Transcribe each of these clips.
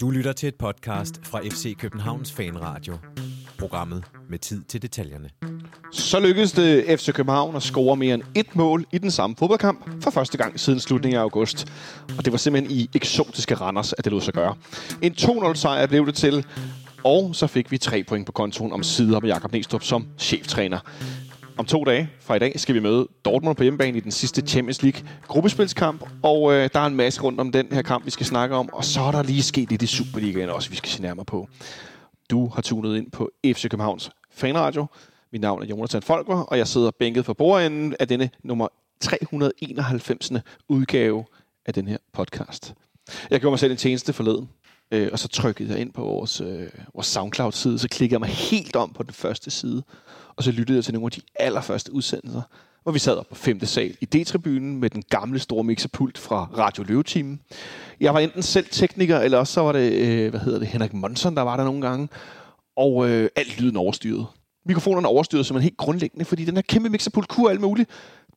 Du lytter til et podcast fra FC Københavns Fanradio. Programmet med tid til detaljerne. Så lykkedes det FC København at score mere end et mål i den samme fodboldkamp for første gang siden slutningen af august. Og det var simpelthen i eksotiske Randers, at det lod sig gøre. En 2-0-sejr blev det til, og så fik vi tre point på kontoen om sider med Jakob Næstrup som cheftræner. Om to dage fra i dag skal vi møde Dortmund på hjemmebane i den sidste Champions League gruppespilskamp, og øh, der er en masse rundt om den her kamp, vi skal snakke om, og så er der lige sket lidt i Superligaen også, vi skal se nærmere på. Du har tunet ind på FC Københavns fanradio. Mit navn er Jonathan Folker, og jeg sidder bænket for bordenden af denne nummer 391. udgave af den her podcast. Jeg gjorde mig selv en tjeneste forleden, øh, og så trykkede jeg ind på vores, øh, vores SoundCloud-side, så klikkede jeg mig helt om på den første side, og så lyttede jeg til nogle af de allerførste udsendelser, hvor vi sad op på 5. sal i D-tribunen med den gamle store mixerpult fra Radio Løvetimen. Jeg var enten selv tekniker, eller også så var det, øh, hvad hedder det, Henrik Monson, der var der nogle gange, og øh, alt lyden overstyret. Mikrofonerne overstyret simpelthen helt grundlæggende, fordi den her kæmpe mixerpult kunne alt muligt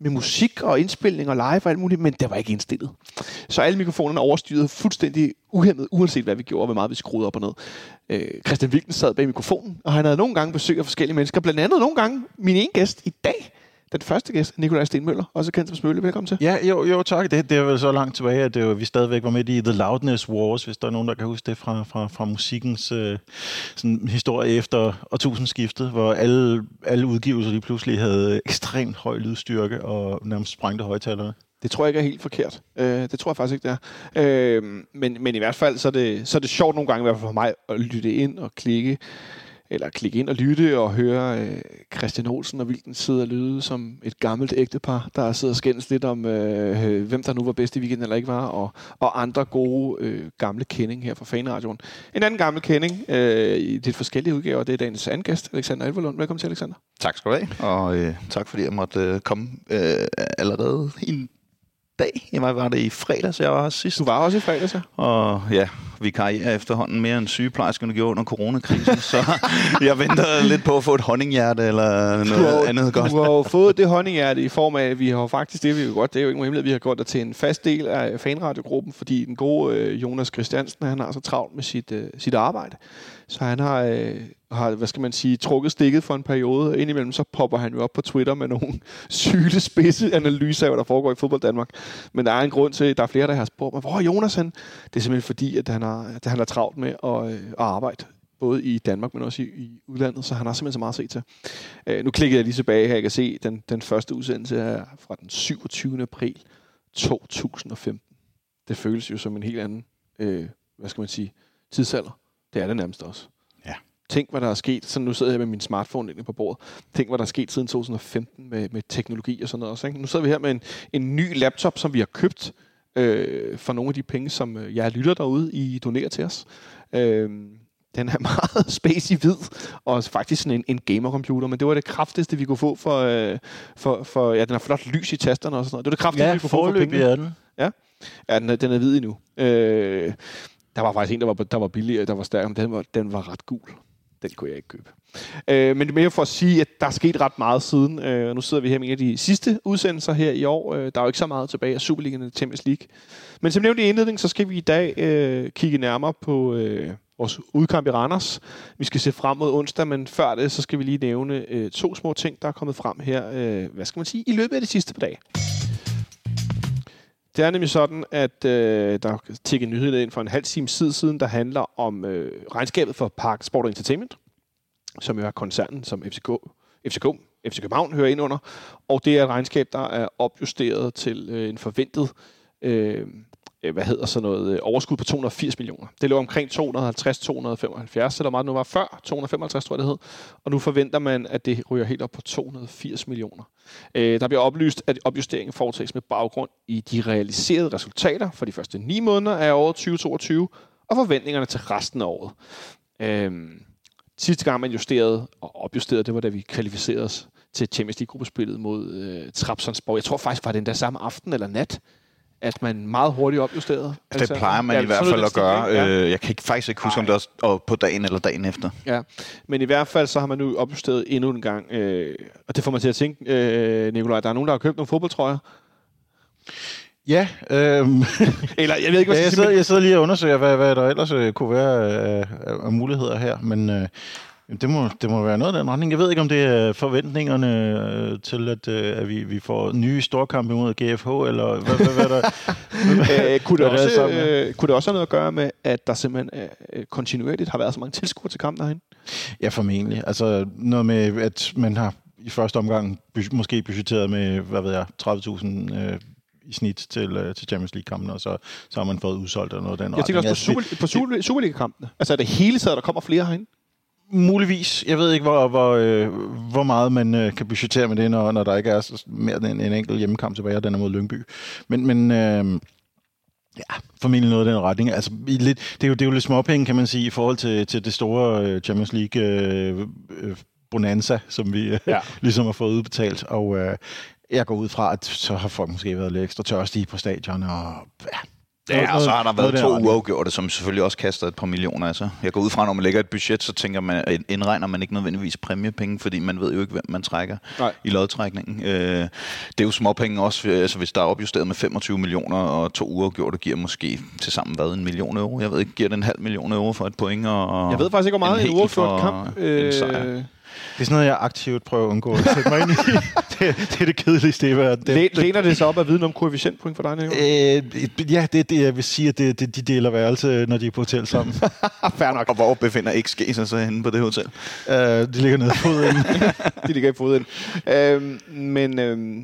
med musik og indspilning og live og alt muligt, men det var ikke indstillet. Så alle mikrofonerne overstyrede fuldstændig uhemmet, uanset hvad vi gjorde, og hvor meget vi skruede op og ned. Øh, Christian Wilken sad bag mikrofonen, og han havde nogle gange besøg af forskellige mennesker, blandt andet nogle gange min ene gæst i dag, den første gæst, Nikolaj Stenmøller, også kendt som Smølle. Velkommen til. Ja, jo, jo tak. Det, det er vel så langt tilbage, at det var, vi stadigvæk var med i The Loudness Wars, hvis der er nogen, der kan huske det fra, fra, fra musikkens øh, sådan, historie efter årtusindskiftet, hvor alle, alle udgivelser lige pludselig havde ekstremt høj lydstyrke og nærmest sprængte højtalerne. Det tror jeg ikke er helt forkert. Øh, det tror jeg faktisk ikke, det er. Øh, men, men i hvert fald, så er, det, så er det sjovt nogle gange, i hvert fald for mig, at lytte ind og klikke eller klikke ind og lytte og høre øh, Christian Olsen og Vilken sidde og lyde som et gammelt ægtepar, der sidder og skændes lidt om, øh, hvem der nu var bedst i weekenden eller ikke var, og, og andre gode øh, gamle kending her fra Fanradioen. En anden gammel kending øh, i lidt forskellige udgaver, det er dagens andgæst, Alexander Elverlund. Velkommen til, Alexander. Tak skal du have, og øh, tak fordi jeg måtte øh, komme øh, allerede i dag. Jeg var det i fredags, jeg var sidst. Du var også i fredags, ja. Og ja, vi karrierer efterhånden mere end sygeplejerskerne gjorde under coronakrisen, så jeg venter lidt på at få et honninghjerte eller noget har, andet godt. Du har jo fået det honninghjerte i form af, at vi har faktisk, det vi jo godt, det er jo ikke hemmeligt, vi har gjort det til en fast del af fanradiogruppen, fordi den gode øh, Jonas Christiansen, han har så travlt med sit, øh, sit arbejde. Så han har, øh, har, hvad skal man sige, trukket stikket for en periode. Indimellem så popper han jo op på Twitter med nogle syge spidse analyser af, hvad der foregår i fodbold Danmark. Men der er en grund til, at der er flere, der har spurgt mig, hvor er Jonas han? Det er simpelthen fordi, at han har, at han har travlt med at, øh, at arbejde både i Danmark, men også i, i udlandet, så han har simpelthen så meget at se til. Øh, nu klikker jeg lige tilbage her, jeg kan se, den, den første udsendelse er fra den 27. april 2015. Det føles jo som en helt anden, øh, hvad skal man sige, tidsalder. Det er det nærmest også. Ja. Tænk, hvad der er sket. Så nu sidder jeg med min smartphone inde på bordet. Tænk, hvad der er sket siden 2015 med, med teknologi og sådan noget også. Ikke? Nu sidder vi her med en, en ny laptop, som vi har købt øh, for nogle af de penge, som øh, jeg lytter derude, I donerer til os. Øh, den er meget space i hvid, og faktisk sådan en, en gamercomputer, men det var det kraftigste, vi kunne få for, øh, for, for ja, den har flot lys i tasterne og sådan noget. Det var det kraftigste, Ja, vi kunne få for pengene. er den. Ja, den er, den er hvid endnu. Øh, der var faktisk en, der var, der var billig, der var stærk, men den var, den var ret gul. Den kunne jeg ikke købe. Øh, men det er mere for at sige, at der er sket ret meget siden. Øh, nu sidder vi her med en af de sidste udsendelser her i år. Øh, der er jo ikke så meget tilbage af Superligaen og Champions League. Men som nævnt i indledningen, så skal vi i dag øh, kigge nærmere på øh, vores udkamp i Randers. Vi skal se frem mod onsdag, men før det, så skal vi lige nævne øh, to små ting, der er kommet frem her, øh, hvad skal man sige, i løbet af de sidste par dage. Det er nemlig sådan, at øh, der tikkede nyheden ind for en halv time tid siden, der handler om øh, regnskabet for Park Sport Entertainment, som jo er koncernen, som FCK, FCK, FC København hører ind under. Og det er et regnskab, der er opjusteret til øh, en forventet øh, øh, hvad hedder sådan noget, øh, overskud på 280 millioner. Det lå omkring 250-275, eller meget nu var før 255, tror jeg det hed. Og nu forventer man, at det ryger helt op på 280 millioner. Øh, der bliver oplyst, at opjusteringen foretages med baggrund i de realiserede resultater for de første 9 måneder af året 2022, og forventningerne til resten af året. Øh, sidste gang man justerede og opjusterede, det var da vi kvalificerede os til Champions League-gruppespillet mod øh, Trabzonspor. Jeg tror faktisk, var det den der samme aften eller nat, at man meget hurtigt opjusterede. Det plejer man Ja, i hvert fald at gøre. stil, ikke? Øh, Jeg kan ikke, faktisk ikke huske, om det også og på dagen eller dagen efter. Ja, men i hvert fald så har man nu opjusteret endnu en gang. Øh, og det får mig til at tænke, øh, Nikolaj, der er nogen, der har købt nogle fodboldtrøjer. Ja, øhm, Eller jeg ved ikke, hvad ja, jeg sidder, jeg sidder lige og undersøger, hvad, hvad der ellers øh, kunne være af, af, af muligheder her, men øh, det, må, det må være noget af den retning. Jeg ved ikke, om det er forventningerne øh, til, at, øh, at vi, vi får nye storkampe mod GFH, eller hvad, hvad, hvad der... men, øh, kunne, det hvad også, sammen øh, kunne det også have noget at gøre med, at der simpelthen øh, kontinuerligt har været så mange tilskuere til kampen derhen? Ja, formentlig. Altså noget med, at man har i første omgang måske budgetteret med, hvad ved jeg, 30.000 øh, i snit til, øh, til Champions League-kampen, og så, så har man fået udsolgt eller noget af den Jeg tænker også på, retning. super, på super, Superliga-kampene. Altså er det hele taget, der kommer flere herhen? Muligvis. Jeg ved ikke, hvor, hvor, øh, hvor meget man øh, kan budgettere med det, når, når der ikke er så- mere end en, en enkelt hjemmekamp tilbage, den er mod Lyngby. Men, men øh, ja, formentlig noget i den retning. Altså, i lidt, det, er jo, det er jo lidt småpenge, kan man sige, i forhold til, til det store øh, Champions League øh, øh, bonanza, som vi øh, ja. ligesom har fået udbetalt. Og øh, jeg går ud fra, at så har folk måske været lidt ekstra tørstige på stadion, og ja, Ja, og så har der noget været to uafgjorte, som selvfølgelig også kaster et par millioner af sig. Jeg går ud fra, når man lægger et budget, så tænker man, indregner man ikke nødvendigvis præmiepenge, fordi man ved jo ikke, hvem man trækker Nej. i lodtrækningen. Øh, det er jo småpenge også, altså hvis der er opjusteret med 25 millioner, og to uafgjorte giver måske til sammen hvad, en million euro? Jeg ved ikke, giver det en halv million euro for et point? Og Jeg ved faktisk ikke, hvor meget en en uafgjort kamp. en sejr. Øh, Det er sådan noget, jeg aktivt prøver at undgå at sætte mig ind i. det, det er det kedeligste i verden. Det, læ- læner det sig op af viden om koefficientpoint for dig, Nico? Øh, ja, det er det, jeg vil sige, at det, det, de deler værelse, når de er på hotel sammen. Fair nok. Og hvor befinder XG sig så henne på det hotel? uh, de ligger nede i foden. de ligger i foden. Øhm, men øhm,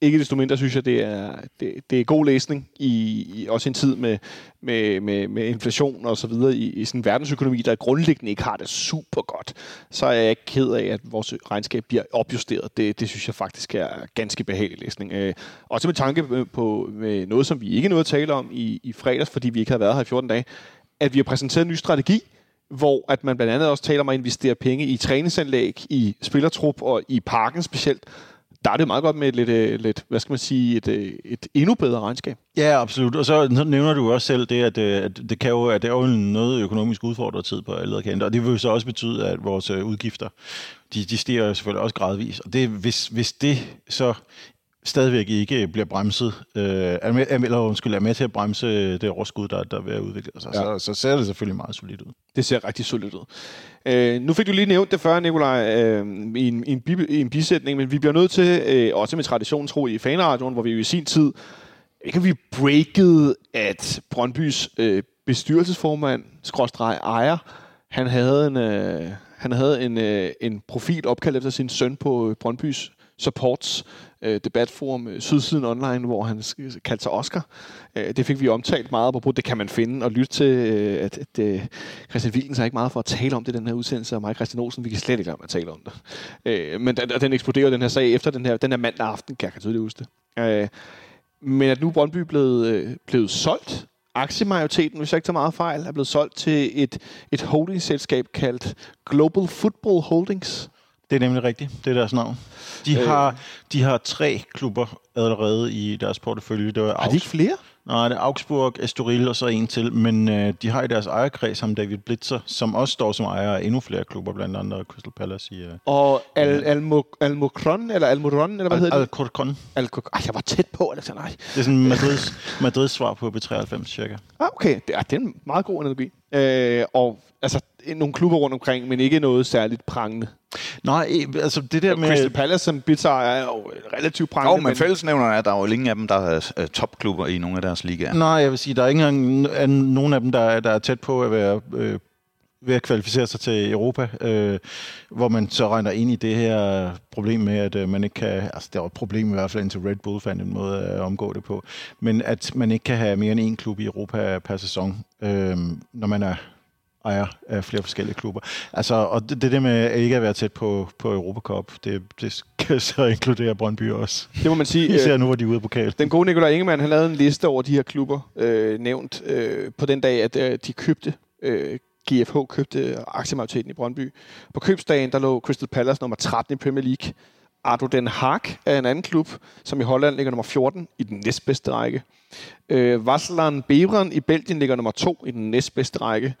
ikke desto mindre synes jeg, det er, det, det er god læsning i, i også en tid med, med, med, med inflation og så videre i, i sådan en verdensøkonomi, der grundlæggende ikke har det super godt. Så er jeg ikke ked af, at vores regnskab bliver opjusteret. Det, det synes jeg faktisk er ganske behagelig læsning. Øh, også med tanke på- med noget, som vi ikke nåede at tale om i, i fredags, fordi vi ikke havde været her i 14 dage, at vi har præsenteret en ny strategi, hvor at man blandt andet også taler om at investere penge i træningsanlæg, i spillertrup og i parken specielt. Der er det meget godt med et lidt, øh, lidt hvad skal man sige, et, øh, et endnu bedre regnskab. ja, absolut. Og så, så nævner du også selv det, at, øh, at det kan jo, at det er jo en noget økonomisk udfordret tid på alle kanter. Og det vil jo så også betyde, at vores udgifter, de, de stiger selvfølgelig også gradvist. Og det, hvis, hvis det så stadigvæk ikke bliver bremset, øh, er med, er- eller undskyld, er med til at bremse det overskud, der, der er ved at udvikle sig, Ja. så, så ser det selvfølgelig meget solidt ud. Det ser rigtig solidt ud. Øh, nu fik du lige nævnt det før, Nikolaj, øh, i, en, i, en bi, i en bisætning, men vi bliver nødt til, øh, også med traditionen tro i fanradioen, hvor vi jo i sin tid, ikke vi breakede, at Brøndbys øh, bestyrelsesformand, skråstreg ejer, han havde en, øh, han havde en, øh, en profil opkaldt efter sin søn på øh, Brøndbys Supports øh, debatforum øh, Sydsiden Online, hvor han kaldte sig Oscar. Øh, det fik vi omtalt meget på. Det kan man finde og lytte til, øh, at, at øh, Christian Wilkens er ikke meget for at tale om det den her udsendelse, og mig Christian Olsen, vi kan slet ikke lade at tale om det. Øh, men den, den eksploderer den her sag efter den her, den her mandag aften, kan jeg kan tydeligt huske det. Øh, men at nu Brøndby blevet, øh, blevet solgt. Aktiemajoriteten, hvis jeg ikke tager meget fejl, er blevet solgt til et, et holdingselskab kaldt Global Football Holdings. Det er nemlig rigtigt. Det er deres navn. De, Øh. øh. har, de har tre klubber allerede i deres portefølje. Det var Har de ikke flere? Nej, det er Augsburg, Estoril og så en til. Men øh, de har i deres ejerkreds ham David Blitzer, som også står som ejer af endnu flere klubber, blandt andet Crystal Palace i... Øh, Og Al, Almo, Almocron, eller Almoron, eller hvad hedder det? Alcorcon. Alco, ej, jeg var tæt på, Alexander. Ej. Det er sådan Madrids, Madrids svar på B93 cirka. Ah, okay, det er, det er en meget god analogi. Øh, og altså, nogle klubber rundt omkring, men ikke noget særligt prangende. Nej, altså det der Med... Crystal. Palace som Bitter er jo relativt prangende. Jo, men fællesnævnerne er, der er jo ingen af dem, der er topklubber i nogle af deres ligaer. Nej, jeg vil sige, der er ikke engang n- er nogen af dem, der, er- der er tæt på at være... Øh, ved at kvalificere sig til Europa, øh, hvor man så regner ind i det her problem med, at øh, man ikke kan, altså det er jo et problem i hvert fald indtil Red Bull fandt en måde at omgå det på, men at man ikke kan have mere end én klub i Europa per sæson, øh, når man er ejer af flere forskellige klubber. Altså, og det, det der med ikke at være tæt på, på Europacup, det, det skal så inkludere Brøndby også. Det må man sige. Især øh, nu, hvor de er ude af pokal. Den gode Nikolaj Ingemann, han lavede en liste over de her klubber, øh, nævnt øh, på den dag, at øh, de købte, øh, GFH købte aktiemajoriteten i Brøndby. På købsdagen, der lå Crystal Palace nummer 13 i Premier League. Ardo Den Haag er en anden klub, som i Holland ligger nummer 14 i den næstbedste række. Øh, Vaslan Bevran i Belgien ligger nummer 2 i den næstbedste række.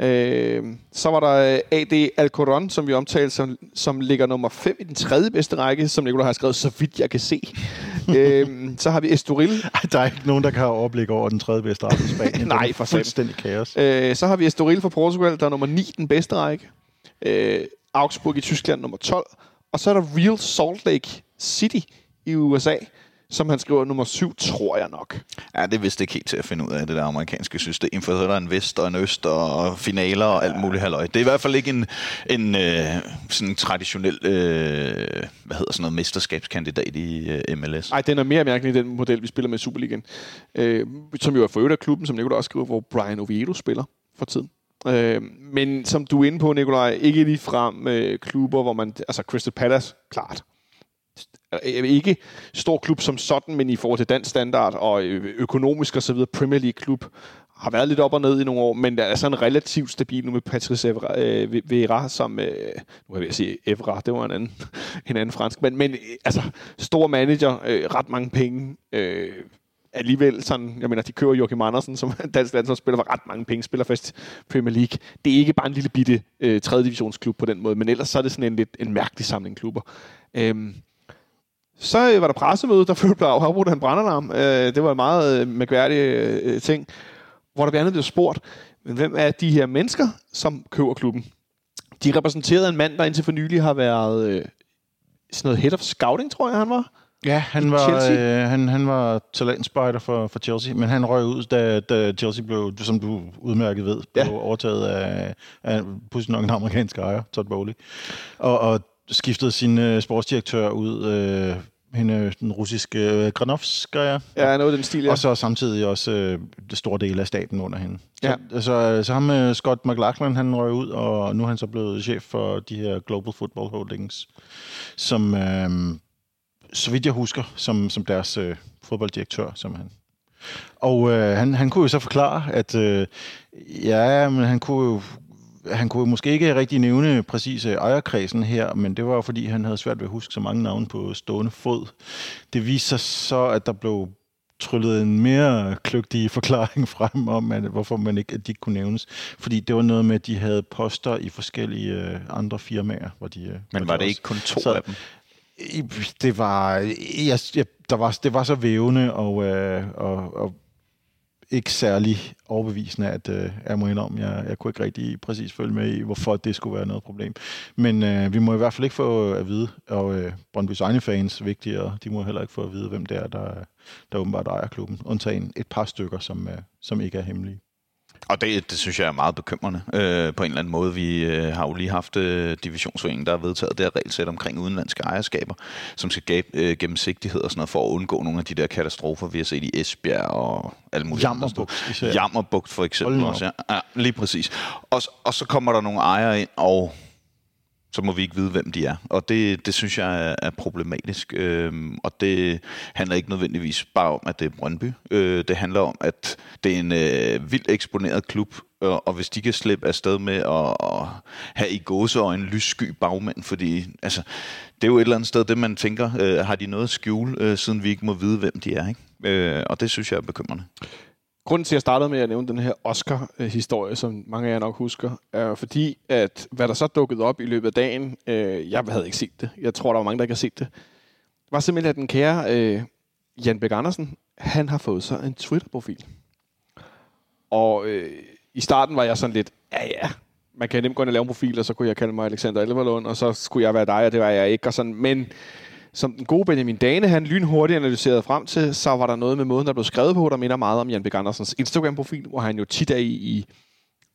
Øh, så var der øh, AD Alcoron, som vi omtalte, som, som ligger nummer 5 i den tredje bedste række, som Nicolai har skrevet, så vidt jeg kan se. øh, så har vi Estoril. Der er ikke nogen, der kan have overblik over den tredje bedste række i Spanien. Nej, for fuldstændig kaos. Øh, så har vi Estoril fra Portugal, der er nummer 9 i den bedste række. Øh, Augsburg i Tyskland nummer 12. Og så er der Real Salt Lake City i USA, som han skriver nummer 7, tror jeg nok. Ja, det er vist ikke helt til at finde ud af, det der amerikanske system, for så er der en vest og en øst og finaler og alt muligt halløj. Det er i hvert fald ikke en, en øh, sådan traditionel øh, hvad hedder sådan noget, mesterskabskandidat i øh, MLS. Ej, den er mere mærkelig, den model, vi spiller med i Superligaen. Øh, som jo er for øvrigt af klubben, som Nicolai også skriver, hvor Brian Oviedo spiller for tiden. Øh, men som du er inde på, Nikolaj, ikke lige frem øh, klubber, hvor man... Altså Crystal Palace, klart. Ikke stor klub som sådan, men i forhold til dansk standard og øh, økonomisk og så videre, Premier League klub har været lidt op og ned i nogle år, men der er sådan relativt stabil nu med Patrice Evra, øh, Vieira, som, øh, nu er jeg sige Evra, det var en anden, en anden fransk, men, men øh, altså, stor manager, øh, ret mange penge, øh, alligevel sådan, jeg mener, de kører Joachim Andersen, som er dansk landsholdsspiller, for ret mange penge, spiller fast Premier League. Det er ikke bare en lille bitte øh, 3. divisionsklub på den måde, men ellers så er det sådan en lidt en mærkelig samling klubber. Øh, så øh, var der pressemøde, der følte blev afbrudt af en brandalarm. Øh, det var en meget øh, mærkværdig øh, ting, hvor der blandt andet blev spurgt, men hvem er de her mennesker, som køber klubben? De repræsenterede en mand, der indtil for nylig har været øh, sådan noget head of scouting, tror jeg, han var. Ja, han var, Chelsea? øh, han, han var talentspejder for, for Chelsea, men han røg ud, da, da Chelsea blev, som du udmærket ved, blev ja. overtaget af, af pludselig nok en amerikansk ejer, Todd Bowley, og, og skiftede sin øh, sportsdirektør ud, øh, hende, den russiske øh, Granovskaya, Ja, noget den stil, ja. og så samtidig også øh, det store del af staten under hende. Ja. Så, så, så ham med Scott McLachlan, han røg ud, og nu er han så blevet chef for de her Global Football Holdings, som, øh, så vidt jeg husker, som, som deres øh, fodbolddirektør, som han. Og øh, han, han kunne jo så forklare, at øh, ja, men han kunne jo han kunne måske ikke rigtig nævne præcis øh, ejerkredsen her, men det var jo fordi, han havde svært ved at huske så mange navne på stående fod. Det viste sig så, at der blev tryllet en mere kløgtig forklaring frem om, at, hvorfor man ikke, at de ikke kunne nævnes. Fordi det var noget med, at de havde poster i forskellige øh, andre firmaer. Hvor de, øh, hvor Men de var det også- ikke kun to Så- af dem? det var, jeg, jeg, der var, det var så vævende og, øh, og, og ikke særlig overbevisende, at øh, jeg må indrømme, jeg, jeg kunne ikke rigtig præcis følge med i, hvorfor det skulle være noget problem. Men øh, vi må i hvert fald ikke få at vide, og øh, Brøndby's egne fans vigtigere, de må heller ikke få at vide, hvem det er, der, der åbenbart ejer klubben, undtagen et par stykker, som, øh, som ikke er hemmelige. Og det, det synes jeg er meget bekymrende øh, på en eller anden måde. Vi øh, har jo lige haft øh, divisionsforeningen, der har vedtaget det her regelsæt omkring udenlandske ejerskaber, som skal gabe øh, gennemsigtighed og sådan noget, for at undgå nogle af de der katastrofer, vi har set i Esbjerg og alle mulige. Jammerbugt. Jammerbugt for eksempel også. Ja. ja, lige præcis. Og, og så kommer der nogle ejere ind, og så må vi ikke vide, hvem de er. Og det, det synes jeg er, er problematisk. Øhm, og det handler ikke nødvendigvis bare om, at det er Brøndby. Øh, det handler om, at det er en øh, vildt eksponeret klub, og, hvis de kan slippe afsted med at, at have i gåseøjne lyssky bagmænd, fordi altså, det er jo et eller andet sted, det man tænker, øh, har de noget at skjule, øh, siden vi ikke må vide, hvem de er. Ikke? Øh, og det synes jeg er bekymrende. Grunden til, at jeg startede med at nævne den her Oscar-historie, som mange af jer nok husker, er fordi, at hvad der så dukkede op i løbet af dagen, øh, jeg havde ikke set det. Jeg tror, der var mange, der ikke har set det. var simpelthen, at den kære øh, Jan Bæk Andersen, han har fået sig en Twitter-profil. Og øh, i starten var jeg sådan lidt, ja ja, man kan nemt gå ind og lave en profil, og så kunne jeg kalde mig Alexander Elverlund, og så skulle jeg være dig, og det var jeg ikke. Og sådan. Men som den gode Benjamin Dane, han lynhurtigt analyserede frem til, så var der noget med måden, der blev skrevet på, der minder meget om Jan Bæk Andersens Instagram-profil, hvor han jo tit er i, i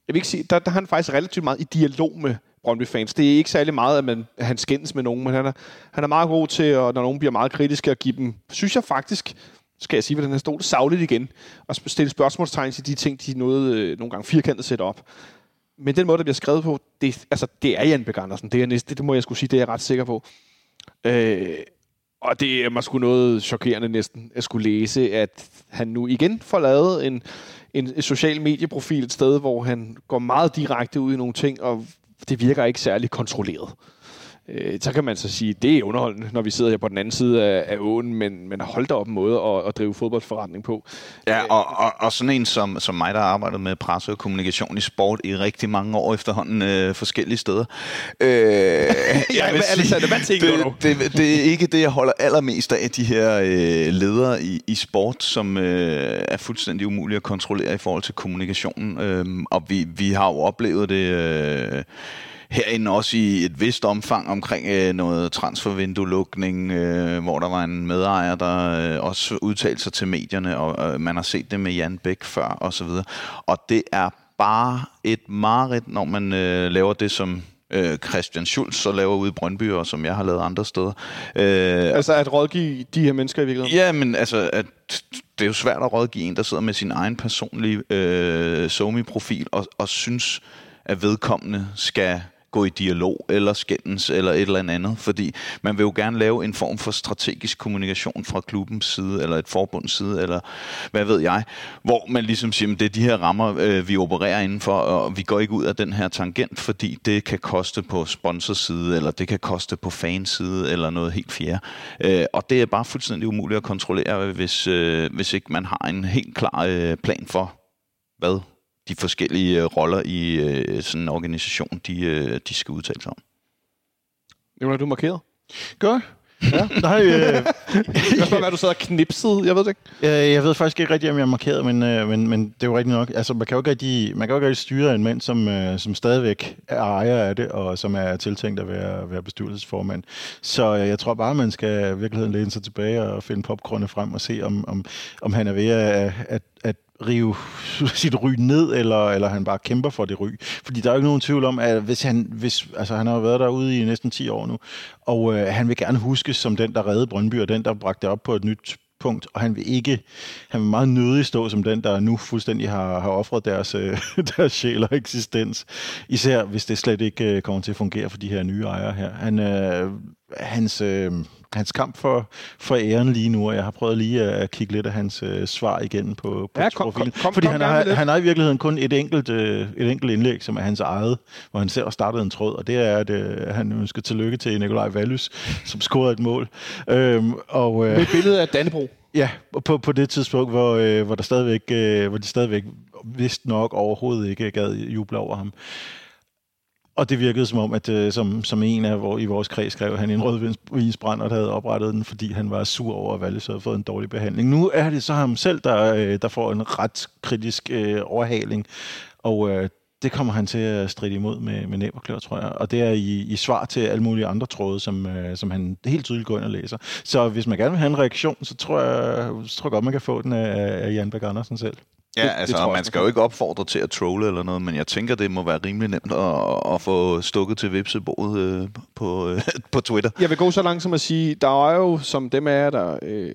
jeg vil ikke sige, der, der er han faktisk relativt meget i dialog med Brøndby-fans. Det er ikke særlig meget, at, man, at han skændes med nogen, men han er, han er meget god til, at når nogen bliver meget kritiske, at give dem, synes jeg faktisk, skal jeg sige, hvad den stod stol, savligt igen, og stille spørgsmålstegn til de ting, de nåede, øh, nogle gange firkantet sætte op. Men den måde, der bliver skrevet på, det, altså, det er Jan Bæk Andersen. Det, er næste, det må jeg skulle sige, det er jeg ret sikker på. Øh, og det er mig sgu noget chokerende næsten at skulle læse, at han nu igen får lavet en, en, en social medieprofil et sted, hvor han går meget direkte ud i nogle ting, og det virker ikke særlig kontrolleret. Øh, så kan man så sige, at det er underholdende, når vi sidder her på den anden side af, af åen, men, men hold da op en måde at, at drive fodboldforretning på. Ja, og, og, og sådan en som, som mig, der har arbejdet med presse og kommunikation i sport i rigtig mange år efterhånden øh, forskellige steder. Øh, ja, vil sige, hvad tænker det, du? Det, det, det er ikke det, jeg holder allermest af, de her øh, ledere i, i sport, som øh, er fuldstændig umulige at kontrollere i forhold til kommunikationen. Øh, og vi, vi har jo oplevet det... Øh, herinde også i et vist omfang omkring øh, noget transfervindue-lukning, øh, hvor der var en medejer, der øh, også udtalte sig til medierne, og øh, man har set det med Jan Bæk før og så videre. Og det er bare et mareridt, når man øh, laver det, som øh, Christian Schulz så laver ude i Brøndby, og som jeg har lavet andre steder. Øh, altså at rådgive de her mennesker i virkeligheden? Ja, men altså, at det er jo svært at rådgive en, der sidder med sin egen personlige øh, SoMe-profil og, og synes, at vedkommende skal gå i dialog eller skændes eller et eller andet, fordi man vil jo gerne lave en form for strategisk kommunikation fra klubbens side eller et forbunds side, eller hvad ved jeg, hvor man ligesom siger, at det er de her rammer, øh, vi opererer indenfor, og vi går ikke ud af den her tangent, fordi det kan koste på sponsorside, eller det kan koste på fanside, eller noget helt fjerde. Øh, og det er bare fuldstændig umuligt at kontrollere, hvis, øh, hvis ikke man har en helt klar øh, plan for, hvad de forskellige øh, roller i øh, sådan en organisation, de, øh, de skal udtale sig om. Jonas, du markeret? Godt. Ja, nej, øh, jeg spørger, hvad du sad og knipsede, jeg ved det ikke. Jeg, jeg ved faktisk ikke rigtig, om jeg er markeret, men, øh, men, men det er jo rigtigt nok. Altså, man kan jo ikke rigtig, man kan jo ikke rigtig styre en mand, som, øh, som stadigvæk er ejer af det, og som er tiltænkt at være, være bestyrelsesformand. Så øh, jeg tror bare, man skal i virkeligheden læne sig tilbage og finde popcornet frem og se, om, om, om han er ved at, at, at rive sit ry ned, eller, eller han bare kæmper for det ry. Fordi der er jo ikke nogen tvivl om, at hvis han, hvis, altså han har været derude i næsten 10 år nu, og øh, han vil gerne huskes som den, der redde Brøndby, og den, der bragte det op på et nyt punkt, og han vil ikke, han vil meget nødig stå som den, der nu fuldstændig har, har offret deres, øh, deres sjæl og eksistens. Især hvis det slet ikke øh, kommer til at fungere for de her nye ejere her. Han, øh, hans, øh, hans kamp for, for æren lige nu, og jeg har prøvet lige at kigge lidt af hans øh, svar igen på, på ja, kom, profilen. Kom, kom, Fordi kom, han, har, han har i virkeligheden kun et enkelt, øh, et enkelt indlæg, som er hans eget, hvor han selv har startet en tråd, og det er, at øh, han ønsker tillykke til Nikolaj Vallys, som scorede et mål. Øhm, og, øh, Med et billede af Dannebro. Ja, på, på det tidspunkt, hvor, øh, hvor, der stadigvæk, øh, hvor de stadigvæk vist nok overhovedet ikke gad juble over ham. Og det virkede som om, at øh, som, som en af hvor, i vores kreds skrev, han en rødvinsbrænder, der havde oprettet den, fordi han var sur over, at Valle havde fået en dårlig behandling. Nu er det så ham selv, der, øh, der får en ret kritisk øh, overhaling. Og øh, det kommer han til at stride imod med, med næb og klør, tror jeg. Og det er i, i svar til alle mulige andre tråde, som, øh, som han helt tydeligt går ind og læser. Så hvis man gerne vil have en reaktion, så tror jeg, så tror jeg godt, man kan få den af, af Jan Berg Andersen selv. Ja, det, altså, det man skal jo ikke opfordre til at trolle eller noget, men jeg tænker, det må være rimelig nemt at, at få stukket til vipsebordet øh, på, øh, på Twitter. Jeg vil gå så langt som at sige, der er jo, som dem af jer, der, øh,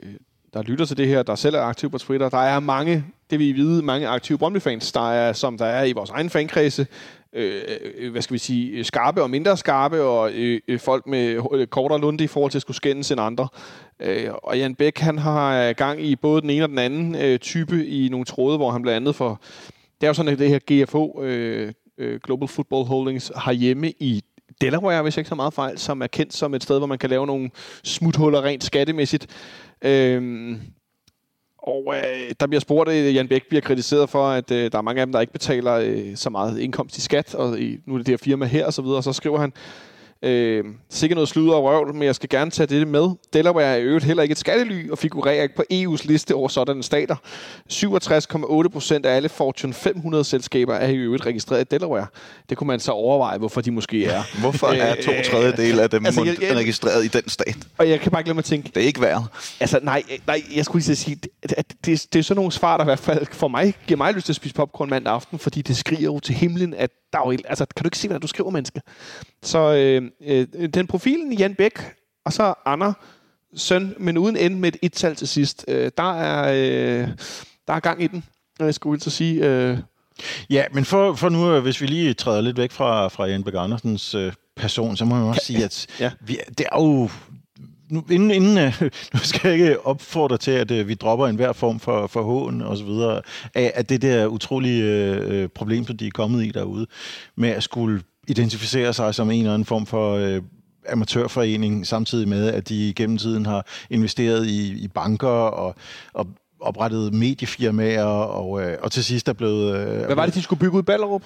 der lytter til det her, der selv er aktiv på Twitter, der er mange, det vi vide, mange aktive Brøndby-fans, der er, som der er i vores egen fankredse, øh, øh, hvad skal vi sige, skarpe og mindre skarpe, og øh, øh folk med øh, kortere lunde i forhold til at skulle skændes end andre. Øh, og Jan Bæk, han har øh, gang i både den ene og den anden øh, type i nogle tråde, hvor han blandt andet for... Det er jo sådan, at det her GFO, øh, øh, Global Football Holdings, har hjemme i Delaware, hvis jeg ikke så meget fejl, som er kendt som et sted, hvor man kan lave nogle smuthuller rent skattemæssigt. Øh, og øh, der bliver spurgt, at Jan Bæk bliver kritiseret for, at øh, der er mange af dem, der ikke betaler øh, så meget indkomst i skat, og i, nu er det det her firma her og så videre, og så skriver han, Øh, sikkert noget sludder og røvl, men jeg skal gerne tage det med. Delaware er i øvrigt heller ikke et skattely og figurerer ikke på EU's liste over sådanne stater. 67,8 procent af alle Fortune 500 selskaber er i øvrigt registreret i Delaware. Det kunne man så overveje, hvorfor de måske er. Hvorfor er to øh, tredjedel af dem altså, jeg, jeg, registreret i den stat? Og jeg kan bare glemme at tænke... Det er ikke værd. Altså, nej, nej jeg skulle lige sige, det, det, det, det er sådan nogle svar, der i hvert fald for mig giver mig lyst til at spise popcorn mandag aften, fordi det skriger jo til himlen, at der er jo, altså, kan du ikke se, hvad du skriver, menneske? Så øh, øh, den profilen Jan Bæk, og så Anna, søn, men uden end med et et-tal til sidst. Øh, der, er, øh, der er gang i den, jeg skulle så sige. Øh. Ja, men for, for nu, øh, hvis vi lige træder lidt væk fra, fra Jan Bæk Andersens øh, person, så må man også sige, at ja. vi, det er jo nu, inden, inden nu skal jeg ikke opfordre til, at vi dropper enhver form for, for hån og så videre, af at det der utrolige uh, problem, som de er kommet i derude, med at skulle identificere sig som en eller anden form for uh, amatørforening, samtidig med, at de gennem tiden har investeret i, i banker og, og oprettet mediefirmaer, og, øh, og til sidst er blevet... Øh, Hvad var det, de skulle bygge ud i Ballerup?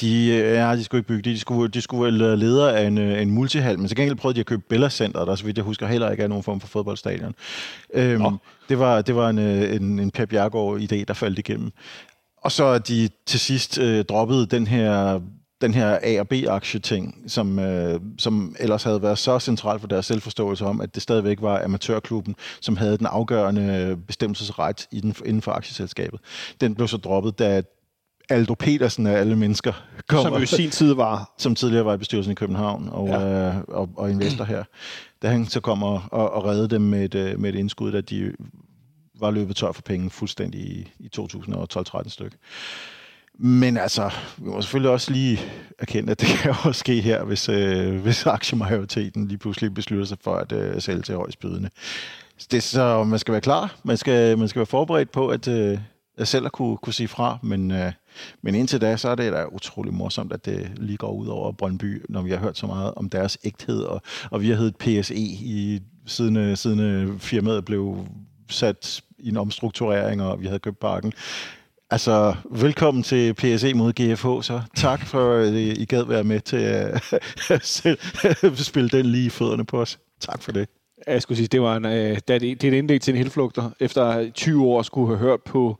De, øh, ja, de skulle ikke bygge det. De skulle, de skulle være leder af en, øh, en multihal, men så gengæld prøvede de at købe Bella Center, der så vidt jeg husker heller ikke er nogen form for fodboldstadion. Øhm, det var, det var en, øh, en, en Pep Jargaard-idé, der faldt igennem. Og så de til sidst øh, droppet den her den her A- og B-aktie-ting, som, øh, som ellers havde været så centralt for deres selvforståelse om, at det stadigvæk var amatørklubben, som havde den afgørende bestemmelsesret i den, inden for aktieselskabet. Den blev så droppet, da Aldo Petersen af alle mennesker Som jo i sin tid var... som tidligere var i bestyrelsen i København og, Ja. øh, og, og investor her. Da han så kom og, og, og redde dem med et, øh, med et indskud, da de var løbet tør for penge fuldstændig i, i 2012-13 stykke. Men altså, vi må selvfølgelig også lige erkende, at det kan jo også ske her, hvis, øh, hvis aktiemajoriteten lige pludselig beslutter sig for at øh, sælge til højst bydende. Det er så, man skal være klar. Man skal, man skal være forberedt på, at, øh, at selv at kunne, kunne sige fra. Men, øh, men indtil da, så er det da utrolig morsomt, at det lige går ud over Brøndby, når vi har hørt så meget om deres ægthed. Og, og vi har heddet PSE i, siden, øh, siden øh, firmaet blev sat i en omstrukturering, og vi havde købt parken. Altså, velkommen til PSE mod GFH, så tak for, at I gad være med til at spille den lige i fødderne på os. Tak for det. Jeg skulle sige, det var en, øh, det, er, det er et indlæg til en helflugter. Efter 20 år skulle have hørt på,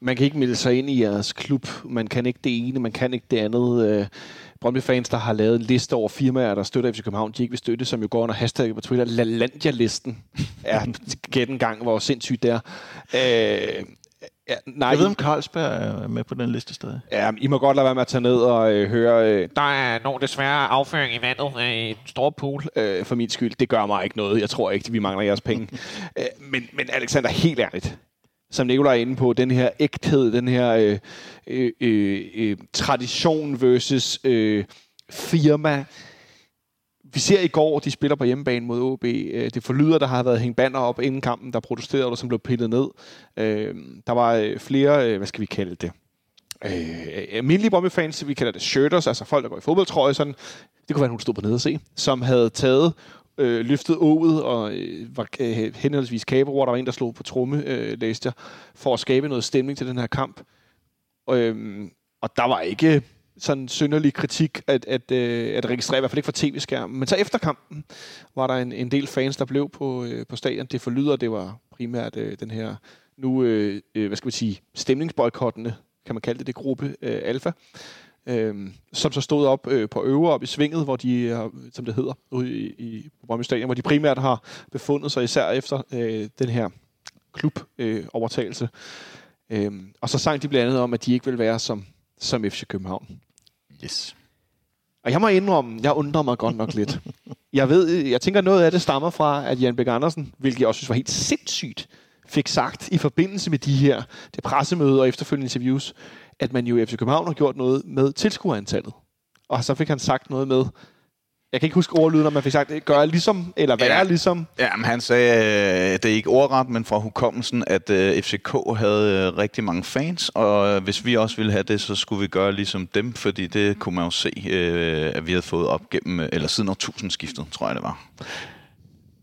man kan ikke melde sig ind i jeres klub, man kan ikke det ene, man kan ikke det andet. Øh, Brøndby-fans, der har lavet en liste over firmaer, der støtter FC København, de ikke vil støtte, som jo går under hashtag på Twitter. LaLandia-listen er gæt en gang, hvor sindssygt det er. Øh, ja, nej, Jeg ved, om Carlsberg er med på den liste stadig. Ja, I må godt lade være med at tage ned og øh, høre, øh, der er nogen desværre afføring i vandet øh, i stor pool, øh, for min skyld. Det gør mig ikke noget. Jeg tror ikke, vi mangler jeres penge. øh, men, men Alexander, helt ærligt, som Nicolaj er inde på, den her ægthed, den her øh, øh, øh, øh, tradition versus øh, firma. Vi ser i går, de spiller på hjemmebane mod OB. Øh, det forlyder, der har været hængt banner op inden kampen, der protesterede, og som blev pillet ned. Øh, der var øh, flere, hvad skal vi kalde det? øh, almindelige Brøndby-fans, vi kalder det shirters, altså folk, der går i fodboldtrøje, sådan, det kunne være, hun stod på nede og se, som havde taget, øh, løftet ået og øh, var øh, henholdsvis kaberord, der var en, der slog på tromme, øh, læste jeg, for at skabe noget stemning til den her kamp. Øh, og der var ikke sådan synderlig kritik at, at, øh, at registrere, i hvert fald ikke fra tv-skærmen. Men så efter kampen var der en, en del fans, der blev på, øh, på stadion. Det forlyder, det var primært øh, den her nu, hvad skal man sige, stemningsboykottende, kan man kalde det, det gruppe Alfa, øh, øhm, som så stod op øh, på øvre op i svinget, hvor de, øh, som det hedder, ude i, i på Brøndby Stadion, hvor de primært har befundet sig især efter øh, den her klubovertagelse. Øh, overtagelse. øh, og så sang de blandt andet om, at de ikke vil være som, som FC København. Yes. Og jeg må indrømme, jeg undrer mig godt nok lidt. Jeg ved, jeg tænker noget af det stammer fra, at Jan Bæk Andersen, hvilket jeg også synes var helt sindssygt, fik sagt i forbindelse med de her det pressemøde og efterfølgende interviews, at man jo i FC København har gjort noget med tilskuerantallet. Og så fik han sagt noget med, jeg kan ikke huske ordlyden, om man fik sagt, gør ligesom, eller være Ja. ja. ligesom. Ja, men han sagde, øh, det er ikke ordret, men fra hukommelsen, at øh, FCK havde øh, rigtig mange fans, og øh, hvis vi også ville have det, så skulle vi gøre ligesom dem, fordi det kunne man jo se, øh, at vi havde fået op gennem, øh, eller siden årtusindskiftet, tror jeg det var.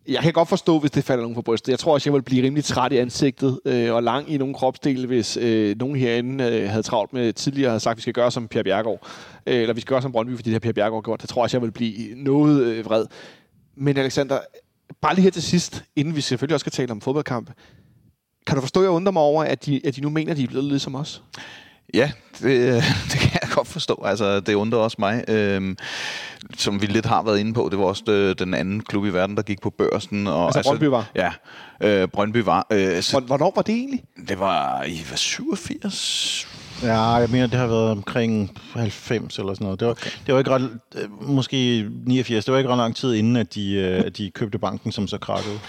Jeg kan godt forstå, hvis det falder nogen på brystet. Jeg tror også, jeg vil blive rimelig træt i ansigtet øh, og lang i nogle kropsdele, hvis øh, nogen herinde øh, havde travlt med tidligere havde sagt, at vi skal gøre som Per Bjergård. Øh, eller vi skal gøre som Brøndby, fordi det har Per Bjergård gjort. Det tror jeg også, jeg vil blive noget øh, vred. Men Alexander, bare lige her til sidst, inden vi selvfølgelig også skal tale om fodboldkamp. Kan du forstå, at jeg undrer mig over, at de, at de nu mener, at de er blevet lidt som os? Ja, det, det kan jeg godt forstå. Altså, det undrer også mig. Øhm, som vi lidt har været inde på, det var også øh, den anden klub i verden, der gik på børsen. Og, Altså, Brøndby var? Ja, øh, Brøndby var. Øh, så Hvor- Hvornår var det egentlig? det var i hvad, 87? Ja, jeg mener, det har været omkring 90 eller sådan noget. Det var, okay. det var ikke ret, øh, måske 89, det var ikke ret lang tid inden, at de, øh, at de købte banken, som så krakkede.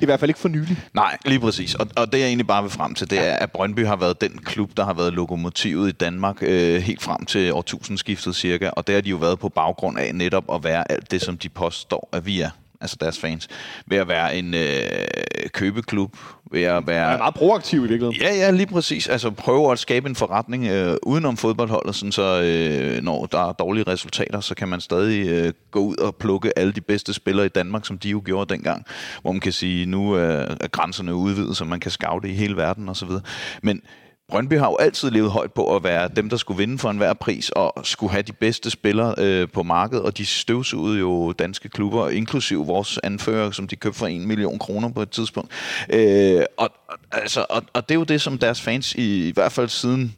I hvert fald ikke for nylig. Nej, lige præcis. Og, og det jeg egentlig bare vil frem til, det er, at Brøndby har været den klub, der har været lokomotivet i Danmark øh, helt frem til årtusindskiftet cirka. Og det har de jo været på baggrund af netop at være alt det, som de påstår, at vi er altså deres fans, ved at være en øh, købeklub, ved at være... er meget proaktiv i virkeligheden. Ja, ja, lige præcis. Altså prøve at skabe en forretning øh, udenom fodboldholdet, sådan så øh, når der er dårlige resultater, så kan man stadig øh, gå ud og plukke alle de bedste spillere i Danmark, som de jo gjorde dengang, hvor man kan sige, nu er, er grænserne udvidet, så man kan scoute i hele verden osv. Men Brøndby har jo altid levet højt på at være dem, der skulle vinde for enhver pris, og skulle have de bedste spillere øh, på markedet, og de støvsugede jo danske klubber, inklusiv vores anfører, som de købte for en million kroner på et tidspunkt. Øh, og, altså, og, og det er jo det, som deres fans, i, i hvert fald siden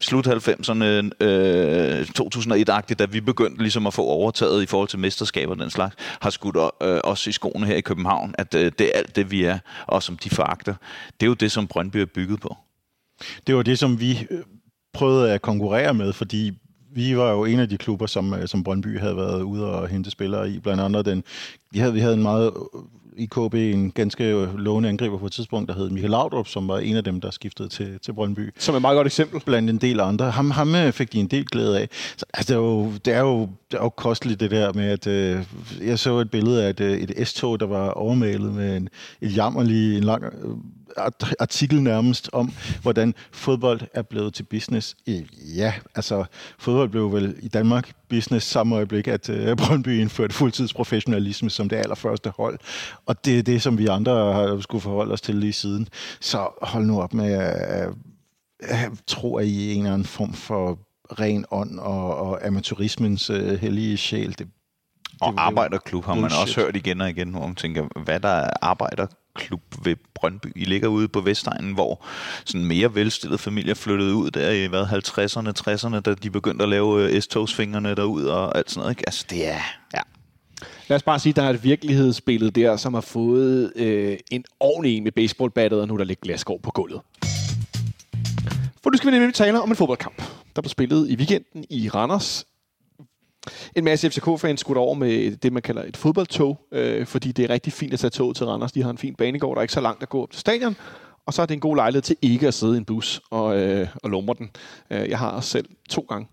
slut 90'erne, øh, 2001-agtigt, da vi begyndte ligesom at få overtaget i forhold til mesterskaber og den slags, har skudt øh, os i skoene her i København, at øh, det er alt det, vi er, og som de foragter. Det er jo det, som Brøndby er bygget på. Det var det, som vi øh, prøvede at konkurrere med, fordi vi var jo en af de klubber, som, øh, som Brøndby havde været ude og hente spillere i. Blandt andet den, vi havde, vi havde en meget i KB en ganske lovende angriber på et tidspunkt, der hed Michael Laudrup, som var en af dem, der skiftede til, til Brøndby. Som er et meget godt eksempel. Blandt en del andre. Ham, ham øh, fik de en del glæde af. Så, altså, det, er jo, det, er jo, det er jo kosteligt det der med, at øh, jeg så et billede af et, øh, et S-tog, der var overmalet med en, et jammerlig, en lang øh, artikel nærmest om, hvordan fodbold er blevet til business. Ja, altså fodbold blev vel i Danmark business samme øjeblik, at uh, Brøndby indførte fuldtidsprofessionalisme som det allerførste hold. Og det er det, som vi andre har skulle forholde os til lige siden. Så hold nu op med at uh, tro, at I er en eller anden form for ren ånd og, og amatørismens uh, hellige sjæl. Det, og arbejderklub har man bullshit. også hørt igen og igen, hvor man tænker, hvad der er arbejder klub ved Brøndby. I ligger ude på Vestegnen, hvor sådan mere velstillede familier flyttede ud der i hvad, 50'erne, 60'erne, da de begyndte at lave øh, S-togsfingrene derud og alt sådan noget. Ikke? Altså, det er... Ja. Lad os bare sige, at der er et virkelighedsbillede der, som har fået øh, en ordentlig en med baseballbattet, og nu der ligger glasgård på gulvet. For nu skal vi nemlig tale om en fodboldkamp, der blev spillet i weekenden i Randers en masse FCK-fans skudt over med det, man kalder et fodboldtog, øh, fordi det er rigtig fint at tage toget til Randers. De har en fin banegård, der er ikke så langt at gå op til stadion. Og så er det en god lejlighed til ikke at sidde i en bus og, øh, og lumre den. Øh, jeg har selv to gange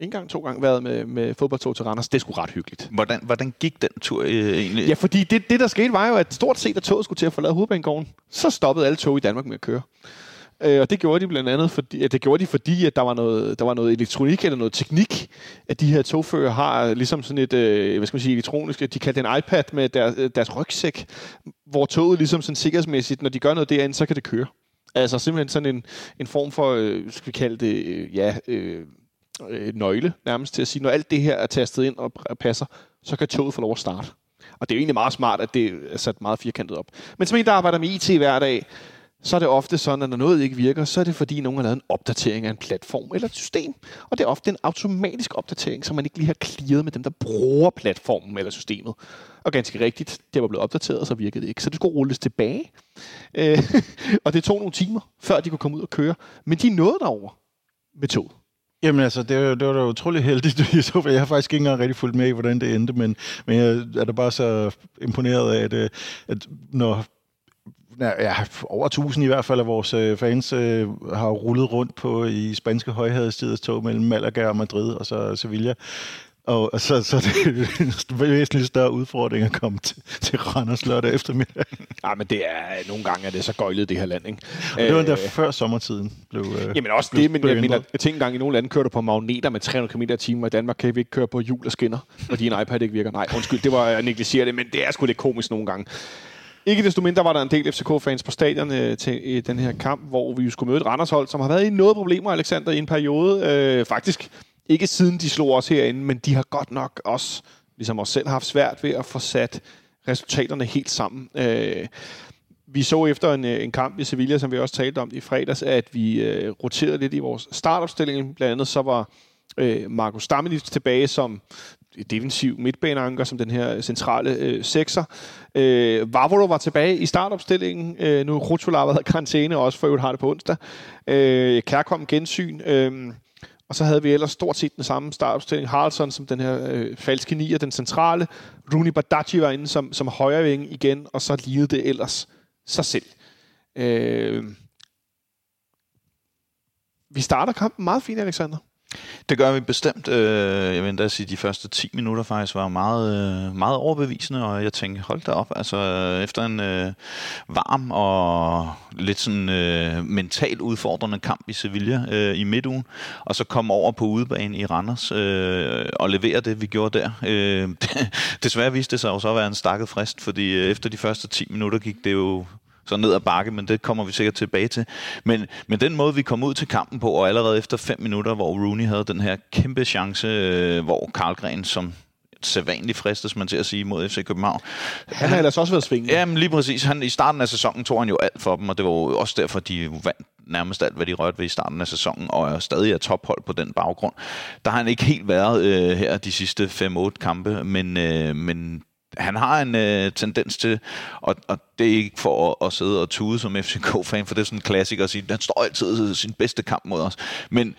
en gang, to gange været med, med fodboldtog til Randers. Det sgu ret hyggeligt. Hvordan, hvordan gik den tur øh, egentlig? Ja, fordi det, det, der skete, var jo, at stort set, at toget skulle til at forlade hovedbanegården, så stoppede alle tog i Danmark med at køre. Øh, og det gjorde de blandt andet, fordi, ja, det gjorde de, fordi at der var, noget, der var noget elektronik eller noget teknik, at de her togfører har ligesom sådan et, øh, hvad skal man sige, elektronisk, de kaldte en iPad med deres, øh, deres rygsæk, hvor toget ligesom sådan sikkerhedsmæssigt, når de gør noget derinde, så kan det køre. Altså simpelthen sådan en, en form for, øh, skal vi kalde det, øh, ja, øh, øh, nøgle nærmest til at sige, når alt det her er tastet ind og passer, så kan toget få lov at starte. Og det er jo egentlig meget smart, at det er sat meget firkantet op. Men som en, der arbejder med IT hver dag, så er det ofte sådan, at når noget ikke virker, så er det fordi nogen har lavet en opdatering af en platform eller et system. Og det er ofte en automatisk opdatering, som man ikke lige har clearet med dem, der bruger platformen eller systemet. Og ganske rigtigt, det var blevet opdateret, så virkede det ikke. Så det skulle rulles tilbage. Øh, og det tog nogle timer, før de kunne komme ud og køre. Men de nåede derover med toget. Jamen altså, det, var, det var da utrolig heldigt, i så Jeg har faktisk ikke engang rigtig fulgt med i, hvordan det endte, men, men jeg er da bare så imponeret af, at, øh, at når ja, over 1000 i hvert fald af vores øh, fans øh, har rullet rundt på i spanske højhadstidets mellem Malaga og Madrid og så Sevilla. Og, og så, så det er en væsentligt større udfordring at komme til, til Randers lørdag eftermiddag. Ja, men det er, nogle gange er det så gøjlet, det her land, ikke? Og det var der før sommertiden blev øh, Jamen også blev, det, men jeg mener, jeg tænker engang, i nogle lande kører du på magneter med 300 km i timen, og i Danmark kan vi ikke køre på hjul og skinner, fordi en iPad ikke virker. Nej, undskyld, det var, jeg negligerer det, men det er sgu lidt komisk nogle gange. Ikke desto mindre var der en del FCK-fans på stadion øh, til øh, den her kamp, hvor vi skulle møde et Randershold, som har været i noget problemer, Alexander, i en periode. Øh, faktisk ikke siden de slog os herinde, men de har godt nok også, ligesom os selv, haft svært ved at få sat resultaterne helt sammen. Øh, vi så efter en, øh, en kamp i Sevilla, som vi også talte om i fredags, at vi øh, roterede lidt i vores startopstilling. Blandt andet så var øh, Markus Stammenitz tilbage som defensiv midtbaneanker, som den her øh, centrale øh, sekser. Øh, Vavro var tilbage i startopstillingen. Øh, nu Rutschula har været karantæne, og også for øvrigt har det på onsdag. Øh, Kærkom gensyn. Øh, og så havde vi ellers stort set den samme startopstilling. Haraldsson som den her øh, falske nier, den centrale. Runi Badaji var inde som, som højreving igen, og så lignede det ellers sig selv. Øh, vi starter kampen meget fint, Alexander. Det gør vi bestemt. Øh, jeg vil endda sige, at de første 10 minutter faktisk var meget, øh, meget overbevisende, og jeg tænkte, hold da op, altså øh, efter en øh, varm og lidt sådan øh, mentalt udfordrende kamp i Sevilla øh, i midtugen, og så komme over på udebane i Randers øh, og levere det, vi gjorde der. Øh, desværre viste det sig jo så at være en stakket frist, fordi efter de første 10 minutter gik det jo så ned ad bakke, men det kommer vi sikkert tilbage til. Men, men den måde, vi kom ud til kampen på, og allerede efter fem minutter, hvor Rooney havde den her kæmpe chance, øh, hvor Karlgren, som sædvanligt fristes man til at sige mod FC København. Han har ellers også været svingende. Jamen lige præcis. Han, I starten af sæsonen tog han jo alt for dem, og det var jo også derfor, de vandt nærmest alt, hvad de rørte ved i starten af sæsonen, og er stadig er tophold på den baggrund. Der har han ikke helt været øh, her de sidste 5-8 kampe, men, øh, men han har en øh, tendens til, og, og det er ikke for at, at sidde og tude som FCK-fan, for det er sådan en klassiker at sige, han står altid sin bedste kamp mod os. Men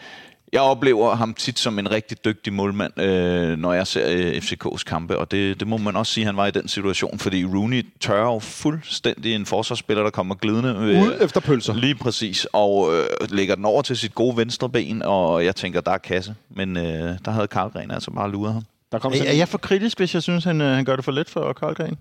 jeg oplever ham tit som en rigtig dygtig målmand, øh, når jeg ser øh, FCK's kampe, og det, det må man også sige, at han var i den situation, fordi Rooney tør jo fuldstændig en forsvarsspiller, der kommer glidende. Øh, Ud efter pølser. Lige præcis, og øh, lægger den over til sit gode venstre ben, og jeg tænker, der er kasse. Men øh, der havde Karlgren altså bare luret ham. Der kom er, er jeg for kritisk, hvis jeg synes, han, øh, han gør det for let for Karlgren?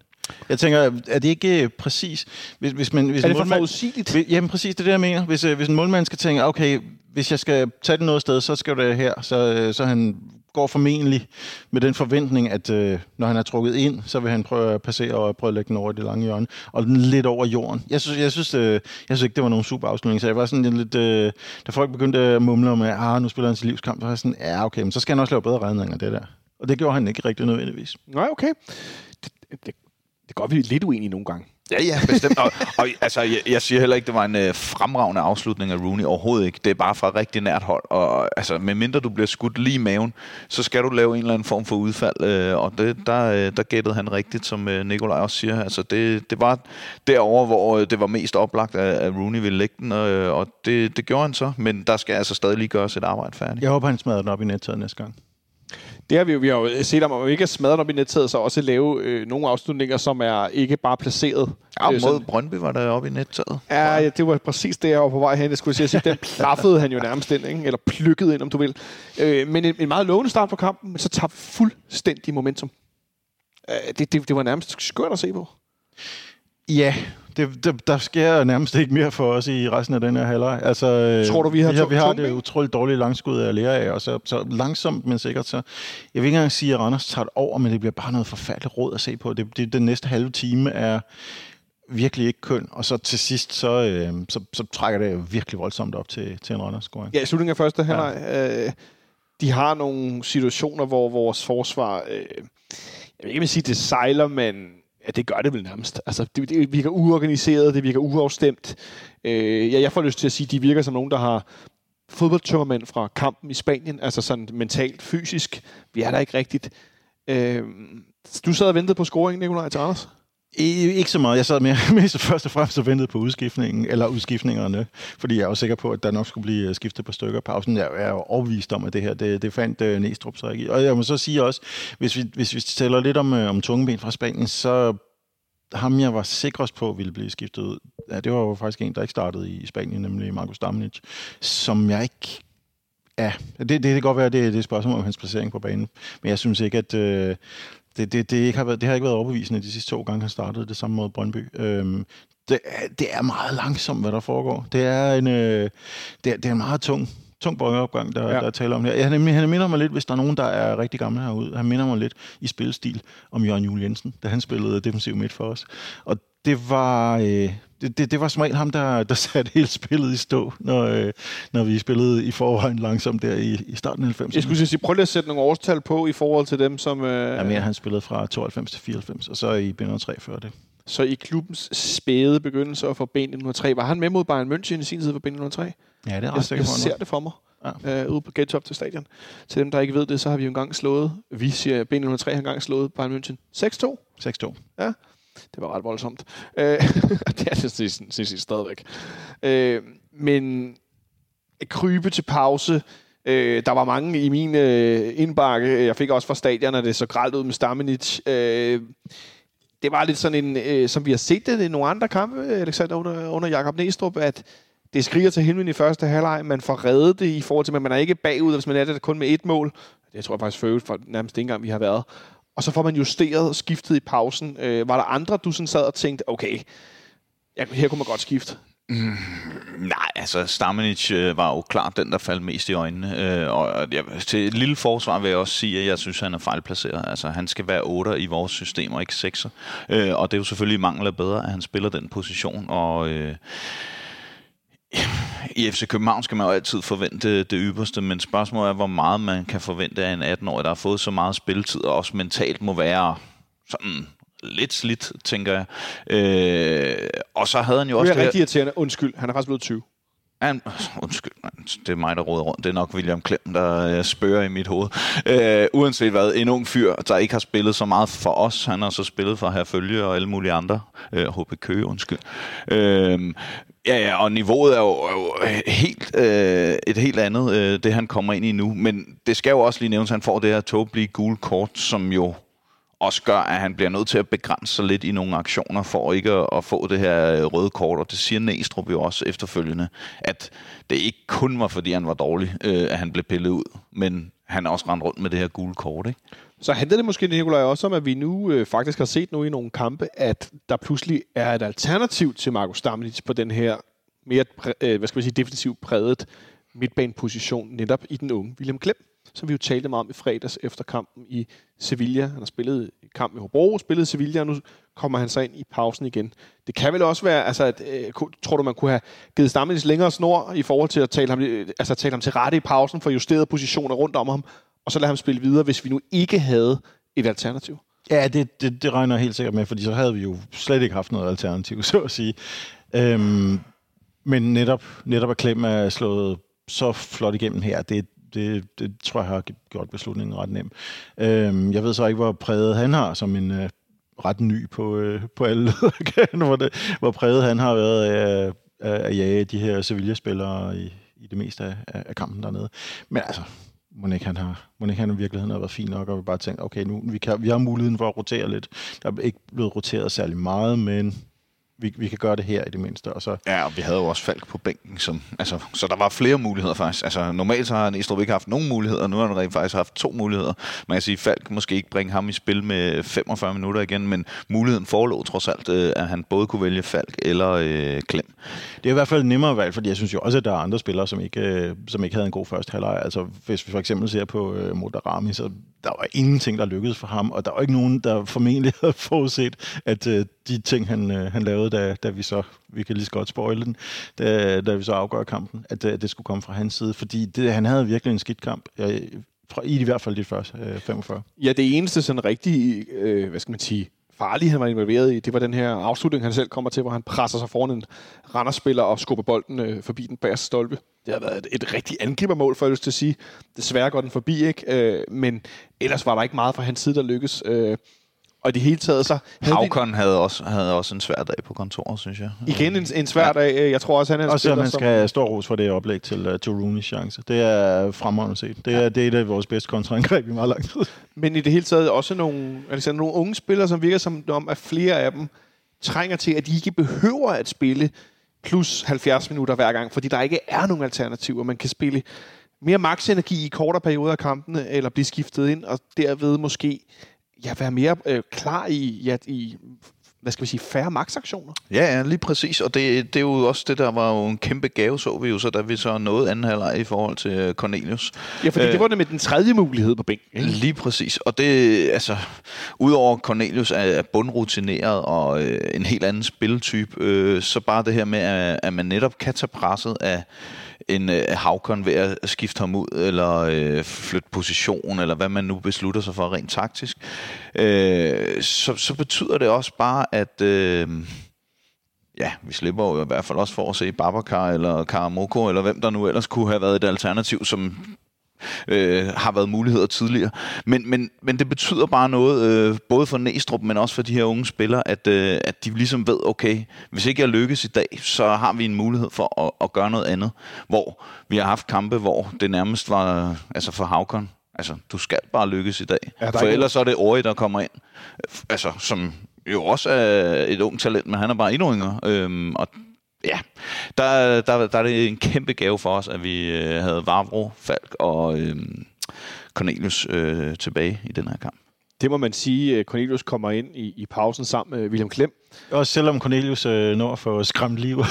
Jeg tænker, er det ikke øh, præcis... Hvis, hvis man, hvis er det for forudsigeligt? Jamen præcis, det er det, jeg mener. Hvis, øh, hvis en målmand skal tænke, okay, hvis jeg skal tage den noget sted, så skal det her. Så, så han går formentlig med den forventning, at øh, når han er trukket ind, så vil han prøve at passere og prøve at lægge den over i det lange hjørne, og den lidt over jorden. Jeg synes, jeg synes, øh, jeg synes ikke, det var nogen super afslutning, så jeg var sådan lidt, øh, da folk begyndte at mumle om, at ah, nu spiller han sin livskamp, så var jeg sådan, ja okay, men så skal han også lave bedre redninger, det der. Og det gjorde han ikke rigtig nødvendigvis. Nej, okay. Det, det, det går vi lidt uenige nogle gange. Ja, ja, bestemt. og, og altså, jeg, jeg siger heller ikke, det var en øh, fremragende afslutning af Rooney. Overhovedet ikke. Det er bare fra rigtig nært hold. Og altså, medmindre du bliver skudt lige i maven, så skal du lave en eller anden form for udfald. Øh, og det, der, øh, der gættede han rigtigt, som øh, Nikolaj også siger. Altså, det, det var derover, hvor øh, det var mest oplagt, at, at Rooney ville lægge den. Øh, og det, det gjorde han så. Men der skal altså stadig lige gøres et arbejde færdigt. Jeg håber, han smadrer den op i nettet næste gang. Det har vi jo, vi har jo set om, at vi ikke er smadret op i nettaget, så også lave øh, nogle afslutninger, som er ikke bare placeret. Ja, øh, mod Brøndby var der oppe i nettaget. Ja, ja, det var præcis det, jeg var på vej hen. Jeg skulle sige, den plaffede han jo nærmest ind, ikke? eller plukkede ind, om du vil. Øh, men en, en meget lovende start på kampen, men så tabte fuldstændig momentum. Øh, det, det, det var nærmest skørt at se på. Ja, det, det, der sker nærmest ikke mere for os i resten af den her halvleg. Altså, øh, Tror du, vi har, vi har, vi har det utroligt dårlige langskud at lære af, og så, så langsomt, men sikkert så... Jeg vil ikke engang sige, at Randers tager det over, men det bliver bare noget forfærdeligt råd at se på. Det, det, den næste halve time er virkelig ikke køn, og så til sidst, så, øh, så, så trækker det virkelig voldsomt op til, til en Randers-scoring. Ja, i slutningen af første halvleg, ja. øh, de har nogle situationer, hvor vores forsvar... Øh, jeg vil ikke sige, det sejler, men Ja, det gør det vel nærmest. Altså, det, det virker uorganiseret, det virker uafstemt. Øh, ja, jeg får lyst til at sige, at de virker som nogen, der har fodboldtømmermænd fra kampen i Spanien, altså sådan mentalt, fysisk. Vi er der ikke rigtigt. Øh, du sad og ventede på scoringen, Nikolaj, til Anders? Ikke så meget. Jeg sad mere, mest først og fremmest og ventede på udskiftningen, eller udskiftningerne, fordi jeg var sikker på, at der nok skulle blive øh, skiftet på stykker pausen. Jeg er jo overvist om, at det her, det, det fandt øh, Næstrup sig ikke Og jeg må så sige også, hvis vi, hvis vi taler lidt om, øh, om tungeben fra Spanien, så ham jeg var sikrest på ville blive skiftet ud, ja, det var jo faktisk en, der ikke startede i Spanien, nemlig Markus Damnic, som jeg ikke Ja, det, det, det kan godt være, det, det er et spørgsmål om hans placering på banen. Men jeg synes ikke, at øh, det, det, det, ikke har været, det har ikke været overbevisende de sidste to gange, han startede det samme måde Brøndby. Øhm, det, det er meget langsomt, hvad der foregår. Det er en, øh, det, er, det er en meget tung, tung bøjeopgang, der, ja. der taler om her. Han, han minder mig lidt, hvis der er nogen, der er rigtig gamle herude, han minder mig lidt i spilstil om Jørgen Juhl Jensen, da han spillede defensiv midt for os. Og det var, øh, det, det, det var som regel ham, der, der satte hele spillet i stå, når, øh, når vi spillede i forvejen langsomt der i, i starten af 90'erne. Jeg skulle sige, prøv lige at sætte nogle årstal på i forhold til dem, som... Øh... Ja, mere han spillede fra 92 til 94, og så i B3 før det. Så i klubbens spæde begyndelse for B903, var han med mod Bayern München i sin tid for B903? Ja, det er ret jeg, jeg, jeg ser det for mig. Ja. Øh, ude på Gentofte til stadion. Til dem, der ikke ved det, så har vi jo engang slået, vi siger, B903 har engang slået Bayern München 6-2. 6-2. Ja, det var ret voldsomt. Øh, det er det synes jeg stadigvæk. Øh, men krybe til pause. Øh, der var mange i min øh, indbakke. Jeg fik også fra stadion, at det så gralt ud med Stamenic. Øh, det var lidt sådan en, øh, som vi har set det i nogle andre kampe, Alexander, under, under Jakob Næstrup, at det skriger til himlen i første halvleg. Man får reddet det i forhold til, at man er ikke bagud, hvis man er det kun med et mål. Det tror jeg faktisk for for nærmest ikke engang, vi har været. Og så får man justeret og skiftet i pausen. Øh, var der andre, du sådan sad og tænkte, okay, jeg, her kunne man godt skifte? Mm, nej, altså Stamenic øh, var jo klart den, der faldt mest i øjnene. Øh, og jeg, til et lille forsvar vil jeg også sige, at jeg synes, at han er fejlplaceret. Altså han skal være 8 i vores system, og ikke 6'er. Øh, og det er jo selvfølgelig mangler bedre, at han spiller den position. Og øh, i FC København skal man jo altid forvente det ypperste, men spørgsmålet er, hvor meget man kan forvente af en 18-årig, der har fået så meget spilletid, og også mentalt må være sådan lidt slidt, tænker jeg. Øh, og så havde han jo også... Det er rigtig irriterende. Undskyld, han er faktisk blevet 20. Han, undskyld, det er mig, der råder rundt. Det er nok William Klem, der spørger i mit hoved. Øh, uanset hvad, en ung fyr, der ikke har spillet så meget for os. Han har så spillet for Herfølge og alle mulige andre. Øh, HB Køge, undskyld. Øh, Ja, ja, og niveauet er jo, er jo helt, øh, et helt andet, øh, det han kommer ind i nu. Men det skal jo også lige nævnes, at han får det her tåbelige gule kort, som jo også gør, at han bliver nødt til at begrænse sig lidt i nogle aktioner for ikke at, at få det her øh, røde kort. Og det siger Næstrup jo også efterfølgende, at det ikke kun var, fordi han var dårlig, øh, at han blev pillet ud, men han også rendt rundt med det her gule kort, ikke? Så handler det måske, Nikolaj, også om, at vi nu øh, faktisk har set nu i nogle kampe, at der pludselig er et alternativ til Markus Stamnitz på den her mere, øh, hvad skal man sige, defensivt præget midtbaneposition netop i den unge William Klem, som vi jo talte meget om i fredags efter kampen i Sevilla. Han har spillet kamp i Hobro, spillet i Sevilla, og nu kommer han så ind i pausen igen. Det kan vel også være, altså, at, øh, tror du, man kunne have givet Stammelis længere snor i forhold til at tale ham, øh, altså, tale ham til rette i pausen for justerede positioner rundt om ham, og så lade ham spille videre, hvis vi nu ikke havde et alternativ? Ja, det, det, det regner jeg helt sikkert med, fordi så havde vi jo slet ikke haft noget alternativ, så at sige. Øhm, men netop, netop at Klem er slået så flot igennem her, det, det, det tror jeg har gjort beslutningen ret nem. Øhm, jeg ved så ikke, hvor præget han har som en øh, ret ny på, øh, på alle hvor, det, hvor præget han har været af, af, at jage de her Sevilla-spillere i, i det meste af, af kampen dernede. Men altså, må ikke han har, må ikke han i virkeligheden har været fin nok, og vi bare tænkt, okay, nu vi, kan, vi har muligheden for at rotere lidt. Der er ikke blevet roteret særlig meget, men vi, vi kan gøre det her i det mindste. Og så... Ja, og vi havde jo også Falk på bænken, som, altså, så der var flere muligheder faktisk. Altså, normalt så har Næstrup ikke haft nogen muligheder, nu har han rent faktisk haft to muligheder. Man kan sige, Falk måske ikke bringe ham i spil med 45 minutter igen, men muligheden forelå trods alt, øh, at han både kunne vælge Falk eller øh, Klem. Det er i hvert fald nemmere valg, fordi jeg synes jo også, at der er andre spillere, som ikke, øh, som ikke havde en god første halvleg. Altså, hvis vi for eksempel ser på øh, Modarami, så der var ingenting, der lykkedes for ham, og der var ikke nogen, der formentlig havde forudset, at øh, de ting, han, øh, han lavede, da, da vi så, vi kan lige så godt spoile den, da, da vi så afgør kampen, at, at det skulle komme fra hans side, fordi det, han havde virkelig en skidt kamp. Jeg, fra, I, i hvert fald de første øh, 45. Ja, det eneste sådan rigtig, øh, hvad skal man sige, farlige, han var involveret i, det var den her afslutning, han selv kommer til, hvor han presser sig foran en randerspiller og skubber bolden øh, forbi den bagerste stolpe. Det har været et, et rigtig angribermål, for jeg lyst til at sige. Desværre går den forbi, ikke? Øh, men ellers var der ikke meget fra hans side, der lykkes. Øh, og i det hele taget så... Havkon de... havde også, havde også en svær dag på kontoret, synes jeg. Igen en, en svær ja. dag. Jeg tror også, han er en Også spiller, man skal have stor ros for det oplæg til, uh, til Rooney's chance. Det er fremragende set. Det er, ja. det er et af vores bedste kontraangreb i meget lang tid. Men i det hele taget også nogle, altså nogle unge spillere, som virker som om, at flere af dem trænger til, at de ikke behøver at spille plus 70 minutter hver gang, fordi der ikke er nogen alternativer. Man kan spille mere maksenergi i kortere perioder af kampene, eller blive skiftet ind, og derved måske ja, være mere øh, klar i, ja, i hvad skal vi sige, færre maksaktioner. Ja, ja, lige præcis. Og det, det er jo også det, der var jo en kæmpe gave, så vi jo så, da vi så nåede anden halvleg i forhold til øh, Cornelius. Ja, fordi øh, det var det med den tredje mulighed på bænken. Ikke? Lige præcis. Og det, altså, udover Cornelius er, er bundrutineret og øh, en helt anden spiltype, øh, så bare det her med, at, at man netop kan tage presset af en øh, Havkon ved at skifte ham ud, eller øh, flytte position, eller hvad man nu beslutter sig for rent taktisk, øh, så, så betyder det også bare, at... Øh, ja, vi slipper jo i hvert fald også for at se Babacar eller Karamoko, eller hvem der nu ellers kunne have været et alternativ, som øh, har været muligheder tidligere. Men, men, men det betyder bare noget, øh, både for Næstrup, men også for de her unge spillere, at, øh, at de ligesom ved, okay, hvis ikke jeg lykkes i dag, så har vi en mulighed for at, at gøre noget andet. Hvor vi har haft kampe, hvor det nærmest var, altså for Havkon, altså du skal bare lykkes i dag. Ja, for ellers så er det Ori, der kommer ind, altså som jo også er et ung talent, men han er bare endnu yngre. Øhm, og ja, der, der, der er det en kæmpe gave for os, at vi øh, havde Vavro, Falk og øh, Cornelius øh, tilbage i den her kamp. Det må man sige, Cornelius kommer ind i, i pausen sammen med William Klem. Også selvom Cornelius øh, når for at skræmme liv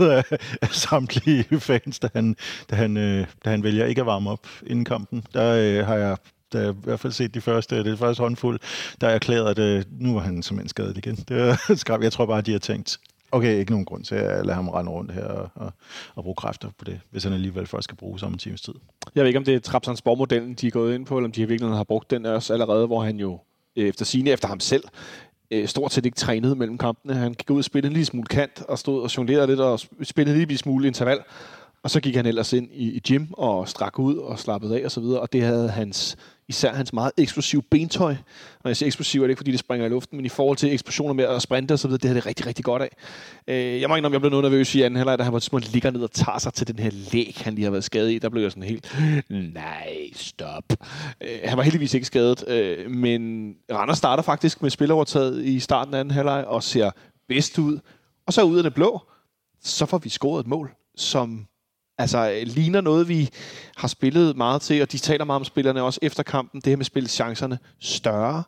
af, samtlige fans, da han, da, han, øh, da han vælger ikke at varme op inden kampen, der øh, har jeg da jeg i hvert fald set de første, det første håndfuld, der er erklæret, at øh, nu var han simpelthen skadet igen. Det er skræm. Jeg tror bare, at de har tænkt, okay, ikke nogen grund til at lade ham rende rundt her og, og, og bruge kræfter på det, hvis han alligevel først skal bruge om en times tid. Jeg ved ikke, om det er Trapsans-modellen, de er gået ind på, eller om de virkelig har brugt den også allerede, hvor han jo øh, efter sine efter ham selv øh, stort set ikke trænede mellem kampene. Han gik ud og spillede en lille smule kant, og stod og jonglerede lidt, og spillede en lille smule interval. Og så gik han ellers ind i, i gym og strak ud og slappede af og så videre. Og det havde hans især hans meget eksplosive bentøj. Når jeg siger eksplosiv, er det ikke fordi, det springer i luften, men i forhold til eksplosioner med at sprinte og så videre, det har det rigtig, rigtig godt af. Øh, jeg må ikke om jeg blev noget nervøs i anden halvleg, da han var ligger ned og tager sig til den her læg, han lige har været skadet i. Der blev jeg sådan helt, nej, stop. Øh, han var heldigvis ikke skadet, øh, men Randers starter faktisk med spilovertaget i starten af anden halvleg og ser bedst ud. Og så ud af det blå, så får vi scoret et mål, som altså, ligner noget, vi har spillet meget til, og de taler meget om spillerne også efter kampen, det her med at spille chancerne større.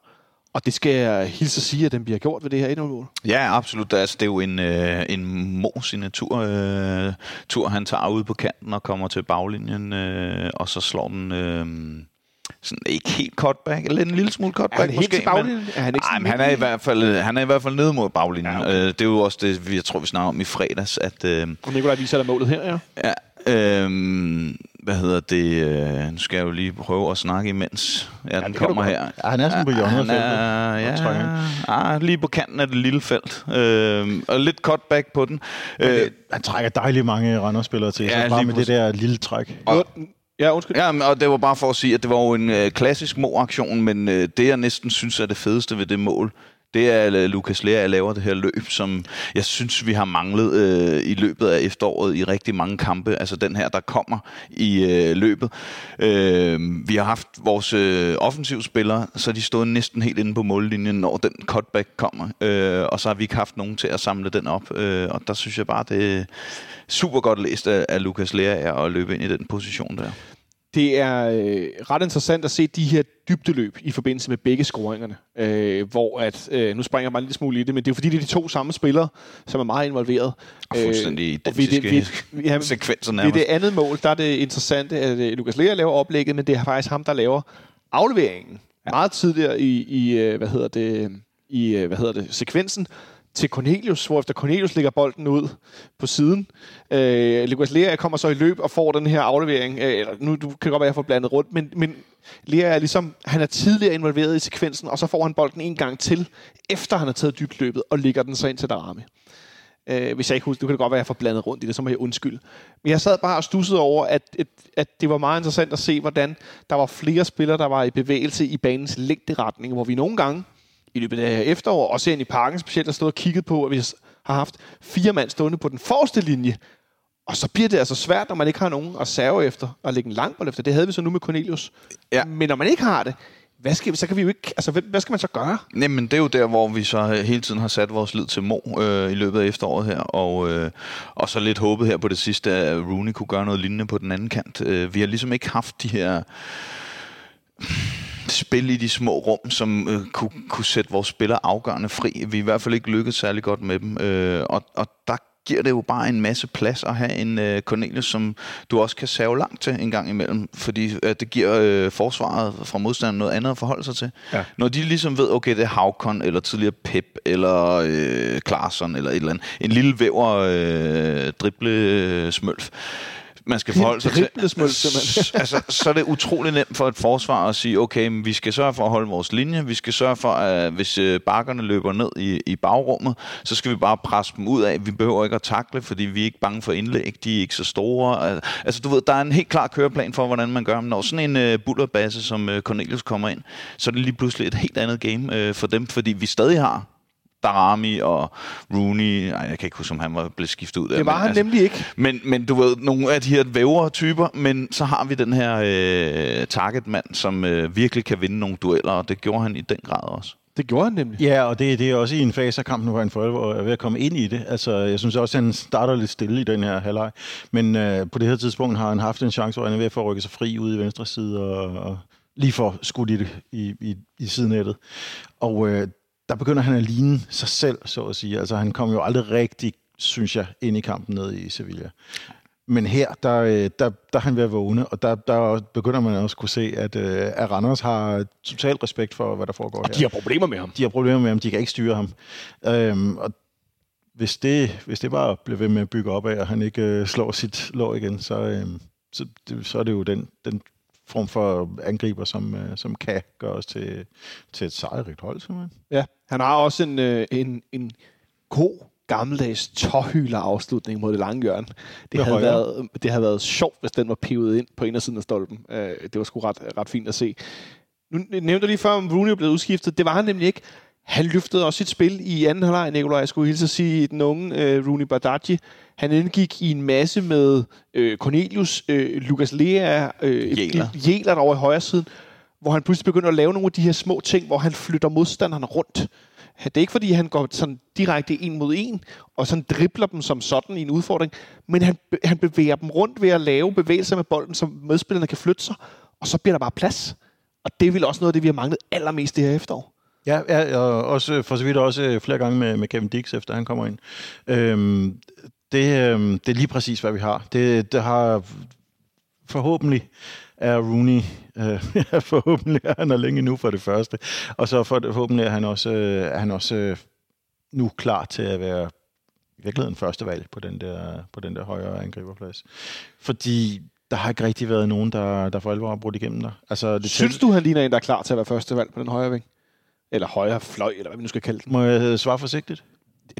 Og det skal jeg hilse at sige, at den bliver gjort ved det her 1 mål. Ja, absolut. Altså, det er jo en, øh, en mor-signatur. Øh, tur, han tager ud på kanten og kommer til baglinjen, øh, og så slår den... Øh, sådan ikke helt cutback, eller en lille smule cutback er han måske. Helt baglinjen? Men, er han, ikke nej, men han er i hvert fald han er i hvert fald nede mod baglinjen. Ja, okay. øh, det er jo også det, jeg tror vi snakker om i fredags, at øh, og Nikolaj viser der målet her, ja. Ja, Øhm, hvad hedder det? Øh, nu skal jeg jo lige prøve at snakke imens ja, den kommer her. Ja, han er sådan på hjørnet af feltet. Ja, ah, lige på kanten af det lille felt. Øhm, og lidt cutback på den. Øh, han trækker dejligt mange Randers-spillere til, ja, så bare med det der lille træk. Og, Ja, undskyld. Ja, og det var bare for at sige, at det var jo en øh, klassisk mål-aktion, men øh, det jeg næsten synes er det fedeste ved det mål, det er øh, Lukas Lea, der laver det her løb, som jeg synes, vi har manglet øh, i løbet af efteråret i rigtig mange kampe. Altså den her, der kommer i øh, løbet. Øh, vi har haft vores øh, offensivspillere, så de stod næsten helt inde på mållinjen, når den cutback kommer. Øh, og så har vi ikke haft nogen til at samle den op. Øh, og der synes jeg bare, det er super godt læst af, af Lukas Lea at løbe ind i den position der det er øh, ret interessant at se de her dybdeløb i forbindelse med begge scoringerne, øh, hvor at, øh, nu springer jeg bare en lille smule i det, men det er fordi, det er de to samme spillere, som er meget involveret. Og fuldstændig øh, identiske vi, vi, ja, sekvenser nærmest. Ved det andet mål, der er det interessante, at øh, Lukas Lea laver oplægget, men det er faktisk ham, der laver afleveringen. Ja. Meget tidligere i, i øh, hvad hedder det, i, øh, hvad hedder det, sekvensen, til Cornelius, hvor efter Cornelius lægger bolden ud på siden. Øh, Lukas Lea kommer så i løb og får den her aflevering. Øh, eller nu du kan godt være, at jeg får blandet rundt, men, men Lea er ligesom, han er tidligere involveret i sekvensen, og så får han bolden en gang til, efter han har taget dybt løbet, og ligger den så ind til Darami. Øh, hvis jeg ikke husker, du kan det godt være, at jeg får blandet rundt i det, så må jeg undskylde. Men jeg sad bare og stussede over, at, at, at det var meget interessant at se, hvordan der var flere spillere, der var i bevægelse i banens længderetning, hvor vi nogle gange i løbet af efterår, også ind i parken specielt, der stod og kigget på, at vi har haft fire mand stående på den forreste linje. Og så bliver det altså svært, når man ikke har nogen at serve efter, og lægge en lang bold efter. Det havde vi så nu med Cornelius. Ja. Men når man ikke har det, hvad skal, så kan vi jo ikke, altså, hvad skal man så gøre? Nej, men det er jo der, hvor vi så hele tiden har sat vores lid til Mo øh, i løbet af efteråret her, og, øh, og så lidt håbet her på det sidste, at Rooney kunne gøre noget lignende på den anden kant. Øh, vi har ligesom ikke haft de her spil i de små rum, som øh, kunne, kunne sætte vores spillere afgørende fri. Vi er i hvert fald ikke lykkedes særlig godt med dem, øh, og, og der giver det jo bare en masse plads at have en øh, Cornelius, som du også kan save langt til en gang imellem, fordi øh, det giver øh, forsvaret fra modstanderen noget andet at forholde sig til. Ja. Når de ligesom ved, okay, det er Havkon, eller tidligere Pep, eller øh, Klarsson, eller et eller andet, en lille væver øh, drible øh, smølf, man skal forholde sig til. altså, så er det utrolig nemt for et forsvar at sige, okay, men vi skal sørge for at holde vores linje, vi skal sørge for, at hvis øh, bakkerne løber ned i, i bagrummet, så skal vi bare presse dem ud af. Vi behøver ikke at takle, fordi vi er ikke bange for indlæg, de er ikke så store. Altså, du ved, der er en helt klar køreplan for, hvordan man gør. Men når sådan en uh, bullerbasse som uh, Cornelius kommer ind, så er det lige pludselig et helt andet game uh, for dem, fordi vi stadig har Darami og Rooney. Ej, jeg kan ikke huske, om han var blevet skiftet ud. Det var men, han altså, nemlig ikke. Men, men du ved, nogle af de her vævere typer, men så har vi den her øh, targetmand, som øh, virkelig kan vinde nogle dueller, og det gjorde han i den grad også. Det gjorde han nemlig. Ja, og det, det er også i en fase af kampen, hvor han for alvor er ved at komme ind i det. Altså, jeg synes også, at han starter lidt stille i den her halvleg. Men øh, på det her tidspunkt har han haft en chance, hvor han er ved at få rykket sig fri ud i venstre side og, og lige for skudt i, det, i, i, i sidenettet. Og øh, der begynder han at ligne sig selv, så at sige. Altså, han kom jo aldrig rigtig, synes jeg, ind i kampen ned i Sevilla. Men her, der, øh, der, der er han ved at vågne, og der, der begynder man også kunne se, at, øh, at Randers har totalt respekt for, hvad der foregår Og her. de har problemer med ham. de har problemer med ham, de kan ikke styre ham. Øhm, og hvis det, hvis det bare bliver ved med at bygge op af, og han ikke øh, slår sit lår igen, så, øh, så, det, så er det jo den, den form for angriber, som, øh, som kan gøre os til, til et sejrigt hold, simpelthen. Ja, han har også en, øh, en, en god gammeldags tårhyler afslutning mod det lange hjørne. Det Med havde, været, det havde været sjovt, hvis den var pivet ind på indersiden af stolpen. Øh, det var sgu ret, ret fint at se. Nu nævnte jeg lige før, om Rooney blev udskiftet. Det var han nemlig ikke. Han løftede også sit spil i anden halvleg, Nikolaj. Jeg skulle hilse at sige, den unge øh, Rooney Badaji. Han indgik i en masse med øh, Cornelius, øh, Lukas Lea, øh, Jæler. Jæler over i højre siden, hvor han pludselig begynder at lave nogle af de her små ting, hvor han flytter modstanderne rundt. Det er ikke, fordi han går sådan direkte en mod en, og sådan dribler dem som sådan i en udfordring, men han, han bevæger dem rundt ved at lave bevægelser med bolden, som medspillerne kan flytte sig, og så bliver der bare plads. Og det er vel også noget af det, vi har manglet allermest det her efterår. Ja, ja og også, for så vidt også flere gange med, med Kevin Dix, efter han kommer ind. Øhm, det, øhm, det er lige præcis, hvad vi har. Det, det har forhåbentlig er Rooney, øh, forhåbentlig er han er længe nu for det første, og så for, forhåbentlig er han også, øh, er han også øh, nu klar til at være i virkeligheden første valg på den der, på den der højere angriberplads. Fordi der har ikke rigtig været nogen, der, der for alvor har brudt igennem der. Altså, det Synes du, han ligner en, der er klar til at være første valg på den højre ving? Eller højre fløj, eller hvad vi nu skal kalde den. Må jeg svare forsigtigt?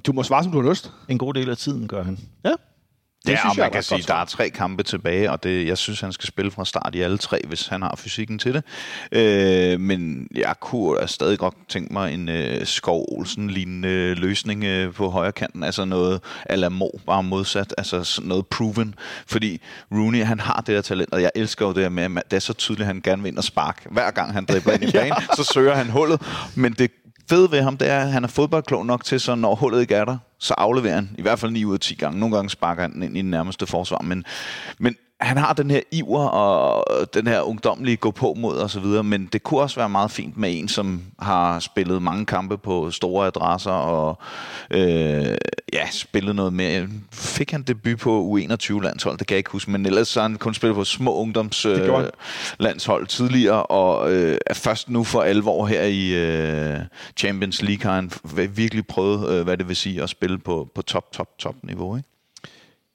Du må svare, som du har lyst. En god del af tiden gør han. Ja. Det ja, og jeg man kan sige, der er tre kampe tilbage, og det, jeg synes, han skal spille fra start i alle tre, hvis han har fysikken til det. Øh, men jeg kunne stadig godt tænke mig en øh, Skov Olsen-lignende løsning øh, på højre kanten, altså noget a la Mo, bare modsat, altså noget proven. Fordi Rooney, han har det her talent, og jeg elsker jo det her med, at det er så tydeligt, at han gerne vil ind og spark. Hver gang han dribler ind i banen, så søger han hullet, men det fede ved ham, det er, at han er fodboldklog nok til, så når hullet ikke er der, så afleverer han i hvert fald 9 ud af 10 gange. Nogle gange sparker han den ind i den nærmeste forsvar, men, men han har den her iver og den her ungdomlige gå på mod og så videre, men det kunne også være meget fint med en, som har spillet mange kampe på store adresser og øh, ja, spillet noget mere. Fik han debut på U21-landshold, det kan jeg ikke huske, men ellers så har han kun spillet på små ungdoms Det gjorde øh, tidligere, og øh, er først nu for alvor her i øh, Champions League har han virkelig prøvet, øh, hvad det vil sige at spille på, på top, top, top niveau. Ikke?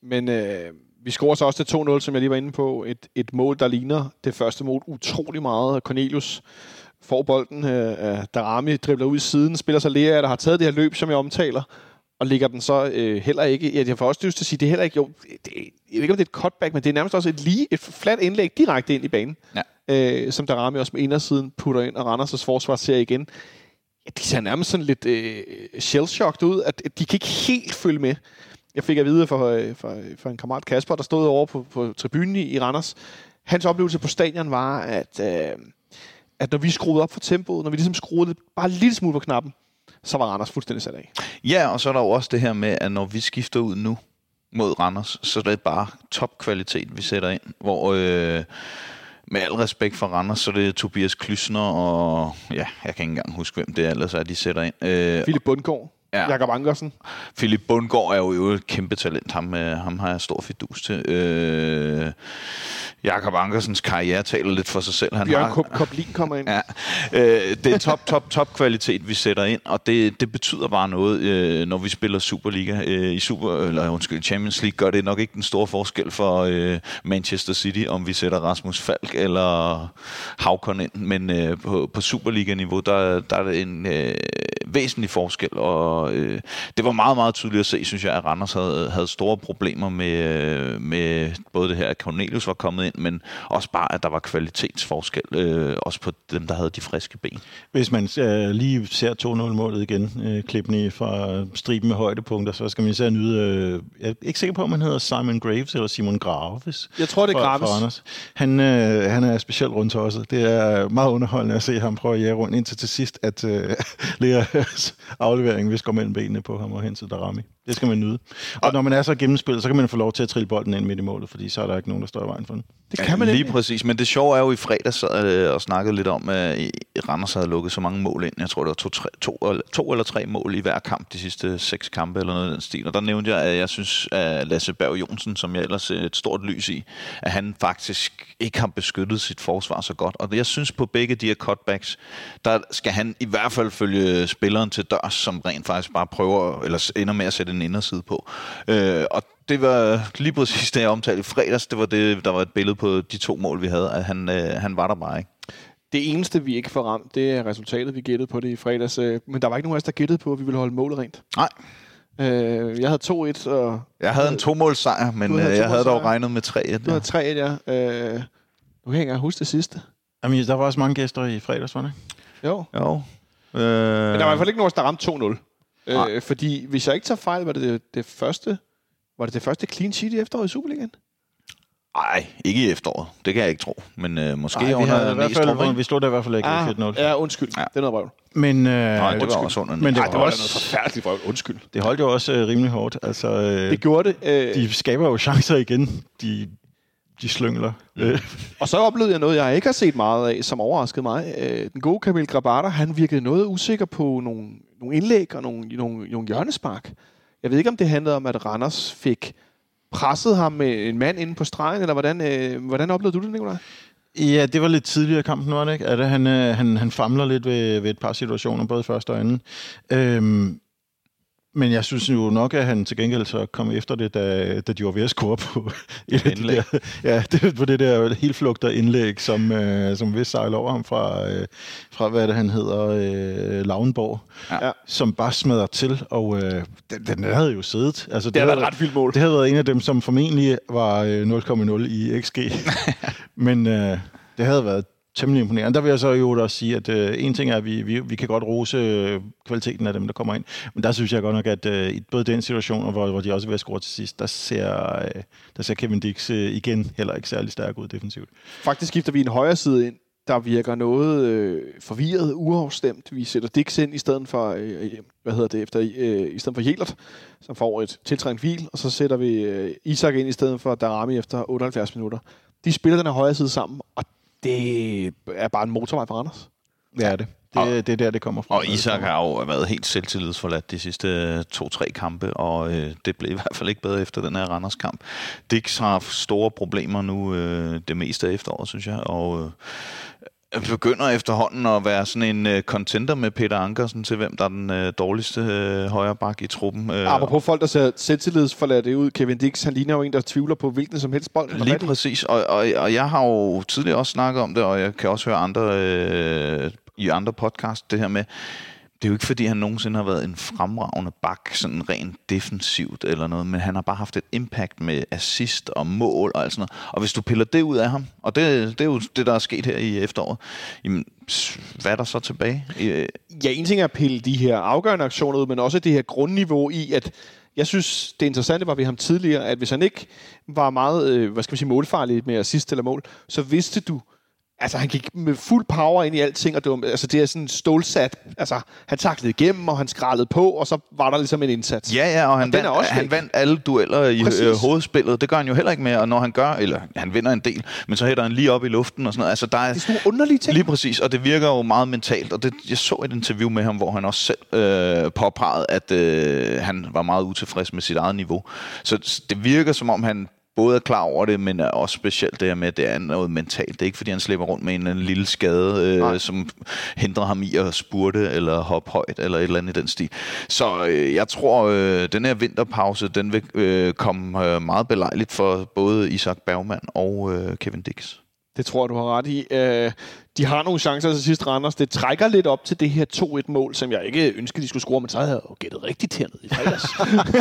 Men øh, vi scorer så også til 2-0, som jeg lige var inde på. Et, et mål, der ligner det første mål utrolig meget. Cornelius får bolden. Øh, Darami dribler ud i siden, spiller så Lea, der har taget det her løb, som jeg omtaler, og ligger den så øh, heller ikke... Ja, jeg får også lyst til at sige, det er heller ikke... Jo, det, jeg ved ikke, om det er et cutback, men det er nærmest også et lige et fladt indlæg direkte ind i banen. Ja. Øh, som Darami også med indersiden putter ind, og Randers' forsvar ser igen. Ja, de ser nærmest sådan lidt øh, shell-shocked ud, at at de kan ikke helt følge med. Jeg fik at vide fra, øh, fra, fra en kammerat Kasper, der stod over på, på tribunen i, i Randers. Hans oplevelse på stadion var, at, øh, at når vi skruede op for tempoet, når vi ligesom skruede bare lille smule på knappen, så var Randers fuldstændig sat af. Ja, og så er der jo også det her med, at når vi skifter ud nu mod Randers, så er det bare topkvalitet, vi sætter ind. Hvor øh, med al respekt for Randers, så er det Tobias Klysner og ja, jeg kan ikke engang huske, hvem det ellers er, de sætter ind. Øh, Philip Bundgaard, Ja. ja. Jakob Ankersen. Philip Bundgaard er jo, jo et kæmpe talent. Ham, øh, ham har jeg stor fidus til. Øh, Jakob Ankersens karriere taler lidt for sig selv. Han Bjørn har, Koblin kommer ind. Ja, øh, det er top, top, top kvalitet, vi sætter ind, og det, det betyder bare noget, øh, når vi spiller Superliga. Øh, I Super, eller undskyld, Champions League gør det nok ikke den store forskel for øh, Manchester City, om vi sætter Rasmus Falk eller Havkon ind, men øh, på, på Superliga-niveau, der, der er det en øh, væsentlig forskel, og øh, det var meget, meget tydeligt at se, synes jeg, at Randers havde, havde store problemer med, øh, med både det her, at Cornelius var kommet ind, men også bare, at der var kvalitetsforskel, øh, også på dem, der havde de friske ben. Hvis man øh, lige ser 2-0-målet igen, øh, klippen fra striben med højdepunkter, så skal man især nyde, øh, jeg er ikke sikker på, om han hedder Simon Graves eller Simon Graves. Jeg tror, det er fra- Graves. fra Randers. Han, øh, han er specielt rundt også. Det er meget underholdende at se ham prøve at jage rundt indtil til sidst, at øh, Leas aflevering hvis går mellem benene på ham og hen til Darami. Det skal man nyde. Og når man er så gennemspillet, så kan man få lov til at trille bolden ind midt i målet, fordi så er der ikke nogen, der står i vejen for den. Det kan man Lige ikke. præcis, men det sjove er jo i fredags sad jeg og snakkede lidt om, at i- Randers havde lukket så mange mål ind. Jeg tror, det var to, tre, to, eller- to eller tre mål i hver kamp de sidste seks kampe eller noget i den stil. Og der nævnte jeg, at jeg synes, at Lasse Berg Jonsen, som jeg ellers ser et stort lys i, at han faktisk ikke har beskyttet sit forsvar så godt. Og jeg synes på begge de her cutbacks, der skal han i hvert fald følge spilleren til dørs, som rent faktisk bare prøver, eller ender med at sætte en inderside på. Øh, og det var lige præcis det, jeg omtalte i fredags. Det var det, der var et billede på de to mål, vi havde, at han, øh, han var der bare ikke. Det eneste, vi ikke får ramt, det er resultatet, vi gættede på det i fredags. øh, Men der var ikke nogen af os, der gættede på, at vi ville holde målet rent. Nej, Øh, jeg havde 2-1, og jeg havde en to-målsejr, men havde øh, jeg havde dog regnet med 3 du havde 3 ja. Øh, nu kan jeg ikke huske det sidste. Jamen, der var også mange gæster i fredags, var det ikke? Jo. Jo. Øh, Men der var i hvert fald ikke nogen, der ramte 2-0. Nej. Øh, fordi hvis jeg ikke tager fejl, var det det, det første... Var det det første clean sheet i efteråret i Superligaen? Nej, ikke i efteråret. Det kan jeg ikke tro. Men øh, måske Ej, vi, havde i under hvert fald, vi slog der i hvert fald ikke Ah, 4-0. ja, undskyld. Ja. Det er noget røvl. Men, øh, Nej, det var også under Men det Ej, var det var også- noget forfærdeligt røvl. Undskyld. det holdt jo også øh, rimelig hårdt. Altså, øh, Det gjorde det. Øh, de skaber jo chancer igen, de, de slyngler. Øh, Og så oplevede jeg noget, jeg ikke har set meget af, som overraskede mig. Øh, den gode Kamil Grabata, han virkede noget usikker på nogle, nogle indlæg og nogle, nogle, nogle hjørnespark. Jeg ved ikke, om det handlede om, at Randers fik presset ham med en mand inde på stregen, eller hvordan, øh, hvordan oplevede du det, Nicolaj? Ja, det var lidt tidligere i kampen, var det ikke? At han, øh, han, han famler lidt ved, ved et par situationer, både første og anden. Øhm, men jeg synes jo nok, at han til gengæld så kom efter det, da, da de var ved at score på et Indlæg. der, ja, det, på det der helt flugter indlæg, som, øh, som vist sejler over ham fra, øh, fra hvad det, han hedder, øh, Lavnborg, Ja. som bare smadrer til, og øh, den, den havde jo siddet. Altså, Det været havde- et ret fyldt mål. det havde været en af dem, som formentlig var øh, 0,0 i XG. Men øh, det havde været temmelig imponerende. Der vil jeg så jo også sige, at øh, en ting er, at vi, vi, vi kan godt rose øh, kvaliteten af dem, der kommer ind. Men der synes jeg godt nok, at øh, i både den situation, hvor, hvor de også er ved at score til sidst, der ser, øh, der ser Kevin Dix øh, igen heller ikke særlig stærk ud defensivt. Faktisk skifter vi en højre side ind, der virker noget øh, forvirret, uafstemt. Vi sætter Dix ind i stedet for, øh, hvad hedder det, efter, øh, i stedet for Jelert, som får et tiltrængt hvil, og så sætter vi øh, Isak ind i stedet for Darami efter 78 minutter. De spiller den her højre side sammen, og det er bare en motorvej for Randers. Det er det. Det, det er der, det kommer fra. Og Isak har jo været helt selvtillidsforladt de sidste to-tre kampe, og øh, det blev i hvert fald ikke bedre efter den her Randers-kamp. Dix har haft store problemer nu øh, det meste af efteråret, synes jeg, og øh, begynder efterhånden at være sådan en øh, contender med Peter Ankersen til, hvem der er den øh, dårligste øh, højre bak i truppen. Øh, Apropos folk, der ser selvtillidsforladte ud, Kevin Dix, han ligner jo en, der tvivler på hvilken som helst bold. Lige præcis, og, og, og jeg har jo tidligere også snakket om det, og jeg kan også høre andre øh, i andre podcast, det her med, det er jo ikke fordi, han nogensinde har været en fremragende bak, sådan rent defensivt eller noget, men han har bare haft et impact med assist og mål og alt sådan noget. Og hvis du piller det ud af ham, og det, det er jo det, der er sket her i efteråret, jamen, hvad er der så tilbage? Øh, ja, en ting er at pille de her afgørende aktioner ud, men også det her grundniveau i, at jeg synes, det interessante var ved ham tidligere, at hvis han ikke var meget, øh, hvad skal vi sige, målfarlig med assist eller mål, så vidste du, altså han gik med fuld power ind i alting, og det, var, altså, det er sådan stålsat, altså han taklede igennem, og han skrallede på, og så var der ligesom en indsats. Ja, ja, og han, Og vandt, også han vandt alle dueller i øh, hovedspillet. Det gør han jo heller ikke mere, og når han gør, eller han vinder en del, men så hætter han lige op i luften og sådan noget. Altså, der er, Det er sådan nogle underlige ting. Lige præcis, og det virker jo meget mentalt. Og det, jeg så et interview med ham, hvor han også selv øh, påpegede, at øh, han var meget utilfreds med sit eget niveau. Så det virker som om, han både er klar over det, men er også specielt det her med, at det er noget mentalt. Det er ikke, fordi han slipper rundt med en eller anden lille skade, Nej. øh, som hindrer ham i at spurte eller hoppe højt eller et eller andet i den stil. Så øh, jeg tror, øh, den her vinterpause, den vil øh, komme øh, meget belejligt for både Isak Bergman og øh, Kevin Dix. Det tror jeg, du har ret i. Øh, de har nogle chancer til sidst, Randers. Det trækker lidt op til det her 2-1-mål, som jeg ikke ønskede, de skulle score, men så havde jeg jo gættet rigtigt hernede i fredags.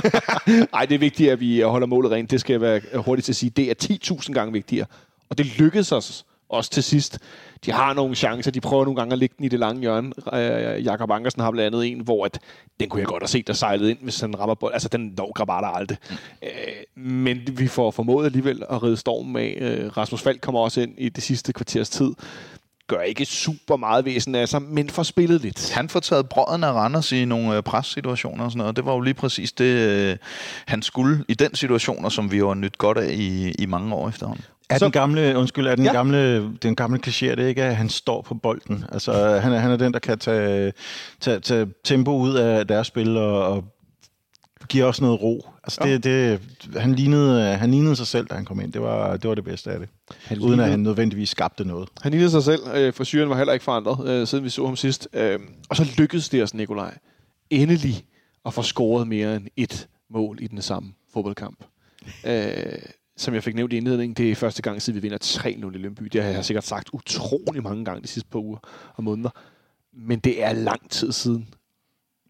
Ej, det er vigtigt, at vi holder målet rent. Det skal jeg være hurtigt til at sige. Det er 10.000 gange vigtigere. Og det lykkedes os også til sidst. De har nogle chancer. De prøver nogle gange at lægge den i det lange hjørne. Øh, Jakob Ankersen har blandt andet en, hvor at, den kunne jeg godt have set, der sejlede ind, hvis han rammer bold. Altså, den når Grabata aldrig. Mm. Øh, men vi får formået alligevel at ride stormen af. Øh, Rasmus Falk kommer også ind i det sidste kvarters tid gør ikke super meget væsen af sig, men får spillet lidt. Han får taget brøden af Randers i nogle øh, pressituationer og sådan noget. Det var jo lige præcis det, øh, han skulle i den situation, som vi jo har nyt godt af i, i mange år efterhånden. Er så, den gamle, undskyld, er den ja. gamle, den gamle kliché, det ikke, at han står på bolden? Altså, han er, han er den, der kan tage, tage, tage tempo ud af deres spil og, og giver også noget ro. Altså, det, det, han, lignede, han lignede sig selv, da han kom ind. Det var det, var det bedste af det. Han Uden at han nødvendigvis skabte noget. Han lignede sig selv, øh, for syren var heller ikke forandret, øh, siden vi så ham sidst. Øh, og så lykkedes det os, Nikolaj, endelig at få scoret mere end et mål i den samme fodboldkamp. Øh, som jeg fik nævnt i indledningen, det er første gang, siden vi vinder 3-0 i Lønby. Det har jeg sikkert sagt utrolig mange gange de sidste par uger og måneder. Men det er lang tid siden.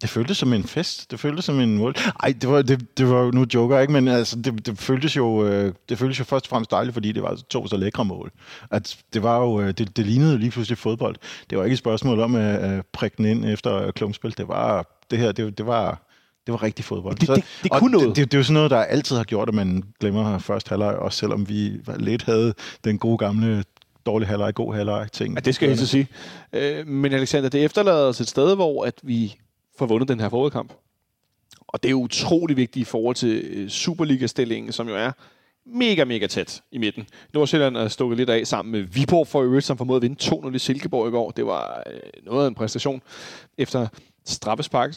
Det føltes som en fest. Det føltes som en mål. Ej, det var, det, det var nu joker, ikke? Men altså, det, det, føltes jo, øh, det føltes jo først og fremmest dejligt, fordi det var to så lækre mål. At det var jo, øh, det, det lignede lige pludselig fodbold. Det var ikke et spørgsmål om at prikke den ind efter klumpspil. Det var, det her, det, det var, det var rigtig fodbold. Det, det, det kunne noget. Det, det, det er jo sådan noget, der altid har gjort, at man glemmer først halvleg, også selvom vi lidt havde den gode gamle dårlig halvleg, god halvleg ting. Ja, det skal jeg ikke sige. Øh, men Alexander, det efterlader os et sted, hvor at vi får vundet den her forudkamp. Og det er utrolig vigtigt i forhold til øh, Superliga-stillingen, som jo er mega, mega tæt i midten. Nordsjælland er stukket lidt af sammen med Viborg for øvrigt, som formåede at vinde 2-0 i Silkeborg i går. Det var øh, noget af en præstation efter straffespark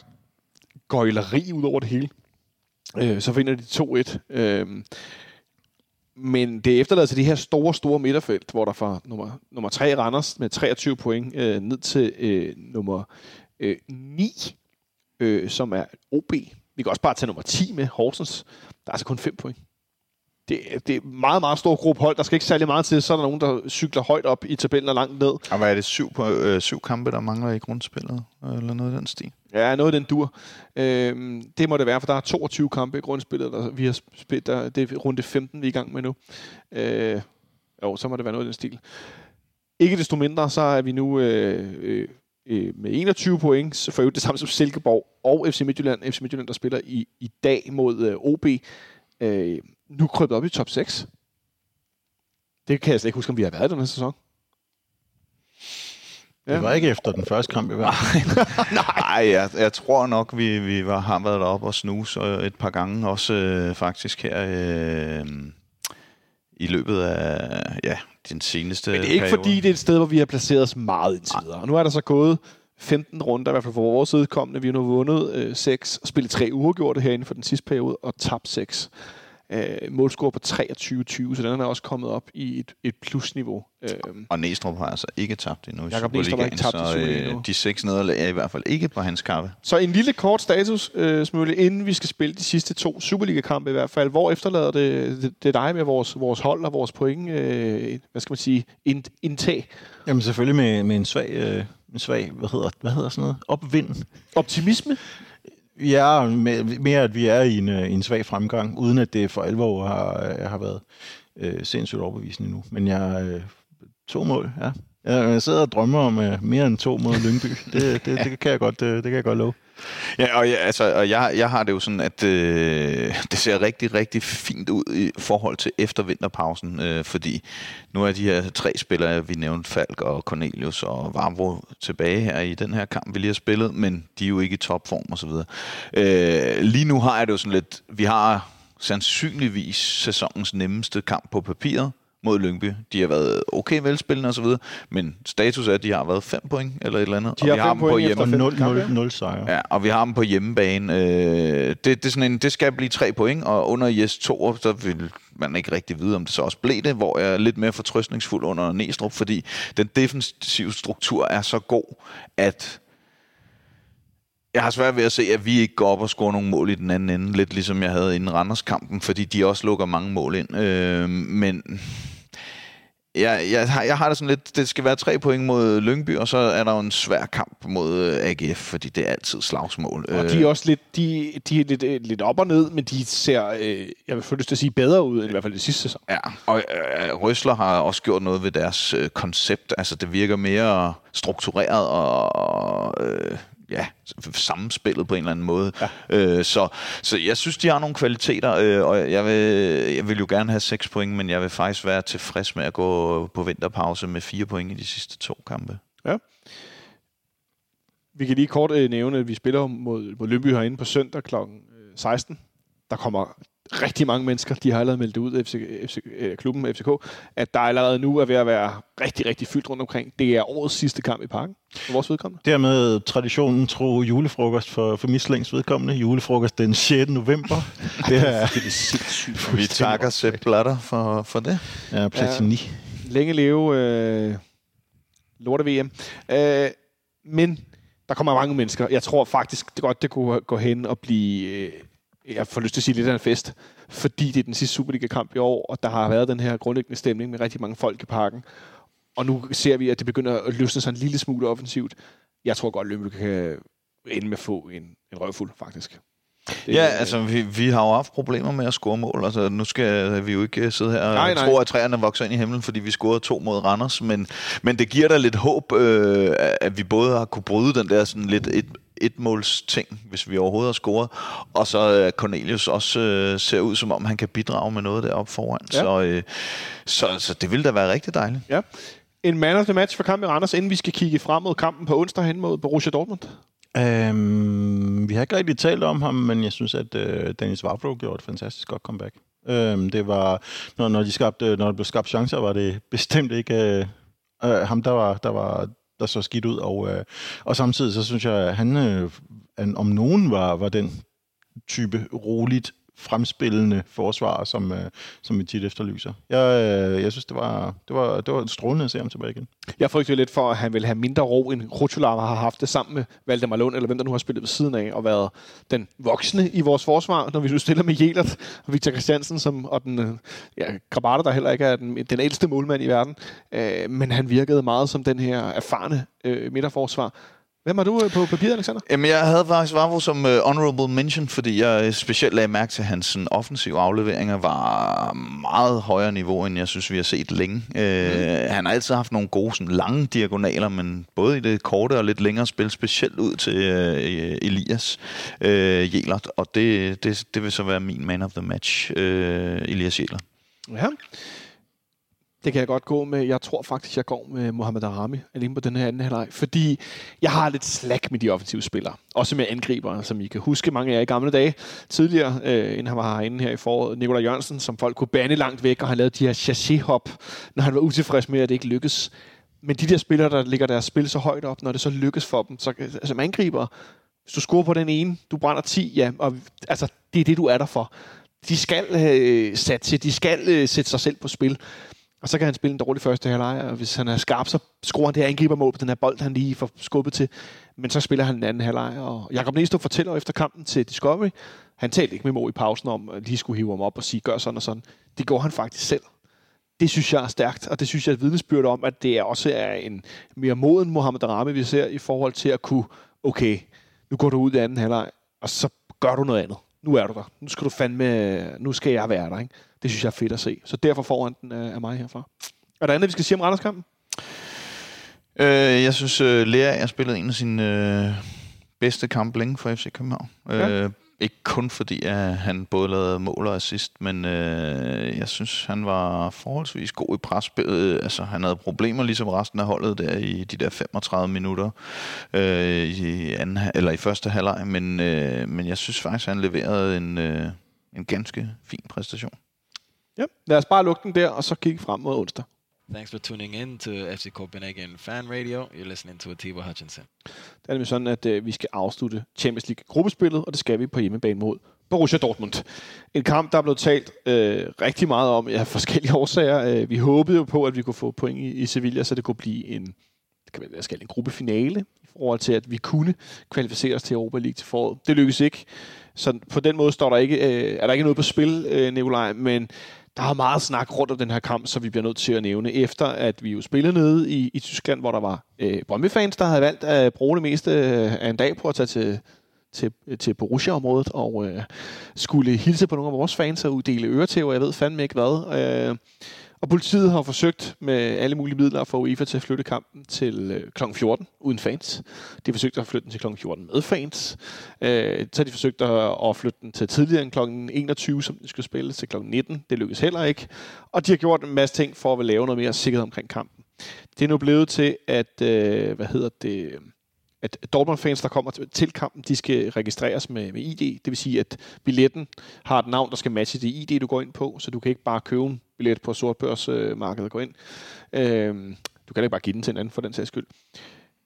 gøjleri ud over det hele. Øh, så finder de 2-1. Øh, men det efterlader til det her store, store midterfelt, hvor der fra nummer, nummer 3 Randers med 23 point øh, ned til øh, nummer øh, 9, øh, som er OB. Vi kan også bare tage nummer 10 med, Horsens. Der er altså kun 5 point det, det er meget, meget stor gruppe hold. Der skal ikke særlig meget til. Så er der nogen, der cykler højt op i tabellen og langt ned. Og hvad er det? Syv, på, øh, syv kampe, der mangler i grundspillet? Eller noget af den stil? Ja, noget af den dur. Øhm, det må det være, for der er 22 kampe i grundspillet. Der, vi har spillet, der, det er runde 15, vi er i gang med nu. Øh, jo, så må det være noget af den stil. Ikke desto mindre, så er vi nu øh, øh, øh med 21 point, så får det samme som Silkeborg og FC Midtjylland. FC Midtjylland, der spiller i, i dag mod øh, OB. Øh, nu krøbet op i top 6. Det kan jeg slet ikke huske, om vi har været i den her sæson. Ja. Det var ikke efter den første kamp i hvert fald. Nej, jeg, jeg tror nok, vi, vi var, har været deroppe og snuse et par gange, også øh, faktisk her øh, i løbet af ja, den seneste Men det er ikke periode. fordi, det er et sted, hvor vi har placeret os meget indtil videre. Og nu er der så gået 15 runder, i hvert fald for vores udkommende. Vi har nu vundet øh, 6 og spillet 3 uafgjorte herinde for den sidste periode, og tabt 6 øh, målscore på 23-20, så den er også kommet op i et, et plusniveau. Øh. Og Næstrup har altså ikke tabt endnu i Jakob Næstrup har ikke tabt så øh, de seks nederlag er i hvert fald ikke på hans kappe. Så en lille kort status, øh, Smølle, inden vi skal spille de sidste to Superliga-kampe i hvert fald. Hvor efterlader det, det, det dig med vores, vores hold og vores point, øh, hvad skal man sige, indtag? Jamen selvfølgelig med, med en svag... Øh en svag, hvad hedder, hvad hedder sådan noget? Opvind. Optimisme? Ja, mere at vi er i en, øh, en svag fremgang, uden at det for alvor har, øh, har været øh, sindssygt overbevisende nu. Men jeg øh, to mål, ja. Jeg sidder og drømmer om øh, mere end to mod Lyngby. Det, det, det, kan jeg godt, det, det kan jeg godt love. Ja, og, ja, altså, og jeg, jeg har det jo sådan, at øh, det ser rigtig, rigtig fint ud i forhold til efter vinterpausen, øh, fordi nu er de her tre spillere, vi nævnte, Falk og Cornelius og Vavro, tilbage her i den her kamp, vi lige har spillet, men de er jo ikke i topform og så videre. Øh, lige nu har jeg det jo sådan lidt, vi har sandsynligvis sæsonens nemmeste kamp på papiret, mod Lyngby. De har været okay velspillende osv., men status er, at de har været 5 point eller et eller andet. De har, og vi har dem på hjemme. 0, 0, 0 sejre. Ja, og vi har dem på hjemmebane. Øh, det, det, er sådan en, det skal blive 3 point, og under Jes 2, så vil man ikke rigtig vide, om det så også blev det, hvor jeg er lidt mere fortrøstningsfuld under Næstrup, fordi den defensive struktur er så god, at jeg har svært ved at se, at vi ikke går op og scorer nogle mål i den anden ende, lidt ligesom jeg havde inden Randers-kampen, fordi de også lukker mange mål ind. Øh, men jeg, jeg, har, jeg har det sådan lidt, det skal være tre point mod Lyngby, og så er der jo en svær kamp mod øh, AGF, fordi det er altid slagsmål. Og de er også lidt, de, de er lidt, øh, lidt op og ned, men de ser, øh, jeg vil få lyst til at sige, bedre ud, end i hvert fald det sidste sæson. Ja, og øh, Røsler har også gjort noget ved deres øh, koncept. Altså, det virker mere struktureret og øh, ja, sammenspillet på en eller anden måde. Ja. Øh, så, så jeg synes, de har nogle kvaliteter, øh, og jeg vil, jeg vil jo gerne have 6 point, men jeg vil faktisk være tilfreds med at gå på vinterpause med 4 point i de sidste to kampe. Ja. Vi kan lige kort øh, nævne, at vi spiller mod, mod Lønby herinde på søndag kl. 16. Der kommer rigtig mange mennesker, de har allerede meldt ud, FC, FC, øh, klubben FCK, at der allerede nu er ved at være rigtig, rigtig fyldt rundt omkring. Det er årets sidste kamp i parken, for vores vedkommende. Dermed traditionen tro julefrokost for, for Mislings vedkommende. Julefrokost den 6. november. det er, det er sindssygt. Vi takker Sepp Blatter for, for det. Ja, Platini. Ja, længe leve øh, lorte VM. Øh, men der kommer mange mennesker. Jeg tror faktisk det godt, det kunne gå hen og blive... Øh, jeg får lyst til at sige lidt af en fest, fordi det er den sidste Superliga-kamp i år, og der har været den her grundlæggende stemning med rigtig mange folk i parken. Og nu ser vi, at det begynder at løsne sig en lille smule offensivt. Jeg tror godt, at Lønby kan ende med at få en, en røvfuld, faktisk. Det, ja, altså vi, vi har jo haft problemer med at score mål. Altså nu skal vi jo ikke sidde her nej, og nej. tro, at træerne vokser ind i himlen, fordi vi scorede to mod Randers. Men, men det giver da lidt håb, øh, at vi både har kunne bryde den der sådan lidt et, et måls ting, hvis vi overhovedet har scoret. Og så Cornelius også øh, ser ud, som om han kan bidrage med noget deroppe foran. Ja. Så, øh, så, så det ville da være rigtig dejligt. Ja. En man of the match for kampen i Randers, inden vi skal kigge frem mod kampen på onsdag hen mod Borussia Dortmund. Øhm, vi har ikke rigtig talt om ham, men jeg synes, at øh, Dennis Vavro gjorde et fantastisk godt comeback. Øhm, det var, når, når, de skabte, når der blev skabt chancer, var det bestemt ikke øh, øh, ham, der var, der var der så skidt ud. Og, øh, og samtidig så synes jeg, at han, øh, om nogen var, var den type roligt fremspillende forsvar, som, øh, som vi tit efterlyser. Jeg, øh, jeg synes, det var, det, var, det var strålende at se ham tilbage igen. Jeg frygter lidt for, at han vil have mindre ro, end Krutulava har haft det sammen med Valdemar Lund, eller hvem der nu har spillet ved siden af, og været den voksne i vores forsvar, når vi nu stiller med Jelert og Victor Christiansen, som, og den, øh, ja, Grabata, der heller ikke er den, den ældste målmand i verden. Øh, men han virkede meget som den her erfarne øh, midterforsvar, Hvem har du øh, på papiret, Alexander? Jamen, jeg havde faktisk Vavro som uh, honorable mention, fordi jeg øh, specielt lagde mærke til, at hans sådan, offensive afleveringer var meget højere niveau, end jeg synes, vi har set længe. Mm. Uh, han har altid haft nogle gode, sådan, lange diagonaler, men både i det korte og lidt længere spil, specielt ud til uh, Elias uh, Jelert, og det, det, det vil så være min man of the match, uh, Elias Jelert. Ja. Det kan jeg godt gå med. Jeg tror faktisk, jeg går med Mohamed Arami alene på den her anden halvleg, fordi jeg har lidt slack med de offensive spillere. Også med angriber, som I kan huske mange af jer i gamle dage. Tidligere, øh, inden han var herinde her i foråret, Nikolaj Jørgensen, som folk kunne bande langt væk, og han lavede de her chassé-hop, når han var utilfreds med, at det ikke lykkedes. Men de der spillere, der ligger deres spil så højt op, når det så lykkes for dem, så altså, angriber, hvis du scorer på den ene, du brænder 10, ja, og altså, det er det, du er der for. De skal øh, satse, de skal øh, sætte sig selv på spil. Og så kan han spille en dårlig første halvleg, og hvis han er skarp, så skruer han det her angribermål på den her bold, han lige får skubbet til. Men så spiller han en anden halvleg, og Jakob Næstrup fortæller efter kampen til Discovery, han talte ikke med Mo i pausen om, at lige skulle hive ham op og sige, gør sådan og sådan. Det går han faktisk selv. Det synes jeg er stærkt, og det synes jeg er et vidnesbyrd om, at det også er en mere moden Mohamed Rame, vi ser i forhold til at kunne, okay, nu går du ud i anden halvleg, og så gør du noget andet. Nu er du der. Nu skal du fandme, nu skal jeg være der, ikke? Det synes jeg er fedt at se. Så derfor får han den af mig herfra. Er der andet, vi skal sige om Randerskampen? Øh, jeg synes, uh, Lea har spillet en af sine uh, bedste kampe længe for FC København. Ja. Uh, ikke kun fordi, at han både lavede mål og assist, men øh, jeg synes, han var forholdsvis god i presspillet. Altså, han havde problemer ligesom resten af holdet der i de der 35 minutter øh, i, anden, eller i første halvleg, men, øh, men jeg synes faktisk, han leverede en, øh, en ganske fin præstation. Ja, lad os bare lukke den der, og så kigge frem mod onsdag. Thanks for tuning in to FC Copenhagen Fan Radio. You're listening to Atiba Hutchinson. Det er nemlig sådan, at øh, vi skal afslutte Champions League gruppespillet, og det skal vi på hjemmebane mod Borussia Dortmund. En kamp, der er blevet talt øh, rigtig meget om af forskellige årsager. Øh, vi håbede jo på, at vi kunne få point i, i Sevilla, så det kunne blive en, det kan være, skal en gruppefinale i forhold til, at vi kunne kvalificere os til Europa League til foråret. Det lykkedes ikke. Så på den måde står der ikke, øh, er der ikke noget på spil, øh, Nikolaj, men der er meget snak rundt om den her kamp, så vi bliver nødt til at nævne, efter at vi jo spillede nede i, i Tyskland, hvor der var øh, Brøndby-fans, der havde valgt at bruge det meste af en dag på at tage til, til, til Borussia-området og øh, skulle hilse på nogle af vores fans og uddele øretæver, jeg ved fandme ikke hvad. Øh, og politiet har forsøgt med alle mulige midler at få UEFA til at flytte kampen til øh, kl. 14 uden fans. De har forsøgt at flytte den til kl. 14 med fans. Øh, så har de forsøgt at, at flytte den til tidligere end kl. 21, som den skulle spilles til kl. 19. Det lykkedes heller ikke. Og de har gjort en masse ting for at lave noget mere sikkerhed omkring kampen. Det er nu blevet til, at, øh, hvad hedder det, at Dortmund-fans, der kommer til kampen, de skal registreres med, med ID. Det vil sige, at billetten har et navn, der skal matche det ID, du går ind på, så du kan ikke bare købe en billet på sortbørsmarkedet og gå ind. Øh, du kan ikke bare give den til en anden for den sags skyld.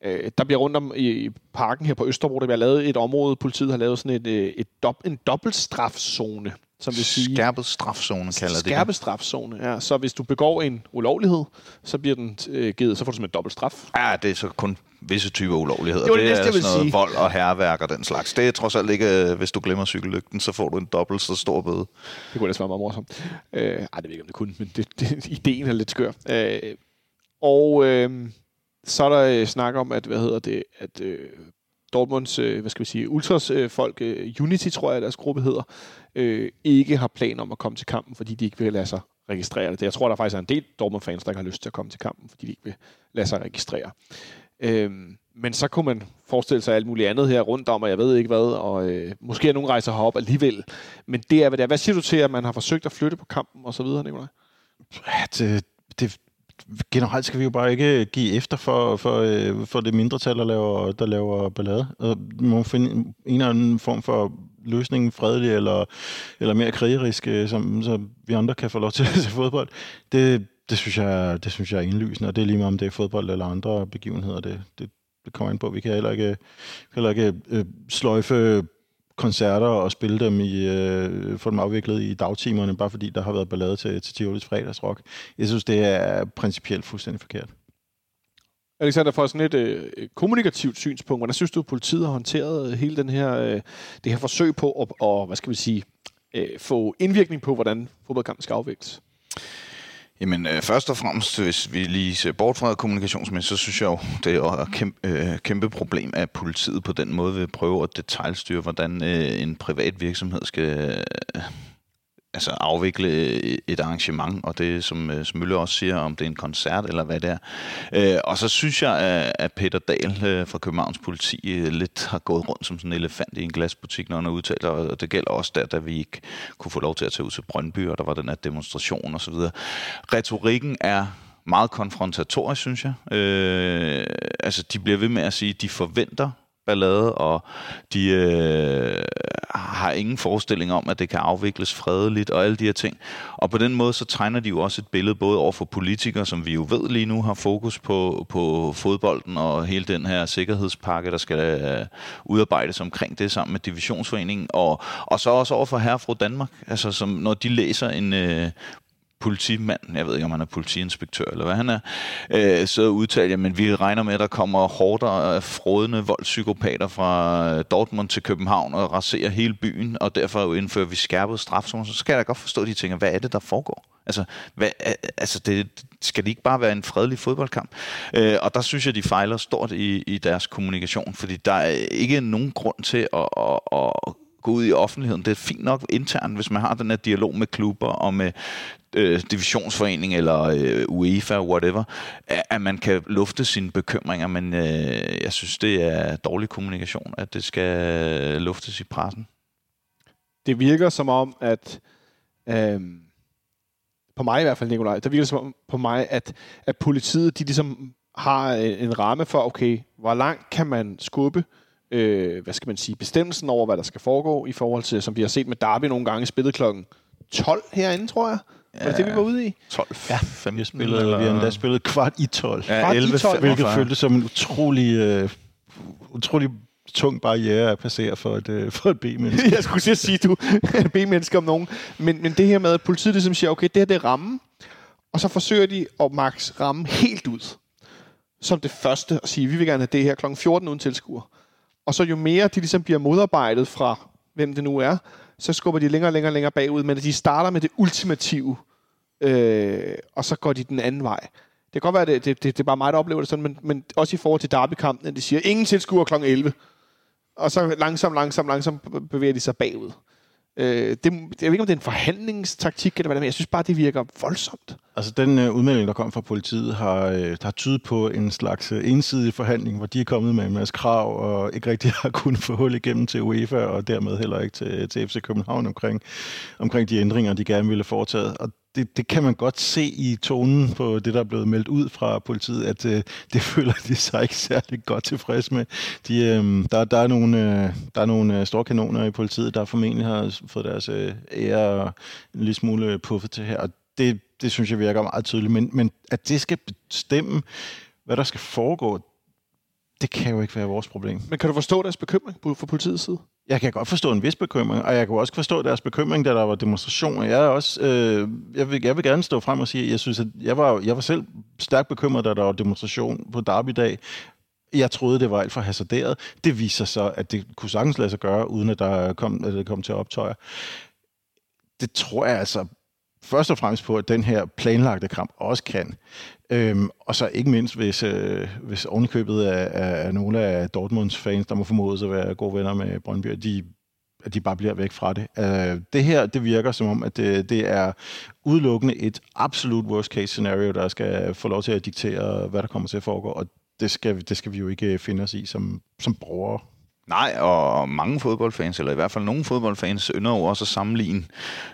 Øh, der bliver rundt om i, parken her på Østerbro, der bliver lavet et område, politiet har lavet sådan et, øh, et, et en dobbeltstrafzone, som vil sige... Skærpet strafzone kalder det Skærpet strafzone, ja. Så hvis du begår en ulovlighed, så bliver den øh, givet, så får du simpelthen dobbelt straf. Ja, det er så kun visse typer ulovligheder. Det, det, det er sådan noget sige. vold og herværk og den slags. Det er trods alt ikke, øh, hvis du glemmer cykellygten, så får du en dobbelt så stor bøde. Det kunne ellers være meget morsomt. Øh, ej, det ved ikke, om det kunne, men det, det, ideen er lidt skør. Øh, og øh, så er der øh, snak om, at, hvad hedder det, at øh, Dortmunds, øh, hvad skal vi sige, ultras øh, folk, øh, Unity tror jeg, deres gruppe hedder, øh, ikke har planer om at komme til kampen, fordi de ikke vil lade sig registrere det. Jeg tror, der faktisk er en del Dortmund-fans, der ikke har lyst til at komme til kampen, fordi de ikke vil lade sig registrere. Øhm, men så kunne man forestille sig alt muligt andet her rundt om, og jeg ved ikke hvad, og øh, måske er nogen rejser herop alligevel. Men det er, hvad det er. Hvad siger du til, at man har forsøgt at flytte på kampen og så videre, Nicolaj? Det, det, generelt skal vi jo bare ikke give efter for, for, øh, for det mindretal, der laver, der laver ballade. Øh, og må finde en eller anden form for løsningen fredelig eller, eller mere krigerisk, øh, som, så vi andre kan få lov til at se fodbold. Det, det, synes jeg, det synes jeg er indlysende, og det er lige meget om det er fodbold eller andre begivenheder. Det, det, det kommer ind på. Vi kan heller ikke, heller ikke øh, sløjfe koncerter og spille dem i, øh, få dem afviklet i dagtimerne, bare fordi der har været ballade til, til Tivolis fredagsrock. Jeg synes, det er principielt fuldstændig forkert. Alexander, fra sådan et øh, kommunikativt synspunkt, hvordan synes du, at politiet har håndteret øh, hele den her, øh, det her forsøg på at, og, hvad skal vi sige, øh, få indvirkning på, hvordan fodboldkampen skal afvikles? Jamen, øh, først og fremmest, hvis vi lige ser bort fra kommunikationsmæssigt, så synes jeg jo, det er et kæmpe, øh, kæmpe problem, at politiet på den måde vil prøve at detaljstyre, hvordan øh, en privat virksomhed skal altså afvikle øh, et arrangement, og det som, øh, som Mølle også siger, om det er en koncert eller hvad det er. Øh, og så synes jeg, at Peter Dahl øh, fra Københavns Politi øh, lidt har gået rundt som sådan en elefant i en glasbutik, når han har udtalt, og det gælder også der, da vi ikke kunne få lov til at tage ud til Brøndby, og der var den her demonstration osv. Retorikken er meget konfrontatorisk, synes jeg. Øh, altså, de bliver ved med at sige, at de forventer ballade, og de øh, har ingen forestilling om, at det kan afvikles fredeligt og alle de her ting. Og på den måde så tegner de jo også et billede både over for politikere, som vi jo ved lige nu har fokus på, på fodbolden og hele den her sikkerhedspakke, der skal øh, udarbejdes omkring det sammen med divisionsforeningen, og, og så også over for herre fru Danmark, altså som når de læser en øh, politimand, jeg ved ikke, om han er politiinspektør eller hvad han er, øh, så udtaler men vi regner med, at der kommer hårdere af frodende voldspsykopater fra øh, Dortmund til København og raserer hele byen, og derfor indfører vi skærpet straf, Så skal jeg da godt forstå de tænker, hvad er det, der foregår? Altså, hvad, altså det, skal det ikke bare være en fredelig fodboldkamp? Øh, og der synes jeg, de fejler stort i, i deres kommunikation, fordi der er ikke nogen grund til at, at, at gå ud i offentligheden. Det er fint nok internt, hvis man har den her dialog med klubber og med øh, divisionsforening eller øh, UEFA, whatever, at man kan lufte sine bekymringer, men øh, jeg synes, det er dårlig kommunikation, at det skal luftes i pressen. Det virker som om, at øh, på mig i hvert fald, Nikolaj, der virker som om på mig, at, at politiet, de ligesom har øh, en ramme for, okay, hvor langt kan man skubbe øh, hvad skal man sige, bestemmelsen over, hvad der skal foregå i forhold til, som vi har set med Derby nogle gange, spillet klokken 12 herinde, tror jeg. Ja, var det det, vi var ude i? 12, ja, 15, vi, spillede, eller... vi har endda spillet kvart i 12. Ja, kvart 11, i 12. Hvilket føltes som en utrolig, uh, utrolig tung barriere at passere for et, uh, for et B-menneske. jeg skulle sige, sige du er B-menneske om nogen. Men, men det her med, at politiet ligesom siger, okay, det her det er rammen, og så forsøger de at max ramme helt ud. Som det første at sige, vi vil gerne have det her kl. 14 uden tilskuer. Og så jo mere de ligesom bliver modarbejdet fra, hvem det nu er, så skubber de længere og længere, længere bagud, men de starter med det ultimative øh, og så går de den anden vej. Det kan godt være, at det, det, det, det er bare mig, der oplever det sådan, men, men også i forhold til derbykampen, at de siger, ingen tilskuer kl. 11. Og så langsomt, langsomt, langsomt bevæger de sig bagud. Øh, det, jeg ved ikke, om det er en forhandlingstaktik, eller hvad det er, men jeg synes bare, det virker voldsomt. Altså, den øh, udmelding, der kom fra politiet, har, øh, der har tydet på en slags øh, ensidig forhandling, hvor de er kommet med en masse krav, og ikke rigtig har kunnet få hul igennem til UEFA, og dermed heller ikke til, til FC København omkring, omkring de ændringer, de gerne ville foretage. Og det, det kan man godt se i tonen på det, der er blevet meldt ud fra politiet, at øh, det føler de sig ikke særlig godt tilfreds med. De, øh, der, der er nogle, øh, der er nogle øh, store kanoner i politiet, der formentlig har fået deres øh, ære en lille smule øh, puffet til her, og det, det synes jeg virker meget tydeligt. Men, men at det skal bestemme, hvad der skal foregå, det kan jo ikke være vores problem. Men kan du forstå deres bekymring fra politiets side? Jeg kan godt forstå en vis bekymring, og jeg kan også forstå deres bekymring, da der var demonstrationer. Jeg er også, øh, jeg, vil, jeg vil gerne stå frem og sige, at jeg synes, at jeg var, jeg var selv stærkt bekymret, da der var demonstration på Derby-dag. Jeg troede, det var alt for hasarderet. Det viser så, at det kunne sagtens lade sig gøre, uden at der kom, at det kom til optøjer. Det tror jeg altså først og fremmest på, at den her planlagte kamp også kan. Øhm, og så ikke mindst, hvis, øh, hvis ovenikøbet af, af, af nogle af Dortmunds fans, der må formodes at være gode venner med Brøndby, at de at de bare bliver væk fra det. Øh, det her, det virker som om, at det, det er udelukkende et absolut worst case scenario, der skal få lov til at diktere, hvad der kommer til at foregå, og det skal, det skal vi jo ikke finde os i som, som borgere. Nej, og mange fodboldfans, eller i hvert fald nogle fodboldfans, ynder jo også at sammenligne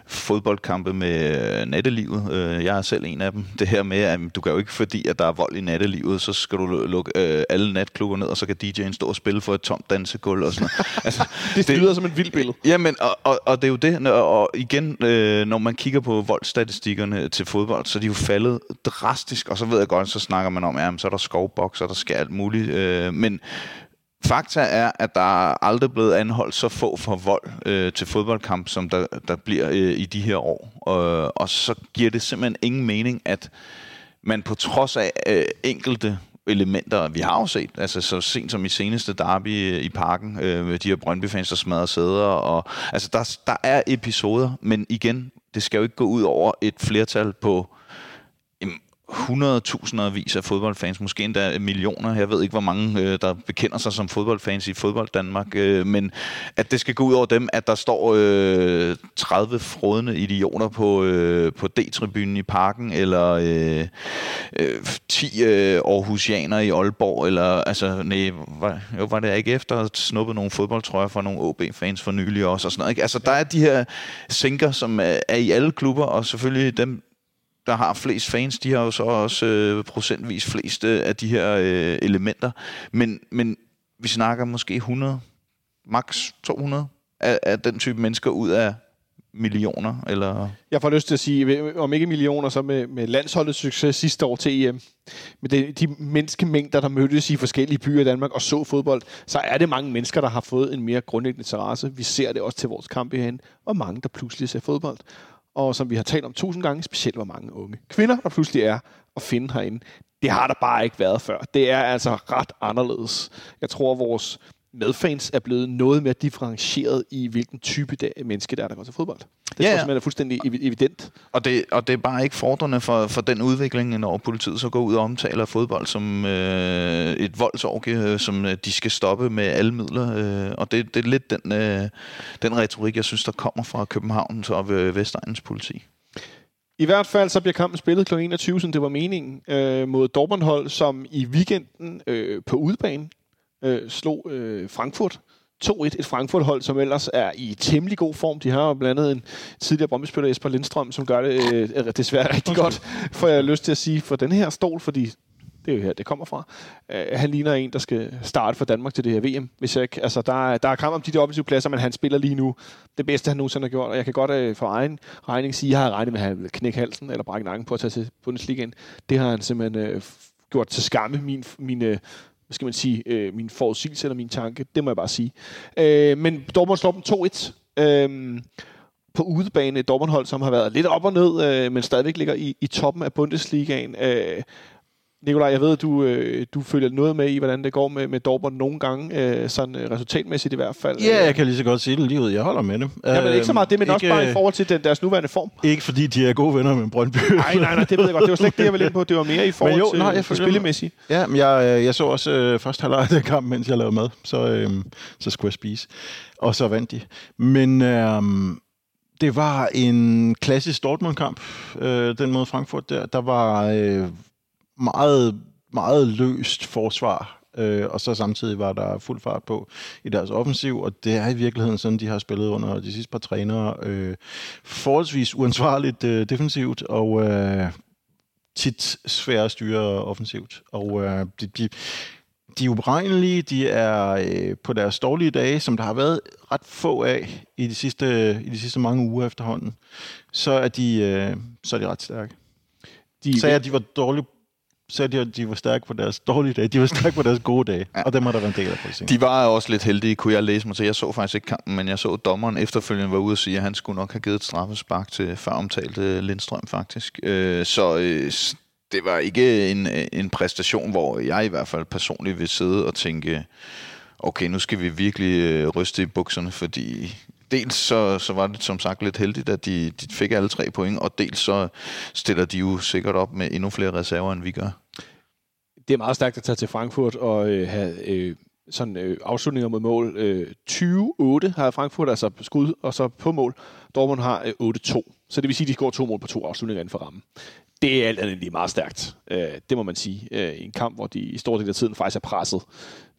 fodboldkampe med øh, nattelivet. Øh, jeg er selv en af dem. Det her med, at du kan jo ikke, fordi at der er vold i nattelivet, så skal du lukke øh, alle natklubber ned, og så kan DJ'en stå og spille for et tomt dansegulv og sådan noget. Altså, det, det lyder som et vildt billede. Jamen, og, og, og det er jo det, og igen, når man kigger på voldstatistikkerne til fodbold, så er de jo faldet drastisk, og så ved jeg godt, så snakker man om, ja, så er der skovboks, og der skal alt muligt, men Fakta er, at der er aldrig blevet anholdt så få for vold øh, til fodboldkamp, som der, der bliver øh, i de her år. Og, og så giver det simpelthen ingen mening, at man på trods af øh, enkelte elementer, vi har jo set, altså så sent som i seneste derby øh, i parken, øh, med de her Brøndby-fans, der smadrer sæder, og altså der, der er episoder, men igen, det skal jo ikke gå ud over et flertal på 100.000 vis af fodboldfans, måske endda millioner. Jeg ved ikke, hvor mange, øh, der bekender sig som fodboldfans i fodbold Danmark, øh, men at det skal gå ud over dem, at der står øh, 30 frodende idioter på, øh, på D-tribunen i parken, eller øh, øh, 10 øh, Aarhusianer i Aalborg, eller altså, nej, var, jo, var det ikke efter at snuppe nogle fodboldtrøjer fra nogle OB-fans for nylig også, og sådan noget. Ikke? Altså, der er de her sænker, som er i alle klubber, og selvfølgelig dem, der har flest fans, de har jo så også øh, procentvis flest øh, af de her øh, elementer. Men, men vi snakker måske 100, max 200 af, af den type mennesker ud af millioner? Eller? Jeg får lyst til at sige, om ikke millioner, så med, med landsholdets succes sidste år til EM. Med det, de menneskemængder, der mødtes i forskellige byer i Danmark og så fodbold, så er det mange mennesker, der har fået en mere grundlæggende interesse. Vi ser det også til vores kampe herinde, og mange, der pludselig ser fodbold og som vi har talt om tusind gange, specielt hvor mange unge kvinder, der pludselig er at finde herinde. Det har der bare ikke været før. Det er altså ret anderledes. Jeg tror, vores medfans er blevet noget mere differentieret i, hvilken type der, menneske der er, der går til fodbold. Det ja, tror jeg er fuldstændig evident. Og det, og det er bare ikke fordrende for, for den udvikling, når politiet så går ud og omtaler fodbold som øh, et voldsorgie, øh, som øh, de skal stoppe med alle midler. Øh, og det, det er lidt den, øh, den retorik, jeg synes, der kommer fra København og Vestegnens politi. I hvert fald så bliver kampen spillet kl. 21, som det var meningen, øh, mod Dortmund-hold, som i weekenden øh, på udebane øh, slog øh, Frankfurt 2-1. Et Frankfurt-hold, som ellers er i temmelig god form. De har blandt andet en tidligere brøndby Jesper Lindstrøm, som gør det øh, desværre rigtig godt, for jeg lyst til at sige, for den her stol, fordi det er jo her, det kommer fra. Uh, han ligner en, der skal starte for Danmark til det her VM. Hvis jeg ikke, altså, der, er, der er kamp om de der offensive pladser, men han spiller lige nu det bedste, han nogensinde har gjort. Og jeg kan godt uh, for egen regning sige, at jeg har regnet med, at han vil knække halsen eller brække nakken på at tage til Bundesligaen. Det har han simpelthen uh, gjort til skamme. Min, mine hvad skal man sige, øh, min forudsigelse eller min tanke. Det må jeg bare sige. Øh, men Dortmund slår dem 2-1. Øh, på udebane et Dortmund-hold, som har været lidt op og ned, øh, men stadigvæk ligger i, i toppen af Bundesligaen. Øh, Nikolaj, jeg ved, at du, øh, du følger noget med i, hvordan det går med, med Dortmund nogle gange, øh, sådan øh, resultatmæssigt i hvert fald. Ja, jeg kan lige så godt sige det lige ud. Jeg holder med det. Ja, men ikke så meget det, men ikke, også bare i forhold til den, deres nuværende form. Ikke fordi de er gode venner med Brøndby. Nej, nej, nej, det ved jeg godt. Det var slet ikke det, jeg ville ind på. Det var mere i forhold jo, til nej, jeg spillemæssige. Ja, men jeg, øh, jeg så også øh, først halvleg af kamp, mens jeg lavede mad. Så, øh, så skulle jeg spise. Og så vandt de. Men øh, det var en klassisk Dortmund-kamp, øh, den mod Frankfurt der. Der var øh, meget, meget løst forsvar, øh, og så samtidig var der fuld fart på i deres offensiv, og det er i virkeligheden sådan, de har spillet under de sidste par trænere. Øh, forholdsvis uansvarligt øh, defensivt, og øh, tit svære at styre offensivt. Og øh, de, de, de er uberegnelige, de er øh, på deres dårlige dage, som der har været ret få af i de sidste, i de sidste mange uger efterhånden, så er de, øh, så er de ret stærke. De, jeg, at de var dårlige sagde de, de var stærke på deres dårlige dage. De var stærke på deres gode dage. Ja. Og dem har der været en del af på De var også lidt heldige, kunne jeg læse mig til. Jeg så faktisk ikke kampen, men jeg så dommeren efterfølgende var ude og sige, at han skulle nok have givet et straffespark til før omtalte Lindstrøm faktisk. Øh, så øh, det var ikke en, en præstation, hvor jeg i hvert fald personligt vil sidde og tænke, okay, nu skal vi virkelig øh, ryste i bukserne, fordi dels så, så var det som sagt lidt heldigt, at de, de fik alle tre point, og dels så stiller de jo sikkert op med endnu flere reserver, end vi gør. Det er meget stærkt at tage til Frankfurt og øh, have øh, sådan øh, afslutninger mod mål. Øh, 20-8 har Frankfurt altså skud, og så på mål. Dortmund har øh, 8-2. Så det vil sige, at de scorer to mål på to afslutninger inden for rammen. Det er alt andet lige meget stærkt. Øh, det må man sige. Øh, I en kamp, hvor de i stor del af tiden faktisk er presset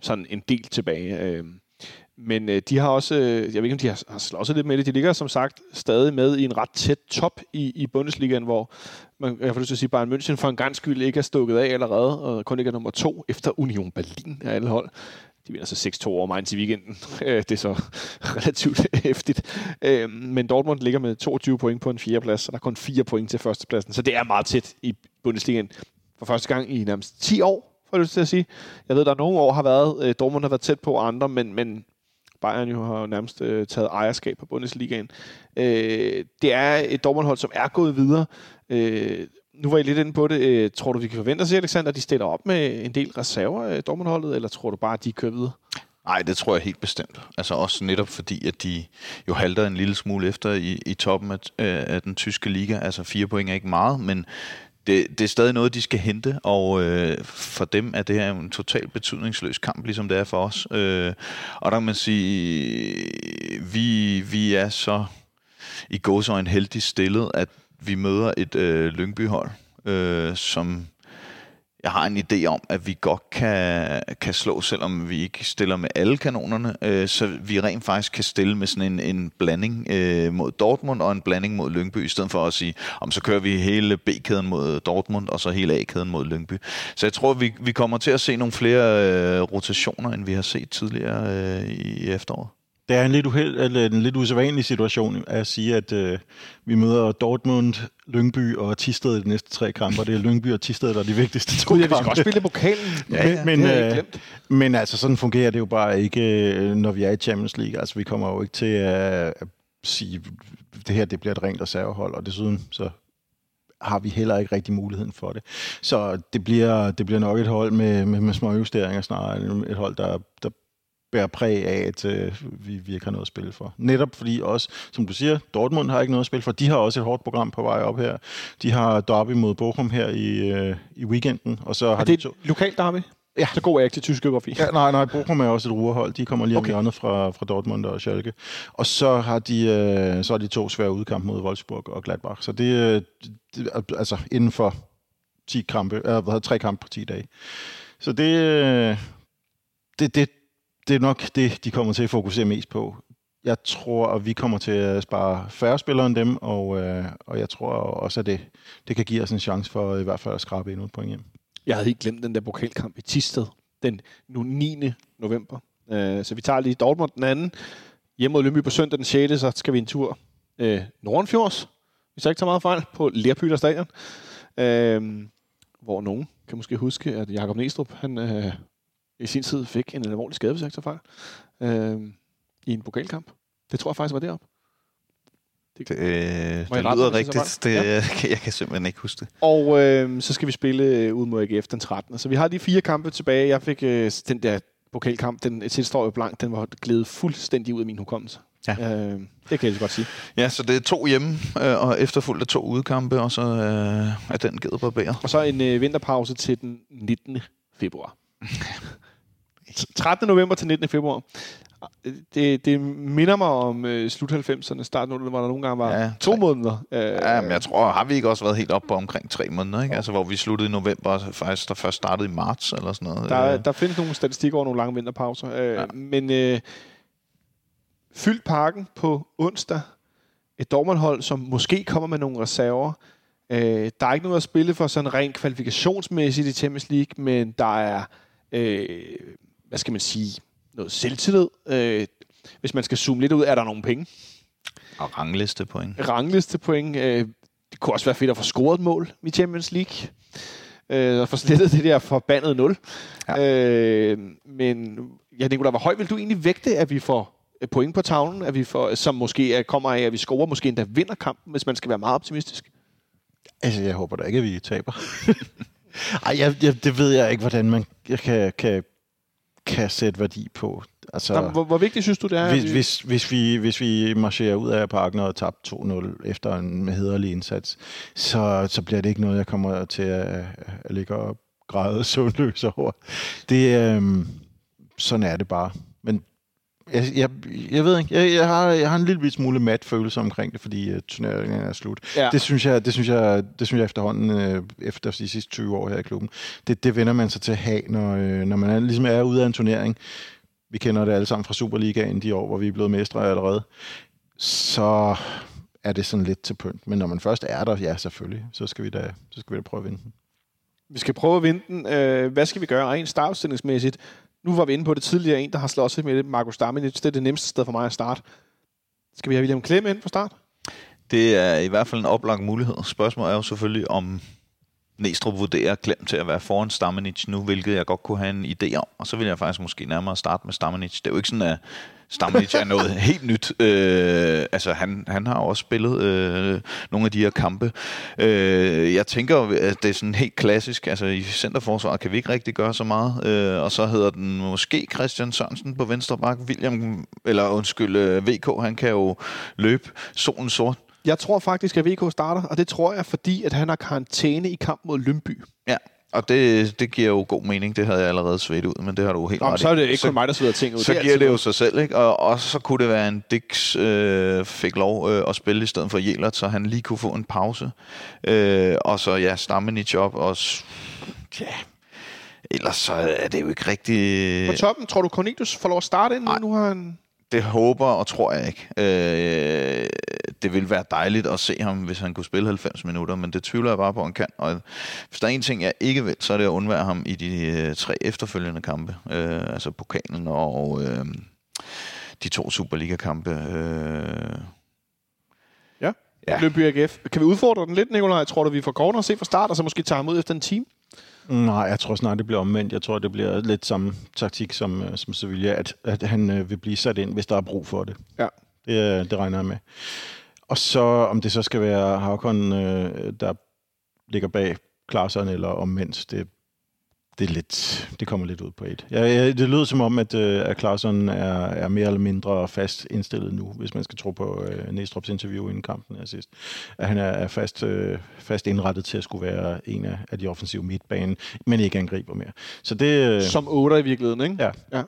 sådan en del tilbage. Øh, men øh, de har også, øh, jeg ved ikke om de har, har slået lidt med det, de ligger som sagt stadig med i en ret tæt top i, i Bundesligaen, hvor man, jeg får lyst til at sige, Bayern München for en gang skyld ikke er stukket af allerede, og kun ligger nummer to efter Union Berlin af alle hold. De vinder så 6-2 over Mainz i weekenden. Øh, det er så relativt hæftigt. Øhm, men Dortmund ligger med 22 point på en fjerdeplads, og der er kun 4 point til førstepladsen. Så det er meget tæt i Bundesligaen for første gang i nærmest 10 år, får jeg lyst til at sige. Jeg ved, der er nogle år har været, øh, Dortmund har været tæt på andre, men, men Bayern jo har jo nærmest øh, taget ejerskab på Bundesligaen. Øh, det er et Dortmund-hold, som er gået videre. Øh, nu var I lidt inde på det. Øh, tror du, vi kan forvente os, Alexander, at de stiller op med en del reserver af Dortmund-holdet, eller tror du bare, at de kører videre? Nej, det tror jeg helt bestemt. Altså også netop fordi, at de jo halter en lille smule efter i, i toppen af, øh, af den tyske liga. Altså fire point er ikke meget, men det, det er stadig noget, de skal hente, og øh, for dem er det her en totalt betydningsløs kamp, ligesom det er for os. Øh, og der kan man sige, vi, vi er så i gåsøjne heldigt stillet, at vi møder et øh, Lyngby-hold, øh, som jeg har en idé om, at vi godt kan, kan slå, selvom vi ikke stiller med alle kanonerne, øh, så vi rent faktisk kan stille med sådan en, en blanding øh, mod Dortmund og en blanding mod Lyngby, i stedet for at sige, om så kører vi hele B-kæden mod Dortmund og så hele A-kæden mod Lyngby. Så jeg tror, vi, vi kommer til at se nogle flere øh, rotationer, end vi har set tidligere øh, i efteråret. Det er en lidt, uheld, eller en lidt usædvanlig situation at sige, at øh, vi møder Dortmund, Lyngby og Tisted i de næste tre kampe. Det er Lyngby og Tisted, der er de vigtigste to Gud, ja, kampe. vi skal også spille pokalen. Ja, ja, men, ikke øh, men altså, sådan fungerer det jo bare ikke, øh, når vi er i Champions League. Altså, vi kommer jo ikke til at, at sige, det her det bliver et rent reservehold, og desuden så har vi heller ikke rigtig muligheden for det. Så det bliver, det bliver nok et hold med, med, med små justeringer snarere, end et hold, der, der bærer præg af, at øh, vi, vi ikke har noget at spille for. Netop fordi også, som du siger, Dortmund har ikke noget at spille for. De har også et hårdt program på vej op her. De har derby mod Bochum her i, øh, i weekenden, og så har Er de det to... et lokalt derby? Ja. Så god er jeg ikke til tysk geografi. Ja, nej, nej, Bochum er også et ruerhold. De kommer lige om Okay. hjørnet fra, fra Dortmund og Schalke. Og så har de, øh, så har de to svære udkampe mod Wolfsburg og Gladbach. Så det, øh, det altså inden for 10 kampe, øh, hvad hedder, tre kampe på 10 dage. Så det, øh, det, det, det er nok det, de kommer til at fokusere mest på. Jeg tror, at vi kommer til at spare færre spillere end dem, og, øh, og jeg tror også, at det, det kan give os en chance for i hvert fald at skrabe endnu et point hjem. Jeg havde helt glemt den der pokalkamp i Tisted den nu 9. november. Øh, så vi tager lige Dortmund den anden. Hjemme mod Lønby på søndag den 6. Så skal vi en tur øh, Nordenfjords, hvis jeg ikke tager meget fejl, på Lerpyler Stadion. Øh, hvor nogen kan måske huske, at Jakob Næstrup, han øh, i sin tid fik en alvorlig skade, hvis jeg ikke tager fejl, uh, i en pokalkamp. Det tror jeg faktisk var deroppe. Det, Det, øh, det rette lyder rigtigt. Det, ja. Jeg kan simpelthen ikke huske det. Og øh, så skal vi spille øh, ud mod AGF den 13. Så vi har de fire kampe tilbage. Jeg fik øh, den der pokalkamp, den tilstår jo blank, den var glædet fuldstændig ud af min hukommelse. Ja. Øh, det kan jeg godt sige. Ja, så det er to hjemme, øh, og efterfulgt af to udekampe, og så øh, er den givet på bæret. Og så en øh, vinterpause til den 19. februar. 13. november til 19. februar. Det, det minder mig om øh, slut 90'erne, start 0'erne, hvor der nogle gange var Ja, to tre. måneder. Øh, Ja, men jeg tror, har vi ikke også været helt op på omkring tre måneder, ikke? Altså, hvor vi sluttede i november, og faktisk der først startede i marts, eller sådan noget. Der, Øh, der findes nogle statistikker over nogle lange vinterpauser. Øh, Ja. Men øh, fyldt parken på onsdag. Et dogmandhold, som måske kommer med nogle reserver. Øh, der er ikke noget at spille for sådan rent kvalifikationsmæssigt i Champions League, men der er, øh, hvad skal man sige, noget selvtillid. Øh, hvis man skal zoome lidt ud, er der nogle penge. Og rangliste point. Rangliste point. Øh, det kunne også være fedt at få scoret et mål i Champions League. Øh, og få slettet det der forbandede 0. Ja. Øh, men ja, Nicolai, hvor højt vil du egentlig vægte, at vi får øh, point på tavlen, at vi får, som måske er, kommer af, at vi scorer, måske endda vinder kampen, hvis man skal være meget optimistisk? Altså, jeg håber da ikke, at vi taber. Ej, jeg, jeg, det ved jeg ikke, hvordan man kan, kan, kan sætte værdi på. Altså, Nå, men hvor, hvor vigtigt synes du, det er? hvis, vi- hvis, hvis, vi, hvis vi marcherer ud af parken og har tabt 2-0 efter en hederlig indsats, så, så bliver det ikke noget, jeg kommer til at, at ligge og græde søvnløs over. Det, øhm, sådan er det bare. Men jeg, jeg, jeg ved ikke, jeg, jeg, har, jeg har en lille smule mat følelse omkring det, fordi uh, turneringen er slut. Ja. Det synes jeg, det synes jeg, det synes jeg efterhånden, øh, efter de sidste 20 år her i klubben, det, det vender man sig til at have, når, øh, når man er, ligesom er ude af en turnering. Vi kender det alle sammen fra Superligaen de år, hvor vi er blevet mestre allerede. Så er det sådan lidt til pynt. Men når man først er der, ja selvfølgelig, så skal vi da, så skal vi da prøve at vinde den. Vi skal prøve at vinde den. Hvad skal vi gøre rent startstillingsmæssigt? Nu var vi inde på det tidligere. En, der har slået sig med det, Markus Daminic. Det er det nemmeste sted for mig at starte. Skal vi have William Klem ind fra start? Det er i hvert fald en oplagt mulighed. Spørgsmålet er jo selvfølgelig, om Næstrup vurderer Klem til at være foran Stamenic nu, hvilket jeg godt kunne have en idé om. Og så vil jeg faktisk måske nærmere starte med Stamenic. Det er jo ikke sådan, at Stamenic er noget helt nyt. Øh, altså, han, han har også spillet øh, nogle af de her kampe. Øh, jeg tænker, at det er sådan helt klassisk. Altså, i centerforsvaret kan vi ikke rigtig gøre så meget. Øh, og så hedder den måske Christian Sørensen på venstre bak. William, eller undskyld, øh, VK, han kan jo løbe solen sort. Jeg tror faktisk, at VK starter, og det tror jeg, fordi at han har karantæne i kamp mod Lønby. Ja, og det, det giver jo god mening. Det havde jeg allerede svedt ud, men det har du helt Nå, men ret så er i. det ikke så, kun mig, der sveder ting ud. så er giver det jo sig selv, ikke? Og, og så kunne det være, en Dix øh, fik lov øh, at spille i stedet for Jelert, så han lige kunne få en pause. Øh, og så ja, Stamenic op, og s- ja, ellers så er det jo ikke rigtig... På toppen, tror du Cornelius får lov at starte ind? nu? Nej. Nu har han... Det håber og tror jeg ikke. Øh, det ville være dejligt at se ham, hvis han kunne spille 90 minutter, men det tvivler jeg bare på, at han kan. Og hvis der er en ting, jeg ikke vil, så er det at undvære ham i de øh, tre efterfølgende kampe. Øh, altså pokalen og øh, de to Superliga-kampe. Øh, Ja. Ja. Lønby AGF. Kan vi udfordre den lidt, Nikolaj? Tror du, vi får corner se fra start, og så måske tage ham ud efter en time? Nej, jeg tror snart, det bliver omvendt. Jeg tror, det bliver lidt samme taktik som, øh, som Sevilla, at, at han øh, vil blive sat ind, hvis der er brug for det. Ja. Det, øh, det regner jeg med. Og så, om det så skal være Havkon, øh, der ligger bag Klaarsson, eller omvendt, det, det, er lidt, det kommer lidt ud på et. Ja, ja, det lyder som om, at, øh, at Klaarsson er, er mere eller mindre fast indstillet nu, hvis man skal tro på øh, Næstrup's interview inden kampen her sidst. At han er, er fast, øh, fast indrettet til at skulle være en af, af de offensive midtbanen, men ikke angriber mere. Så det... Øh, Som otter i virkeligheden, ikke? Ja. ja.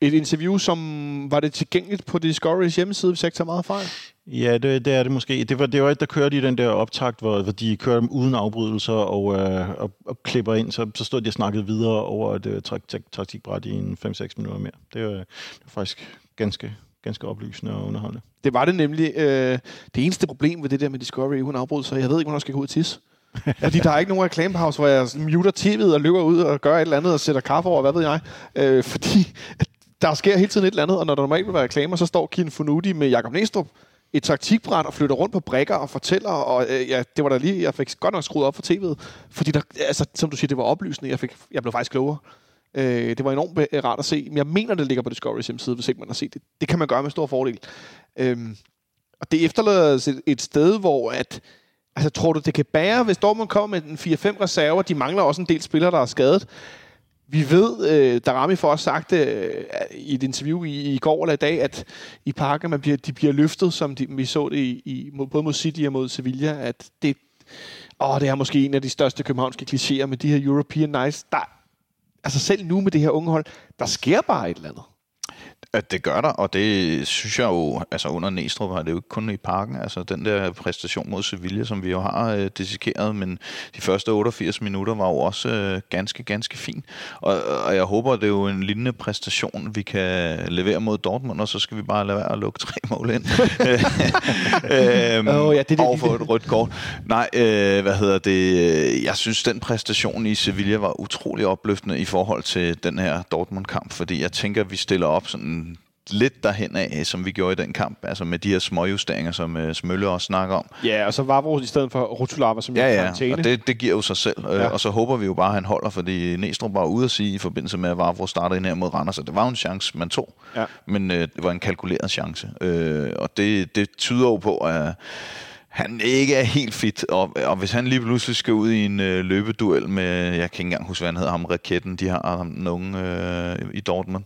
Et interview, som var det tilgængeligt på Discoverys hjemmeside, hvis jeg ikke tager meget fejl? Ja, det, det er det måske. Det var, det var et, der kørte i den der optakt, hvor, hvor de kører dem uden afbrydelser og, øh, og, og klipper ind. Så, så stod de og snakkede videre over et øh, tak, tak, taktikbræt i en 5-6 minutter mere. Det var, det var faktisk ganske, ganske oplysende og underholdende. Det var det nemlig. Øh, det eneste problem ved det der med Discovery uden afbrydelser, jeg ved ikke, hvornår jeg skal gå ud og tisse. Fordi der er ikke nogen reklamepause, hvor jeg muter tv'et og løber ud og gør et eller andet og sætter kaffe over, hvad ved jeg. Øh, fordi der sker hele tiden et eller andet, og når der normalt vil være reklamer, så står Kien Funuti med Jakob Næstrup et taktikbræt og flytter rundt på brækker og fortæller, og øh, ja, det var der lige, jeg fik godt nok skruet op for tv'et, fordi der, altså, som du siger, det var oplysende, jeg, fik, jeg blev faktisk klogere. Øh, det var enormt øh, rart at se, men jeg mener, det ligger på Discovery's hjemmeside, hvis ikke man har set det. Det kan man gøre med stor fordel. Øh, Og det efterlader os et, et sted, hvor at, altså, tror du, det kan bære, hvis Dortmund kommer med en 4-5 reserver? De mangler også en del spillere, der er skadet. Vi ved, øh, Darami får også sagt øh, i et interview i, i går eller i dag, at i parken man bliver, de bliver løftet, som de, vi så det i, i, mod- både mod City og mod Sevilla, at det, åh, det er måske en af de største københavnske klichéer med de her European Nights. Der, altså selv nu med det her unge hold, der sker bare et eller andet. At det gør der, og det synes jeg jo, altså under Næstrup har det jo ikke kun i parken, altså den der præstation mod Sevilla, som vi jo har øh, dissekeret, men de første 88 minutter var jo også øh, ganske, ganske fin. Og, og jeg håber, det er jo en lignende præstation, vi kan levere mod Dortmund, og så skal vi bare lade være at lukke tre mål ind. øhm, Åh, ja, det det og få et rødt kort. Nej, øh, hvad hedder det? Jeg synes, den præstation i Sevilla var utrolig opløftende i forhold til den her Dortmund-kamp, fordi jeg tænker, at vi stiller op sådan lidt derhen af, som vi gjorde i den kamp, altså med de her småjusteringer, som øh, Smølle også snakker om. Ja, og så var vores i stedet for Rotulava, som Ja, ja, og det, det giver jo sig selv. Ja. Ja. Og så håber vi jo bare, at han holder, fordi Næstrup var ude at sige i forbindelse med, at Vavro startede ind her mod Randers, og det var jo en chance, man tog. Ja. Men øh, det var en kalkuleret chance. Øh, og det, det tyder jo på, at han ikke er helt fit, og, og hvis han lige pludselig skal ud i en øh, løbeduel med, jeg kan ikke engang huske, hvad han hedder, ham Raketten, de har ham nogen øh, i Dortmund,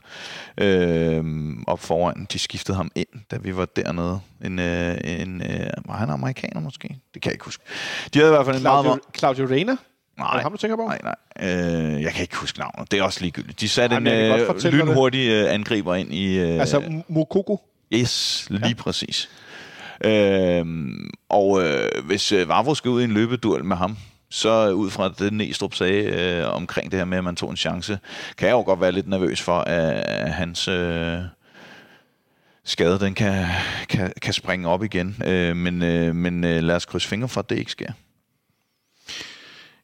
øh, op foran, de skiftede ham ind, da vi var dernede. En, øh, en, øh, var han amerikaner måske? Det kan jeg ikke huske. De havde i hvert fald en Claudio, meget... Claudio Reina? Er Nej, det ham, du tænker på? nej, nej. Øh, jeg kan ikke huske navnet. Det er også ligegyldigt. De satte Jamen, en øh, lynhurtig øh, angriber ind i... Øh, Altså, Mokoko? Yes, lige ja. præcis. Øhm, og øh, hvis øh, Vavro skal ud i en løbeduel med ham, så øh, ud fra det, Næstrup sagde øh, omkring det her med, at man tog en chance, kan jeg jo godt være lidt nervøs for, at hans øh, skade den kan, kan, kan springe op igen. Øh, men øh, men øh, lad os krydse fingre for, at det ikke sker.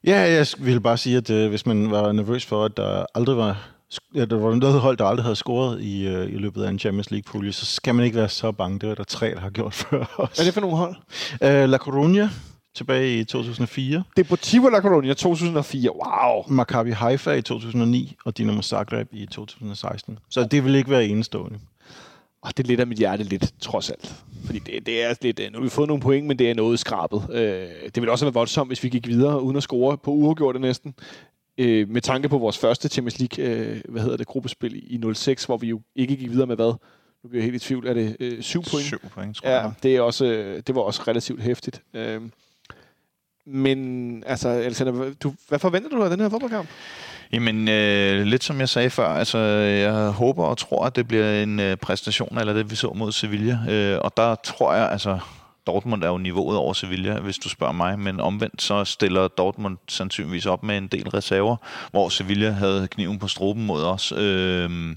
Ja, jeg ville bare sige, at øh, hvis man var nervøs for, at der aldrig var ja, der var noget hold, der aldrig havde scoret i, øh, i løbet af en Champions League-pulje, så skal man ikke være så bange. Det var der tre, der har gjort før os. Hvad er det for nogle hold? Øh, La Coruña tilbage i 2004, Deportivo La Coruña 2004. Wow. Maccabi Haifa i 2009 og Dinamo Zagreb i 2016. Så det vil ikke være enestående. Og det letter mit hjerte lidt, trods alt. Fordi det, det er lidt... øh, Nu har vi fået nogle point, men det er noget skrabet. Øh, det ville også have været voldsomt, hvis vi gik videre uden at score på uafgjorte næsten. Øh, med tanke på vores første Champions League, øh, hvad hedder det, gruppespil i 06, hvor vi jo ikke gik videre med hvad? Nu bliver jeg helt i tvivl. Er det øh, syv point? Syv point, tror jeg. Ja, det, er også, øh, det var også relativt hæftigt. Øh, men altså, Alexander, du, hvad forventer du af den her fodboldkamp? Jamen, øh, lidt som jeg sagde før, altså, jeg håber og tror, at det bliver en øh, præstation, eller det vi så mod Sevilla. Øh, og der tror jeg, altså, Dortmund er jo niveauet over Sevilla, hvis du spørger mig, men omvendt så stiller Dortmund sandsynligvis op med en del reserver, hvor Sevilla havde kniven på struben mod os. Øh,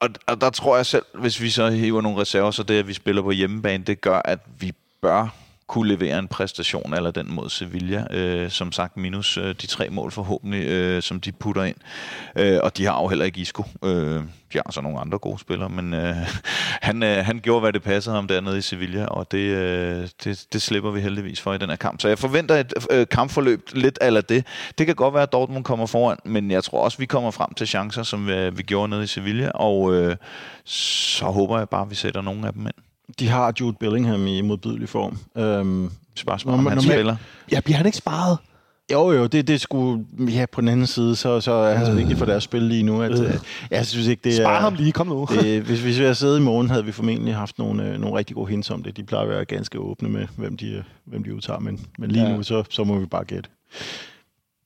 og, og der tror jeg selv, hvis vi så hiver nogle reserver, så det, at vi spiller på hjemmebane, det gør, at vi bør kunne levere en præstation eller den mod Sevilla. Øh, som sagt, minus øh, de tre mål forhåbentlig, øh, som de putter ind. Øh, og de har jo heller ikke Isco. Øh, de har så nogle andre gode spillere, men øh, han, øh, han gjorde, hvad det passede ham dernede i Sevilla, og det, øh, det, det slipper vi heldigvis for i den her kamp. Så jeg forventer et øh, kampforløb lidt eller det. Det kan godt være, at Dortmund kommer foran, men jeg tror også, vi kommer frem til chancer, som øh, vi gjorde nede i Sevilla, og øh, så håber jeg bare, at vi sætter nogle af dem ind. De har Jude Bellingham i modbydelig form. Øhm, Spørgsmål, om Nå, han normalt- spiller. Ja, bliver han ikke sparet? Jo, jo, det, det skulle... Ja, på den anden side, så, så er han så vigtig for deres spil lige nu, at Øh. jeg synes ikke, det er... Spar ham lige, kom nu. Det, hvis, hvis vi havde siddet i morgen, havde vi formentlig haft nogle, øh, nogle rigtig gode hints om det. De plejer at være ganske åbne med, hvem de, øh, hvem de udtager, men, men lige ja. nu, så, så må vi bare gætte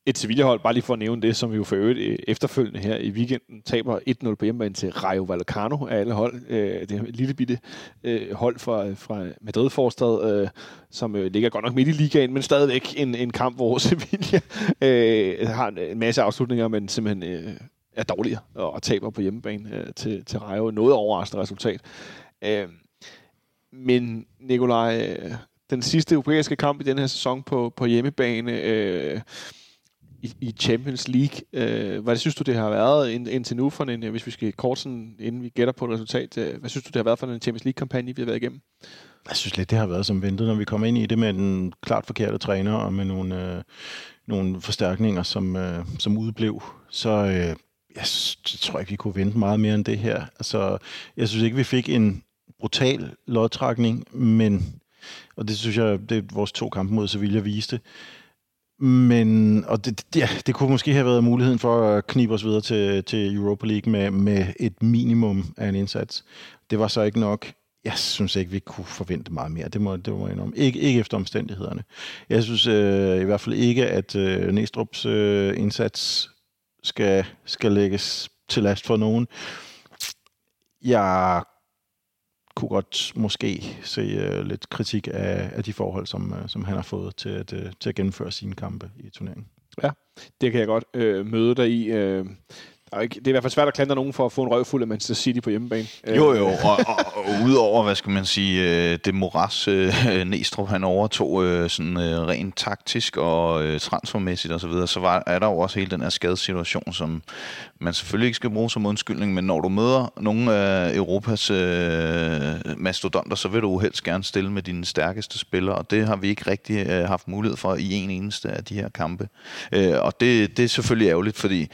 et Sevilla-hold, bare lige for at nævne det, som vi jo for øvrigt øh, efterfølgende her i weekenden taber 1-0 på hjemmebane til Rayo Vallecano af alle hold. Øh, det er et lille bitte øh, hold fra, fra Madrid-forstad, som ligger godt nok midt i ligaen, men stadigvæk en, en kamp, hvor Sevilla har en, masse afslutninger, men simpelthen er dårligere og, taber på hjemmebane til, til Rayo. Noget overraskende resultat. Men Nikolaj, den sidste europæiske kamp i den her sæson på, på hjemmebane, øh, i, i Champions League. Øh, hvad synes du, det har været ind, indtil nu, for en, øh, hvis vi skal kort sådan, inden vi gætter på et resultat, øh, hvad synes du, det har været for en Champions League-kampagne, vi har været igennem? Jeg synes lidt, det har været som ventet, når vi kommer ind i det med den klart forkerte træner og med nogle, øh, nogle forstærkninger, som, øh, som udblev. Så øh, jeg tror ikke, vi kunne vente meget mere end det her. Altså, jeg synes ikke, vi fik en brutal lodtrækning, men, og det synes jeg, det er vores to kampe mod Sevilla viste, men, og det, ja, det kunne måske have været muligheden for at knibe os videre til, til Europa League med, med et minimum af en indsats. Det var så ikke nok. Jeg synes ikke, vi kunne forvente meget mere. Det må, det må jeg ikke, ikke efter omstændighederne. Jeg synes øh, i hvert fald ikke, at øh, Næstrup's øh, indsats skal, skal lægges til last for nogen. Jeg kunne godt måske se øh, lidt kritik af, af de forhold, som, øh, som han har fået til at, øh, til at gennemføre sine kampe i turneringen. Ja, det kan jeg godt øh, møde dig i. Øh, er ikke, det er i hvert fald svært at klandre nogen for at få en røvfuld af Manchester City på hjemmebane. Øh, jo, jo, og, og, og udover, hvad skal man sige, øh, det moras øh, Næstrup, han overtog øh, sådan øh, rent taktisk og transfermæssigt osv., så, videre, så var, er der jo også hele den her skadesituation, som man selvfølgelig ikke skal bruge som undskyldning, men når du møder nogle af Europas øh, mastodonter, så vil du helst gerne stille med dine stærkeste spillere, og det har vi ikke rigtig øh, haft mulighed for i en eneste af de her kampe. Øh, og det, det er selvfølgelig ærgerligt, fordi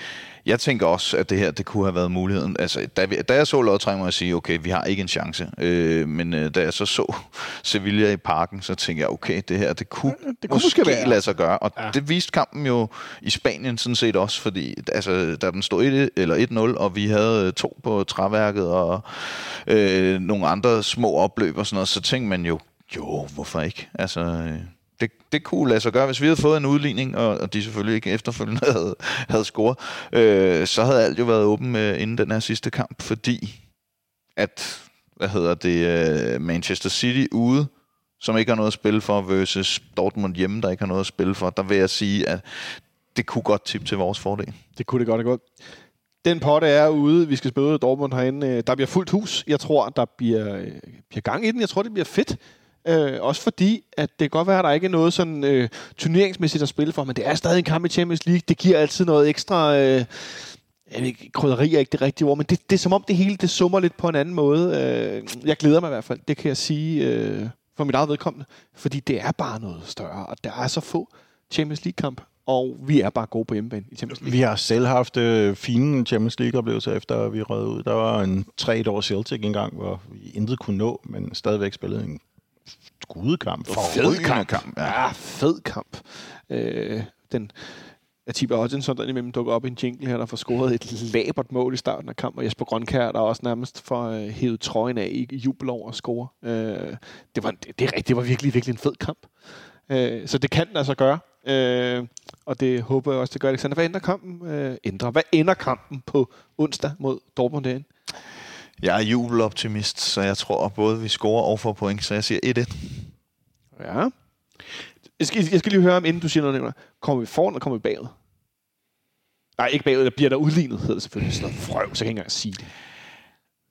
jeg tænker også, at det her det kunne have været muligheden. Altså, da, vi, da jeg så lodtræk, må jeg sige, okay, vi har ikke en chance. Øh, men øh, da jeg så så Sevilla i parken, så tænkte jeg, okay, det her, det kunne, det kunne måske, måske lade sig gøre. Og ja. det viste kampen jo i Spanien sådan set også, fordi altså, da den stod 1 eller 1-0, og vi havde to på træværket og øh, nogle andre små opløb og sådan noget, så tænkte man jo, jo, hvorfor ikke? Altså, øh, det, kunne lade sig gøre, hvis vi havde fået en udligning, og, og de selvfølgelig ikke efterfølgende havde, havde scoret, øh, så havde alt jo været åben øh, inden den her sidste kamp, fordi at, hvad hedder det, øh, Manchester City ude, som ikke har noget at spille for, versus Dortmund hjemme, der ikke har noget at spille for, der vil jeg sige, at det kunne godt tippe til vores fordel. Det kunne det godt, det gået. Den potte er ude. Vi skal spille Dortmund herinde. Øh, der bliver fuldt hus. Jeg tror, der bliver, øh, bliver gang i den. Jeg tror, det bliver fedt. Øh, også fordi, at det kan godt være, at der ikke er noget sådan øh, turneringsmæssigt at spille for, men det er stadig en kamp i Champions League. Det giver altid noget ekstra... Øh, jeg ved, krydderi er ikke det rigtige ord, men det, det er som om det hele det summer lidt på en anden måde. Øh, jeg glæder mig i hvert fald, det kan jeg sige øh, for mit eget vedkommende, fordi det er bare noget større, og der er så få Champions League-kamp, og vi er bare gode på hjemmebane i Champions League. Vi har selv haft øh, fine Champions League-oplevelser, efter vi rød ud. Der var en tre år Celtic engang, hvor vi intet kunne nå, men stadigvæk spillede en skudekamp. Fed kamp. kamp. Ja. ja, fed kamp. Øh, den Atiba Odinson, der imellem dukker op i en jingle her, der får scoret et labert mål i starten af kampen, og Jesper Grønkær, der også nærmest får øh, hævet trøjen af i jubel over at score. Øh, det, var, det, det, det var virkelig, virkelig en fed kamp. Øh, så det kan den altså gøre. Øh, og det håber jeg også, det gør Alexander. Hvad ender kampen? Øh, ændrer. Hvad ender kampen på onsdag mod Dortmund derinde? Jeg er jubeloptimist, så jeg tror både vi scorer og får point, så jeg siger 1-1. Ja. Jeg skal, jeg skal lige høre om, inden du siger noget, nævner. Kommer vi foran, eller kommer vi bagud? Nej, ikke bagud. Der bliver der udlignet, hedder det selvfølgelig. Sådan noget frøv, så kan jeg ikke engang sige det.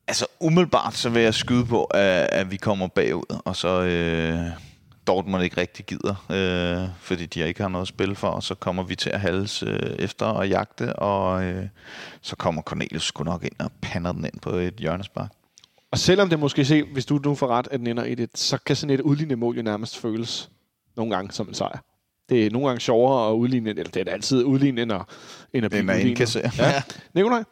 Altså, umiddelbart så vil jeg skyde på, at, at vi kommer bagud, og så... Øh Dortmund ikke rigtig gider, øh, fordi de ikke har noget at spille for, og så kommer vi til at halse øh, efter og jagte, og øh, så kommer Cornelius sgu nok ind og pander den ind på et hjørnespark. Og selvom det måske se, hvis du nu får ret, at den ender i det, så kan sådan et udlignende mål jo nærmest føles nogle gange som en sejr. Det er nogle gange sjovere at udligne, eller det er altid udligne, end at, end at blive udlignet. Ja. Nikolaj?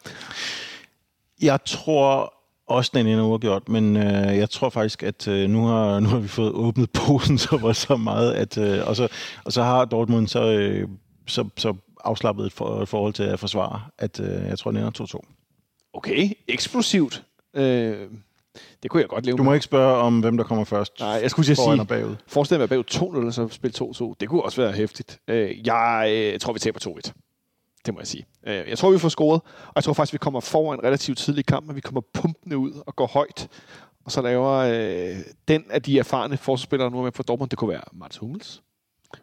Jeg tror også den ender uafgjort, men øh, jeg tror faktisk, at øh, nu, har, nu har vi fået åbnet posen så, var så meget, at, øh, og, så, og så har Dortmund så, øh, så, så afslappet et, for, et forhold til at forsvare, at øh, jeg tror, den ender 2-2. Okay, eksplosivt. Øh, det kunne jeg godt leve Du må med. ikke spørge om, hvem der kommer først. Nej, jeg skulle sige, bagud. forestil dig at bagud 2-0, og så spille 2-2. Det kunne også være hæftigt. Øh, jeg øh, tror, vi taber 2-1. Det må jeg sige. Øh, jeg tror, vi får scoret, og jeg tror faktisk, vi kommer foran relativt tidlig i kampen, vi kommer pumpende ud og går højt. Og så laver øh, den af de erfarne forsvarsspillere, nu er med for Dortmund, det kunne være Mats Hummels.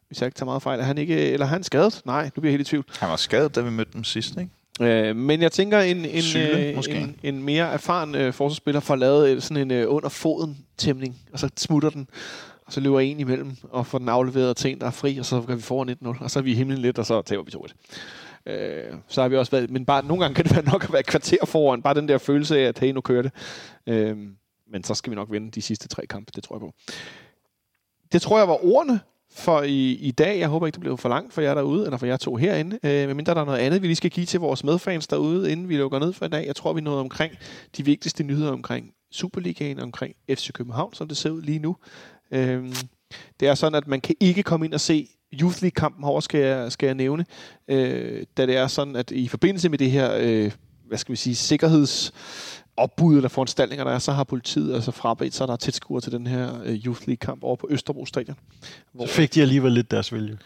Hvis jeg ikke tager meget fejl. Er han ikke, eller er han skadet? Nej, nu bliver jeg helt i tvivl. Han var skadet, da vi mødte dem sidst, ikke? Øh, men jeg tænker, en, en, Syle, øh, en, en mere erfaren øh, forsvarsspiller får lavet øh, sådan en øh, under foden tæmning, og så smutter den, og så løber en imellem, og får den afleveret til en, der er fri, og så kan vi foran 1-0, og så er vi i himlen lidt, og så taber vi 2-1. Øh, så har vi også været, men bare nogle gange kan det være nok at være et kvarter foran, bare den der følelse af, at hey, nu kører det. Øh, men så skal vi nok vinde de sidste tre kampe, det tror jeg på. Det tror jeg var ordene for i, i dag. Jeg håber ikke, det blev for langt for jer derude, eller for jer to herinde. Øh, medmindre der er noget andet, vi lige skal give til vores medfans derude, inden vi lukker ned for i dag. Jeg tror, vi nåede omkring de vigtigste nyheder omkring Superligaen omkring FC København, som det ser ud lige nu. Øh, det er sådan, at man kan ikke komme ind og se Youth League-kampen herovre, skal jeg, skal jeg nævne, øh, da det er sådan, at i forbindelse med det her, øh, hvad skal vi sige, sikkerheds opbud eller foranstaltninger, der er, så har politiet altså frabedt sig, der er tilskuere til den her øh, Youth League-kamp over på Østerbro Stadion. Så fik de alligevel lidt deres vilje.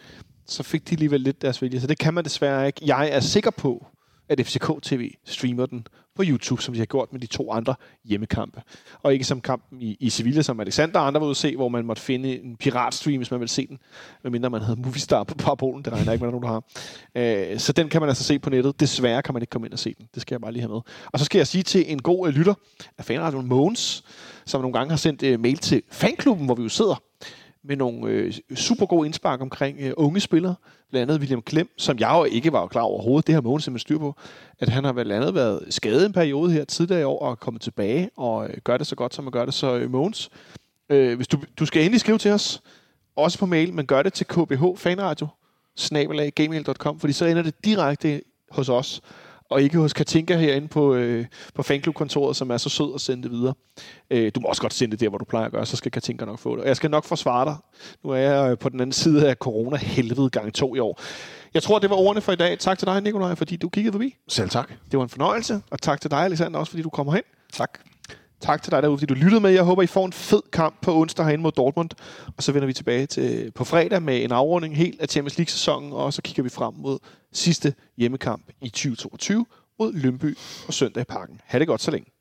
Så fik de alligevel lidt deres vilje, så det kan man desværre ikke. Jeg er sikker på, at FCK TV streamer den på YouTube, som de har gjort med de to andre hjemmekampe. Og ikke som kampen i, i Sevilla, som Alexander og andre var ude at se, hvor man måtte finde en piratstream, hvis man vil se den, medmindre man havde Movistar på parabolen. Det regner ikke med, at nogen har. Øh, så den kan man altså se på nettet. Desværre kan man ikke komme ind og se den. Det skal jeg bare lige have med. Og så skal jeg sige til en god øh, lytter af fanradioen Mogens, som nogle gange har sendt øh, mail til fanklubben, hvor vi jo sidder, med nogle øh, super gode indspark omkring øh, unge spillere. Blandt andet William Klem, som jeg jo ikke var klar over overhovedet. Det har Mogens simpelthen styr på. At han har blandt andet været skadet en periode her tidligere i år og er kommet tilbage og øh, gør det så godt, som man gør det. Så øh, Mogens, øh, hvis du, du skal endelig skrive til os, også på mail, men gør det til kbh fanradio gmail.com, fordi så ender det direkte hos os og ikke hos Katinka herinde på, øh, på fanklubkontoret, som er så sød at sende det videre. Øh, du må også godt sende det der, hvor du plejer at gøre, så skal Katinka nok få det. Og jeg skal nok forsvare dig. Nu er jeg øh, på den anden side af corona-helvede gang to i år. Jeg tror, det var ordene for i dag. Tak til dig, Nikolaj, fordi du kiggede forbi. Selv tak. Det var en fornøjelse. Og tak til dig, Alexander, også fordi du kommer hen. Tak. Tak til dig derude, fordi du lyttede med. Jeg håber, I får en fed kamp på onsdag herinde mod Dortmund. Og så vender vi tilbage til, på fredag med en afrunding helt af Champions League-sæsonen. Og så kigger vi frem mod sidste hjemmekamp i 2022 mod Lønby og søndag i parken. Ha' det godt så længe.